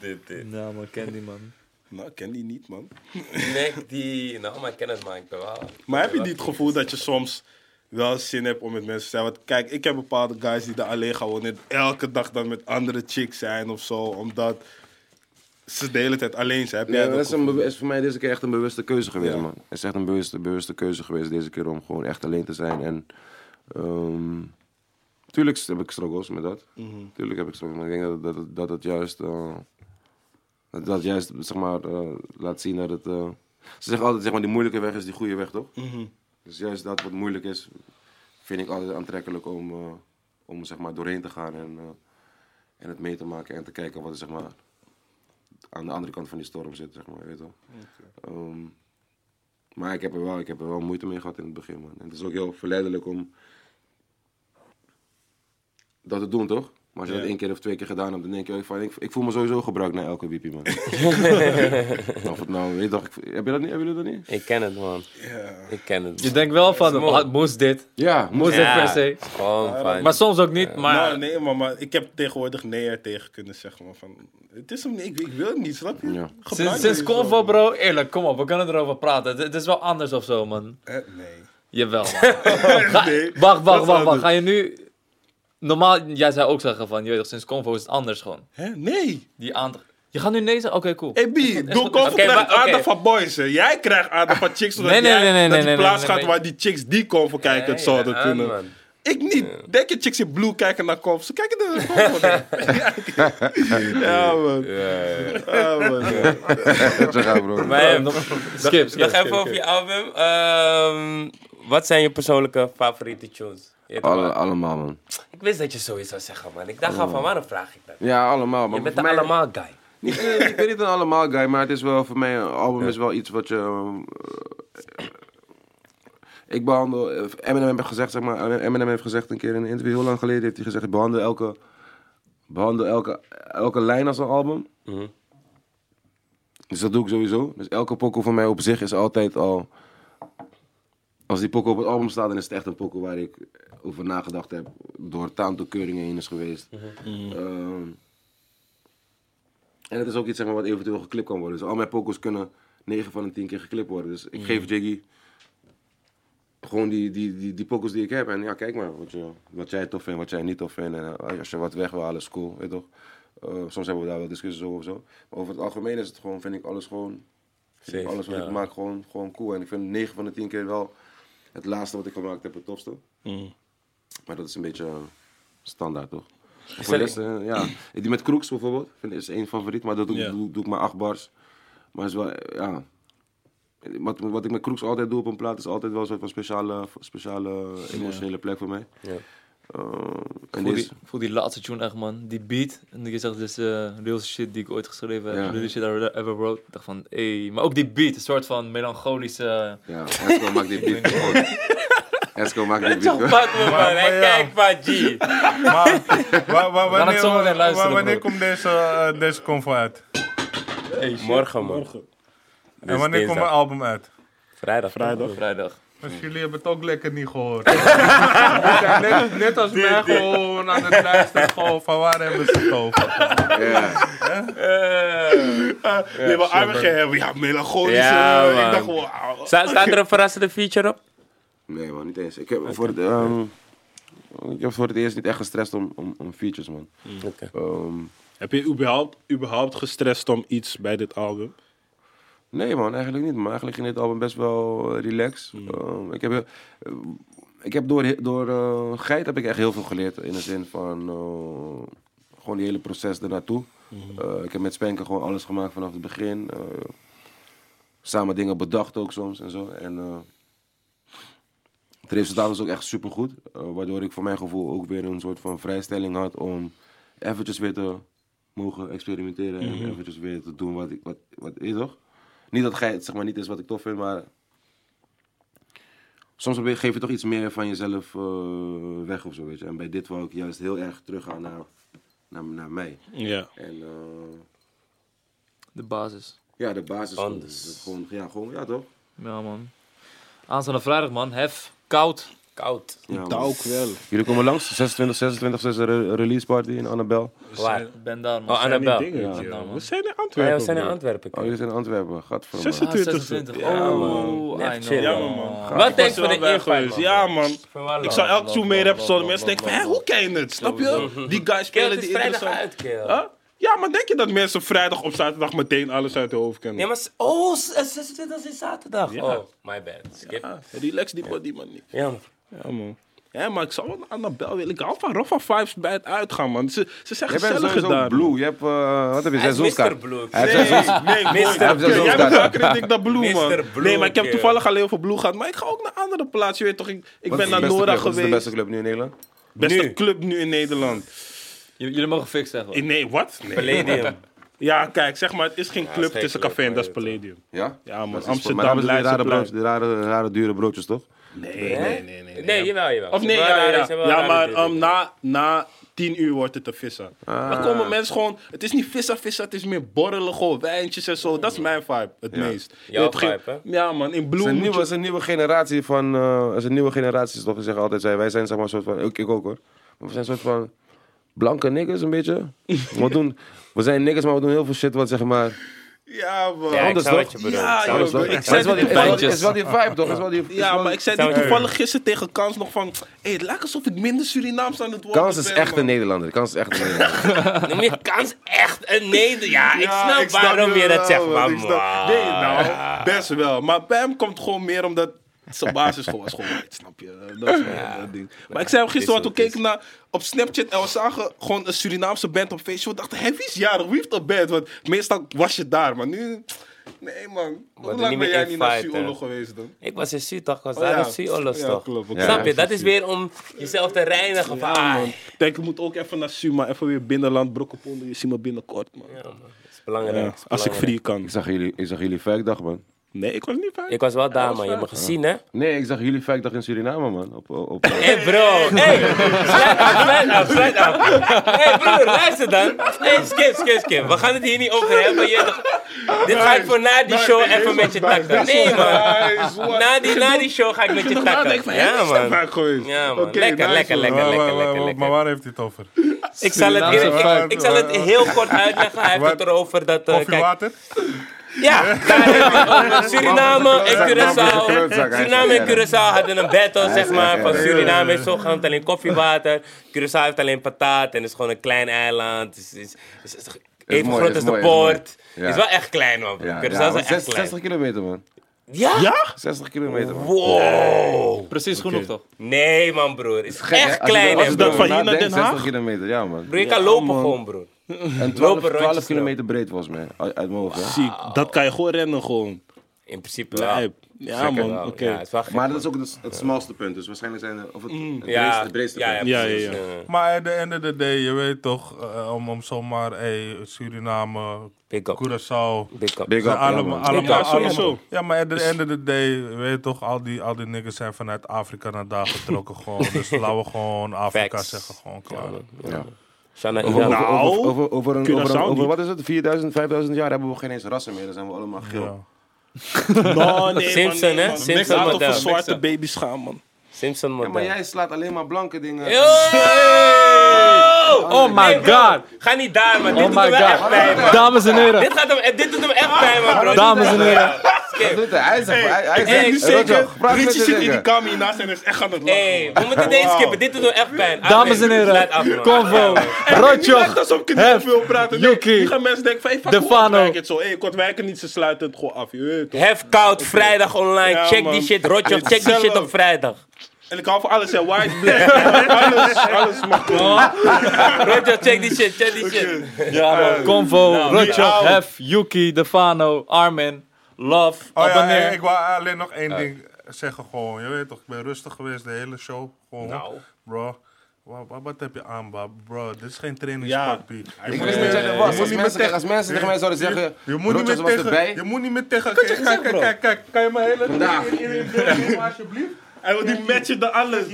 Dit, dit. Nou, maar ken die man. Nou, ik ken die niet, man. Nee, die... Nou, maar ik ken het, man. Ik ben wel... Maar heb je niet het gevoel dat je soms wel zin hebt om met mensen te zijn? Want kijk, ik heb bepaalde guys die daar alleen gaan wonen. en Elke dag dan met andere chicks zijn of zo. Omdat ze de hele tijd alleen zijn. Heb jij Ja, dat is, een is voor mij deze keer echt een bewuste keuze geweest, Ja. man. Het is echt een bewuste, bewuste keuze geweest deze keer om gewoon echt alleen te zijn. En ehm tuurlijk heb ik struggles met dat. Tuurlijk heb ik struggles, maar ik denk dat, dat, het- dat het juist, eh, dat, dat juist zeg maar, eh, laat zien dat het... eh, ze zeggen altijd, zeg maar, die moeilijke weg is die goede weg, toch? Dus juist dat wat moeilijk is, vind ik altijd aantrekkelijk om, om zeg maar, doorheen te gaan en, en het mee te maken en te kijken wat er zeg maar, aan de andere kant van die storm zit, zeg maar, je weet wel. Ehm, maar ik heb, er wel, ik heb er wel moeite mee gehad in het begin, man. En het is ook heel verleidelijk om dat te doen, toch? Maar als je Ja. dat één keer of twee keer gedaan hebt, dan denk je ook van, ik, ik voel me sowieso gebruikt na elke wiepie, man. of het nou, weet je toch, ik- heb je dat niet? Hebben jullie dat niet? Ik ken het, man. Ja. Ik ken het. Je denkt wel van, moest dit, Ja, moest dit per se. Gewoon. Maar soms ook niet, maar... Nou, nee, maar, maar ik heb tegenwoordig nee er tegen kunnen zeggen. Van, het is hem niet, ik, ik wil het niet, snap je? Ja. Sinds, sinds. Convo, bro, eerlijk, kom op, we kunnen erover praten. Het, het is wel anders of zo, man. Eh, nee. Jawel, man. Ga- Nee, wacht, wacht, wacht, wacht. Ga je nu... Normaal, jij zou ook zeggen van, je weet toch, sinds Convo is het anders gewoon. Hè? Nee. Die aandacht... Je gaat nu nee zeggen? Oké, cool. Hey B, doe. Convo Oké, krijgt oké. aandacht van boys. hè. Jij krijgt aandacht van chicks, zodat Nee, nee, jij nee, nee, dat nee, die nee, plaats nee, gaat nee. waar die chicks die Convo kijken het zouden ja, kunnen. man. Ik niet. Denk je chicks in blue kijken naar Convo? Ze kijken naar Convo. ja, man. Ja, man. Zo gaan, bro. Maar eh, skip, skip, nog even over je album. Ehm, wat zijn je persoonlijke favoriete tunes? Alle, allemaal, man. Ik wist dat je zoiets zou zeggen, man. Ik dacht al van, waarom vraag ik dat? Ja, allemaal. Maar Je bent mij- allemaal guy. Niet, ik ben niet een allemaal guy, maar het is wel voor mij, een album is wel iets wat je... eh, ik behandel, eh, Eminem heeft gezegd, zeg maar, Eminem heeft gezegd een keer in een interview, heel lang geleden heeft hij gezegd, ik behandel elke, behandel elke, elke lijn als een album. Mhm. Dus dat doe ik sowieso. Dus elke pokoe van mij op zich is altijd al... Als die pokoe op het album staat, dan is het echt een pokoe waar ik over nagedacht heb. Door taantoekeuringen heen is geweest. Ehm, en het is ook iets zeg maar, wat eventueel geklipt kan worden. Dus al mijn pokoes kunnen 9 van de 10 keer geklipt worden. Dus ik geef Jiggy gewoon die, die, die, die die ik heb. En ja, kijk maar wat, je, wat jij tof vindt, wat jij niet tof vindt. En eh, als je wat weg wil halen, is cool, weet toch? Eh, soms hebben we daar wel discussies over of zo. Maar over het algemeen is het gewoon, vind ik alles gewoon... Ik Safe, alles wat ja. ik maak gewoon, gewoon cool. En ik vind 9 van de 10 keer wel het laatste wat ik gemaakt heb het tofste. Maar dat is een beetje eh, standaard, toch? Voor de rest, eh, ja. Die met Kroeks bijvoorbeeld, vind ik is één favoriet. Maar dat doe, Ja. doe, doe ik maar acht bars. Maar is wel, eh, ja... Wat, wat ik met Kroeks altijd doe op een plaat, is altijd wel een soort van speciale, speciale emotionele plek voor mij. Ja. Eh, en Voel die, voel die laatste tune echt, man. Die beat. En je zegt, dit is de realste shit die ik ooit geschreven heb. Realste shit I ever wrote. Ik dacht van, ey. Maar ook die beat. Een soort van melancholische... ja, Esco maakt dit beat gewoon. Esco maakt dit beat man. kijkt maar, G. Maar wanneer, wanneer komt deze, eh, deze convo uit? Morgen, man. Morgen. En wanneer komt mijn album uit? Vrijdag. Vrijdag. Vrijdag. Dus jullie hebben het ook lekker niet gehoord. Zijn net, net als mij gewoon aan het luisteren gewoon van waar hebben ze het over. Ja. nee, maar Armin hebben, ja, melancholische. Ja, ik man. dacht gewoon, Sta- Staat er een verrassende feature op? Nee man, niet eens. Ik heb, voor het, ehm, ik heb voor het eerst niet echt gestrest om, om, om features man. Oké. Ehm, Heb je überhaupt, überhaupt gestrest om iets bij dit album? Nee man, eigenlijk niet. Maar eigenlijk ging dit album best wel eh, relaxed. Ehm, ik heb, eh, ik heb door, door eh, Geit heb ik echt heel veel geleerd. In de zin van gewoon die hele proces ernaartoe. Eh, ik heb met Spanker gewoon alles gemaakt vanaf het begin. Samen dingen bedacht ook soms en zo. En het resultaat was ook echt supergoed. Waardoor ik voor mijn gevoel ook weer een soort van vrijstelling had om eventjes weer te mogen experimenteren. En eventjes weer te doen wat ik, wat, wat, je toch? Niet dat gij het zeg maar niet is wat ik tof vind, maar soms geef je toch iets meer van jezelf eh, weg of zo, weet je. En bij dit wou ik juist heel erg teruggaan naar, naar, naar mij. Ja. En eh, De basis. ja, de basis. Anders. Gewoon, ja, gewoon, ja toch? Ja, man. Aanstaande vrijdag, man. Hef. Koud. Koud. Ja. Dat ook wel. Jullie komen langs, 26, 26 is een release party in Annabel. Waar? Ik ben daar, man. Oh, Annabel. Ja. We zijn in Ja, Antwerpen. we zijn in. Antwerpen. Oh, jullie zijn in Antwerpen, gadverdamme. 26. 26. Ja, oh, man. Ja. Wat denk je van de invite? Ja, man. Ik zou elke tune mee rappen, mensen denken van, love, hé, hoe ken je het? Snap je? Die guys spelen het die is vrijdag interessant. Ja, maar denk je dat mensen vrijdag op zaterdag meteen alles uit hun hoofd kennen? Nee, maar... Oh, s- 26 is zaterdag. Ja. Oh, my bad. Skip. Ja, relax die body, man. niet. Ja, man. Ja, man. Ja, maar ik zou wel naar Annabel willen. Ik hou van Rafa vibes bij het uitgaan, man. Ze, ze zijn Jij bent gezellig gedaan. Blue. Je hebt, eh, wat heb je, Hij is seizoenskaart? Mr. Blue. Hij heeft Nee, nee, Mr. Blue. Jij bent kritiek naar Blue, man. Mr. Blue, Nee, maar ik heb toevallig alleen voor Blue gehad. Maar ik ga ook naar andere plaatsen. Je weet toch, ik, ik ben naar de Nora club? Wat is de geweest. beste club nu in Nederland? Beste Nu. club nu in Nederland. J- Jullie mogen fix zeggen. Nee, wat? Nee. Palladium. Ja, kijk, zeg maar, het is geen het club is tussen café en dat is Palladium. Ja? Ja, man. Amsterdam, daar rare, broodjes, die rare, rare dure broodjes, toch? Nee, nee, nee, nee. nee. Jawel, jawel. Of nee, ja, ja. ja maar um, na, na tien uur wordt het een vissa. Dan komen mensen gewoon... Het is niet vissa, vissa. Het is meer borrelen, gewoon wijntjes en zo. Dat is mijn vibe, het meest. Jouw vibe, hè? Ja, man. In Het is Bloem een nieuwe, het is een nieuwe generatie van. eh, het is een nieuwe generatie, toch? Ze zeggen altijd, zij, wij zijn zeg maar een soort van. Ik, ik ook hoor. Maar we zijn een soort van. Blanke niggers, een beetje. We, doen, we zijn niggers, maar we doen heel veel shit wat zeg maar. Ja, man. Ja, ik Anders snap toch? wat je bedoelt. Ja, Ik joh. Maar het is wel die, is wel vibe, toch? Het is wel die, het is Ja, wel- maar ik zei die toevallig gisteren tegen Kans nog van... Hé, het lijkt alsof ik minder Surinaams aan het worden Kans is ben, echt man. een Nederlander. Kans is echt een Nederlander. Noem je kans echt een neder? Ja, ik Ja, snap ik snap waarom je dat zegt, man. maar Ik snap- Nee, nou, best wel. Maar bij hem komt gewoon meer omdat zijn basis gewoon was gewoon white, snap je? Dat is wel dat ding. Maar ik zei hem gisteren, want het is. keken naar op Snapchat en we zagen gewoon een Surinaamse band op feestje. We dachten, hé, wie is jarig? Wie heeft een band? Want meestal was je daar, maar nu... Nee, man. Hoe lang niet ben jij in niet naar Suolo geweest dan? Ik was in Suutag, was Oh, daar ja. in Suolos Ja, toch? klopt. Ja, Snap je? ja, Dat is weer om jezelf te reinigen van, Ja, ah, man. Ik denk, ik moet ook even naar Suma, even weer binnenland, Brokkenpolder. Je ziet me binnenkort, man. Ja, man. Dat is belangrijk. Ja, dat is als ik free kan. Ik zag jullie, ik zag jullie vijfdag, man. Nee, ik was niet fijn. Ik was wel daar, was man. Je hebt me gezien, hè? Nee, ik zag jullie vijfdag in Suriname, man. Op, op, op, Hé bro, hey, sluit af, sluit af, sluit af. Hé broer, luister dan. Hé, skip, skip, skip. We gaan het hier niet over hebben. Je, dit ga ik voor na die show even met je takken. Nee man, na die, na die show ga ik met je takken. Ja man. Ja, man. Lekker, lekker, lekker. Lekker, maar- lekker. Maar waar heeft hij het over? Ik zal het, ik, zal heel kort uitleggen. Hij heeft het erover dat... eh, Koffie, kijk, water? Ja, daar. Suriname en Curaçao. Suriname en Curaçao hadden een battle, zeg maar. Van. Suriname heeft zogenaamd alleen koffiewater. Curaçao heeft alleen patat. En het is gewoon een klein eiland. Het is, is, is, is even mooi, groot is als de mooi, is mooi. poort. Het Ja. is wel echt klein, man. ja, Curaçao ja, is wel echt 60, klein. 60 kilometer, man. Ja? Ja? 60 kilometer, man. Wow. Precies genoeg toch? Nee, man, broer. Het is Gek, hè? echt Als je- klein, als hè, je dat van hier naar Den nadenkt, Haag? 60 kilometer, ja, man. Broer, je kan lopen man. gewoon, broer. En 12, rondjes 12 erop. kilometer breed, volgens mij. Uit mijn hoofd, hè. Ziek. Dat kan je gewoon rennen, gewoon. In principe wel. Lijp. Ja, Zeker man. Oké. Ja, Maar dat is ook het, het smalste punt, dus waarschijnlijk zijn er... Of het, het, breedste, Ja, het breedste ja, ja, punt. Ja, ja, ja. eh. Maar at the end of the day, je weet toch, eh, om, om zomaar hey, Suriname, Big up. Curaçao. Big up. Big up, ja, allemaal, allemaal, Ja, allemaal- Ja, maar at the end of the day, je weet toch, al die, al die niggas zijn vanuit Afrika naar daar getrokken gewoon. Dus laten we gewoon Afrika Facts. zeggen, gewoon klaar. Ja. Over, over, Nou, over, over, over, een, over, een- over wat is het? 4000, 5000 jaar hebben we geen eens rassen meer. Dan zijn we allemaal geel. Ja. No, nee, Simpson, man, nee, hè? man. Simpson model. over zwarte baby's gaan, man. Simpson Ja, model. maar jij slaat alleen maar blanke dingen. Yo! Oh my Hey, bro, god! Ga niet daar, man. Dit Oh doet hem my wel echt pijn, man. god! Dames en heren, Dit, gaat hem, dit doet hem echt pijn, man, bro. dames en heren. Wat doet hij? Hij zegt, hij, hij hey, zeker. Richie de zit in die kamer hiernaast en is echt aan het lachen. Hey, we moeten deze skippen. Dit doet hem echt pijn. Dames en heren, man. Convo, Rotjoch, alsof ik niet Hef, Yuki, die gaan mensen denken van, hey, fuck, Defano. het zo. Hey, Kortwijken niet, ze sluiten het gewoon af. Je weet toch. Hef koud, vrijdag online. Check die shit. Rotjoch, check die shit op vrijdag. En ik hou van alles, hè. White, black. alles, alles mag komen. Check die shit. Check die shit. ja man, Convo, Nou, wie Hef, Yuki, Defano, Armin, Love, Oh ja, hey, ik wou alleen nog één ding zeggen gewoon. Je weet toch, ik ben rustig geweest de hele show. Gewoon, Nou. bro. Wat, wat, wat heb je aan, bro? Bro, dit is geen trainingspak, P. Ik wist niet dat meer- je er was. Als niet mensen, als mensen tegen mij zouden zeggen, Je moet niet meer tegen. erbij. Je moet niet meer tegen. Kijk, kijk, kijk, kijk, kijk. Kan je mijn hele Vandaag. alsjeblieft? Hij wil die matchen de alles.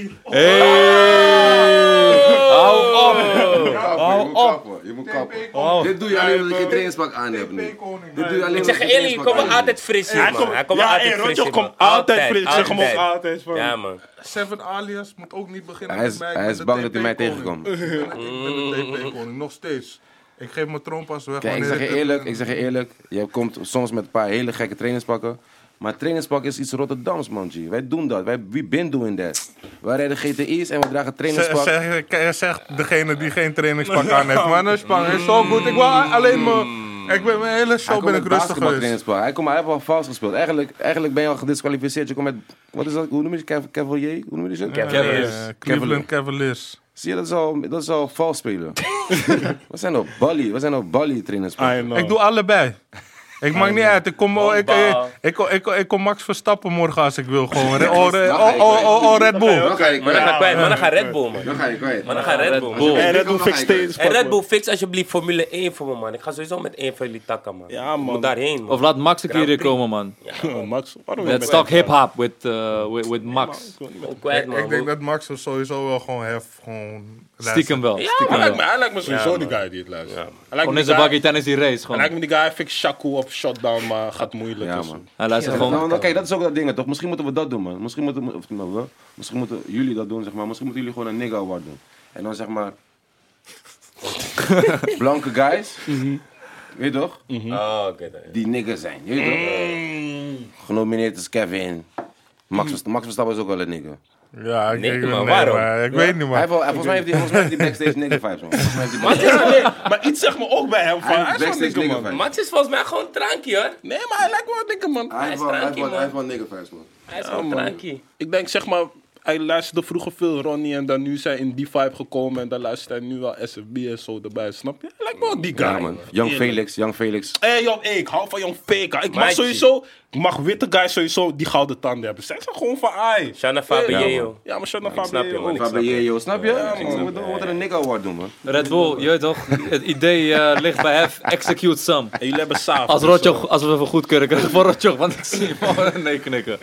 Hou op! Je moet kappen, je moet kappen. Oh. Dit doe je alleen omdat je geen trainingspak aan hebt nu. Dit doe je alleen Ik zeg eerlijk, je komt altijd fris hier, Hij man. komt, Hij komt wel ja, altijd hey, fris man. komt altijd fris. Ik zeg hem ook altijd. van. Ja, man. Seven alias moet ook niet beginnen Hij met is, mij. Hij is de bang dat hij mij tegenkomt. Ik ben de TP-koning, nog steeds. Ik geef mijn troonpas weg. Kijk, ik zeg je eerlijk, ik zeg je eerlijk. Je komt soms met een paar hele gekke trainingspakken. Maar trainingspak is iets Rotterdams, man, G. Wij doen dat. Wij, we been doing that. Wij rijden GTI's en we dragen trainingspak. zeg, zeg, zeg degene die geen trainingspak aan heeft. Maar een span is zo goed. Ik wou alleen maar... Ik ben mijn hele Hij show komt ben ik rustig geweest. trainingspak. Hij, komt, hij heeft al vals gespeeld. Eigenlijk, eigenlijk ben je al gedisqualificeerd. Je komt met, wat is dat? Hoe noem je het? Cav- Cavalier? Hoe noem je die shit? Cavaliers. Eh, Cleveland Cavaliers. Zie je, dat is al, dat is al vals spelen. we zijn op Bali. We zijn op Bali know. Ik doe allebei. Ik maak niet uit. Ik kom, ik, ik, ik, ik, ik kom Max Verstappen morgen als ik wil. Gewoon. Oh, oh, oh, oh, Red Bull. Dan ga je Maar dan ga kwijt. ik kwijt. Maar dan ga Red Bull, man. Dan ga je kwijt. Maar dan ga Red Bull. En Red Bull fix steeds. En Red Bull, fix alsjeblieft Formule 1 voor me, man. Ik ga sowieso met één van jullie takken, man. Ja, man. moet daarheen, man. Of laat Max een keer komen man. Max, waarom wil je Let's talk hip-hop with, uh, with, with Max. Ook kwijt, man. Ik denk dat Max er sowieso wel gewoon heeft. Gewoon Stiekem wel. Hij Stiekem lijkt me, wel. hij lijkt me sowieso Ja, die guy die het luistert. Ja. Hij lijkt Gewoon me in die zijn guy- bakkie tijdens die race. hij Gewoon. lijkt me die guy fix Shaku op shutdown, maar gaat moeilijk. Ja, dus. man. Hij luistert Nou, gewoon. nou, kijk, dat is ook dat ding, toch? Misschien moeten we dat doen, man. Misschien moeten, of, nou, we, misschien moeten jullie dat doen, zeg maar. Misschien moeten jullie gewoon een nigga award doen. En dan zeg maar... blanke guys. Weet je toch? Oh, oké. dan. Die niggas zijn. Je weet toch? Genomineerd is Kevin. Max, Max Verstappen is ook wel een nigga. Ja, ik, maar nee, waarom? maar ik weet niet, Hij man. wel- volgens, mij heeft hij, volgens mij heeft hij backstage nigga vibes, man. Volgens hij Maar, iets zegt me ook bij hem van, Hij hij is nigga man. vibes. Is volgens mij gewoon trankie, hoor. Nee, maar hij lijkt wel een dikke man. Hij heeft is hij trankie, man. hij heeft wel nigga vibes, man. Hij is gewoon man. trankie. Ik denk zeg maar, hij luisterde vroeger veel Ronnie en dan nu zijn in die vibe gekomen en dan luistert hij nu wel SFB en zo erbij, snap je? Hij lijkt me wel die guy. Ja, man. Young. Felix, Young Felix. Hé, hey, ik hou van Jong Fake. Ik mag sowieso, mag witte guys sowieso die gouden tanden hebben. Zij zijn gewoon van ai. Shana Fabio. Ja, maar Shana snap je, Fabio man. snap je. Fabio, snap je? Ja, Ik man. we moeten er een nigga award doen, man. Red Bull, je weet toch? Het idee eh, ligt bij Hef. Execute some. En jullie hebben saaf. Als Rotjoch, als we even goed kunnen krijgen voor Rotjoch, want ik zie al nee knikken.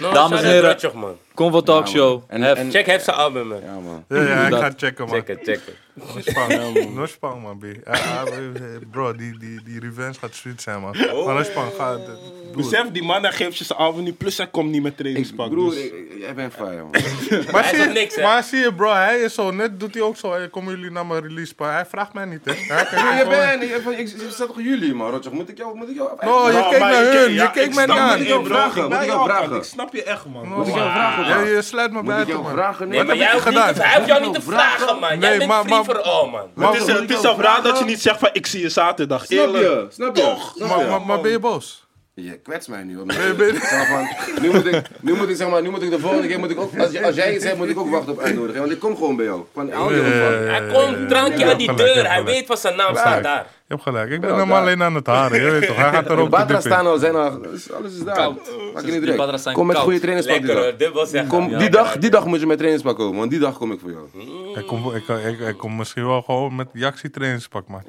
No, Dames en heren. Rotjoch, man. Convo Talk Ja, Show. man. En- Hef. en- Check heeft zijn album, man. Ja, man. Ja, ja, ik ga checken, man. Check het, check het. No spang, no spang, man, B. Bro, die, die, die revenge gaat sweet zijn, man. Maar no spang, ga. Besef, die man hij geeft je zijn album niet. Plus hij komt niet met trainingspak. broer, dus. ik- ik- jij bent fire, man. Maar Hij zie, niks, hè? maar zie je, bro, hij is zo net, doet hij ook zo. Hey, komen jullie naar mijn release party? Hij vraagt mij niet, hè? Kijkt je bent, ik, ik, ik, ik zat toch jullie, man, Rotjoch? Moet ik jou, moet ik jou... No, je keek maar naar hun, ja, je keek ik mij niet aan. Ik snap je echt, man. Moet ik jou vragen, Ja, je sluit me buiten, jou man. vragen? Nee, maar heb jij ik hoeft niet te, hij hoeft jou niet te Vragen? vragen, man. Nee, Jij bent maar- free for all, man. Maar het is, toch raar dat je niet zegt van ik zie je zaterdag. Snap Eerlijk. je? Snap je? Snap Maar, je? maar, maar ben je boos? Je kwetst mij nu. Ben- ben- van, nu, moet ik, nu moet ik zeg maar, nu moet ik de volgende keer moet ik ook, als, als jij iets zegt, moet ik ook wachten op uitnodiging. Want ik kom gewoon bij jou. Van, hou je ervan. Hij komt drankje aan die gelijk, deur. Hij weet wat zijn naam staat daar. Je hebt gelijk, ik ben Ja, hem alleen aan het haren, je weet toch? Hij gaat er ook te Badra diep in. staan al, zijn al, alles is daar. Koud. Maak je Die niet druk. Kom met goede trainingspak die dag. Kom, die, dag, die dag moet je met trainingspak komen, want die dag kom ik voor jou. Ik kom, ik, ik, ik kom misschien wel gewoon met Jaxi trainingspak, man.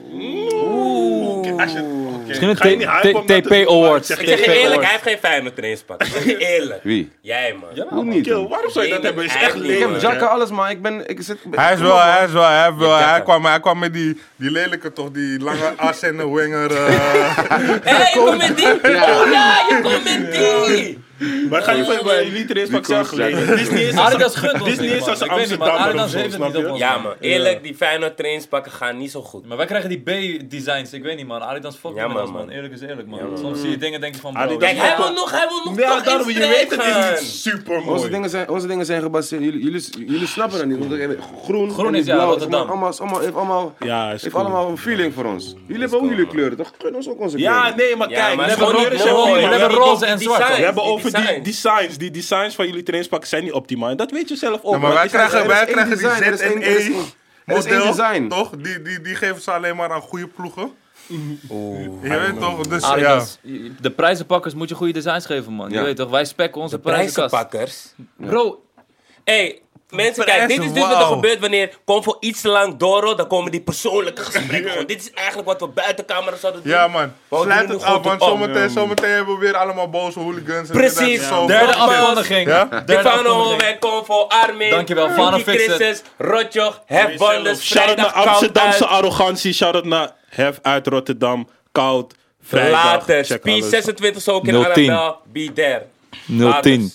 Als je- oké. Misschien een TP Awards. Ik zeg je eerlijk, hij heeft geen Feyenoord. Ik zeg je eerlijk. Wie? Jij, man. Hoe niet? Waarom zou je dat hebben? Is echt Ik heb jakken, alles, maar ik ben... Ik zit, Hij is wel, hij is wel, hij, heeft wel, hij, kwam, hij kwam met die, die lelijke toch, die lange as en de winger. eh. Hé, je komt met die? Ja. Oh ja, je komt met die! Maar ga je van bij? Dit is niet eens Adidas als- gunt ons Dit is niet eens als Adidas zo, heeft het snap niet op ons. Ja, man. Eerlijk, die Feyenoord trainingspakken gaan niet zo goed. Maar wij krijgen die B-designs, ik weet niet man. Adidas fuck Ja, met man, ons man. man. Eerlijk is eerlijk man. Soms zie je dingen denk je van bro. Adidas- Kijk, hij wil nog, hij wil nog Ja, toch daarom, in je weet het is niet super Onze mooi. dingen, zijn, onze dingen zijn gebaseerd. Jullie, snappen dat niet. Groen, Groen en is, ja, blauw, Rotterdam. Allemaal, allemaal, heeft allemaal, heeft allemaal een feeling voor ons. Jullie hebben ook jullie kleuren, toch? Gun ons ook onze kleuren. Ja, nee, maar kijk, we hebben, roze en mooi. we hebben Die- die designs, die designs. Die van jullie trainingspakken zijn niet optimaal. Dat weet je zelf ook. Ja, maar wij krijgen, wij één krijgen die ZNE design. model, toch? Die, die, die geven ze alleen maar aan goede ploegen. Je weet toch? Dus ja. Adidas, de prijzenpakkers moet je goede designs geven man. Je Ja. weet toch, wij spekken onze prijzenkast. Prijzenpakkers. Bro, Hey, mensen, kijk, dit is dus wat er gebeurt wanneer kom voor iets te lang Doro, dan komen die persoonlijke gesprekken. gewoon. Dit is eigenlijk wat we buiten camera zouden doen. Ja man, sluit het af, want zometeen, zometeen hebben we weer allemaal boze hooligans. en Precies. dit en dat. Zo, derde afkondiging. Ja? Derde Stefano kom voor Armin. Dankjewel, it. Christus, Rotjoch, Hefbanders, Shout-out naar vrijdag koud Amsterdamse uit. arrogantie. Shout-out naar Hef uit Rotterdam. Koud. Vrijdag. Later, Check Speed alles. 26 ook in 010. Annabel, be there. 010.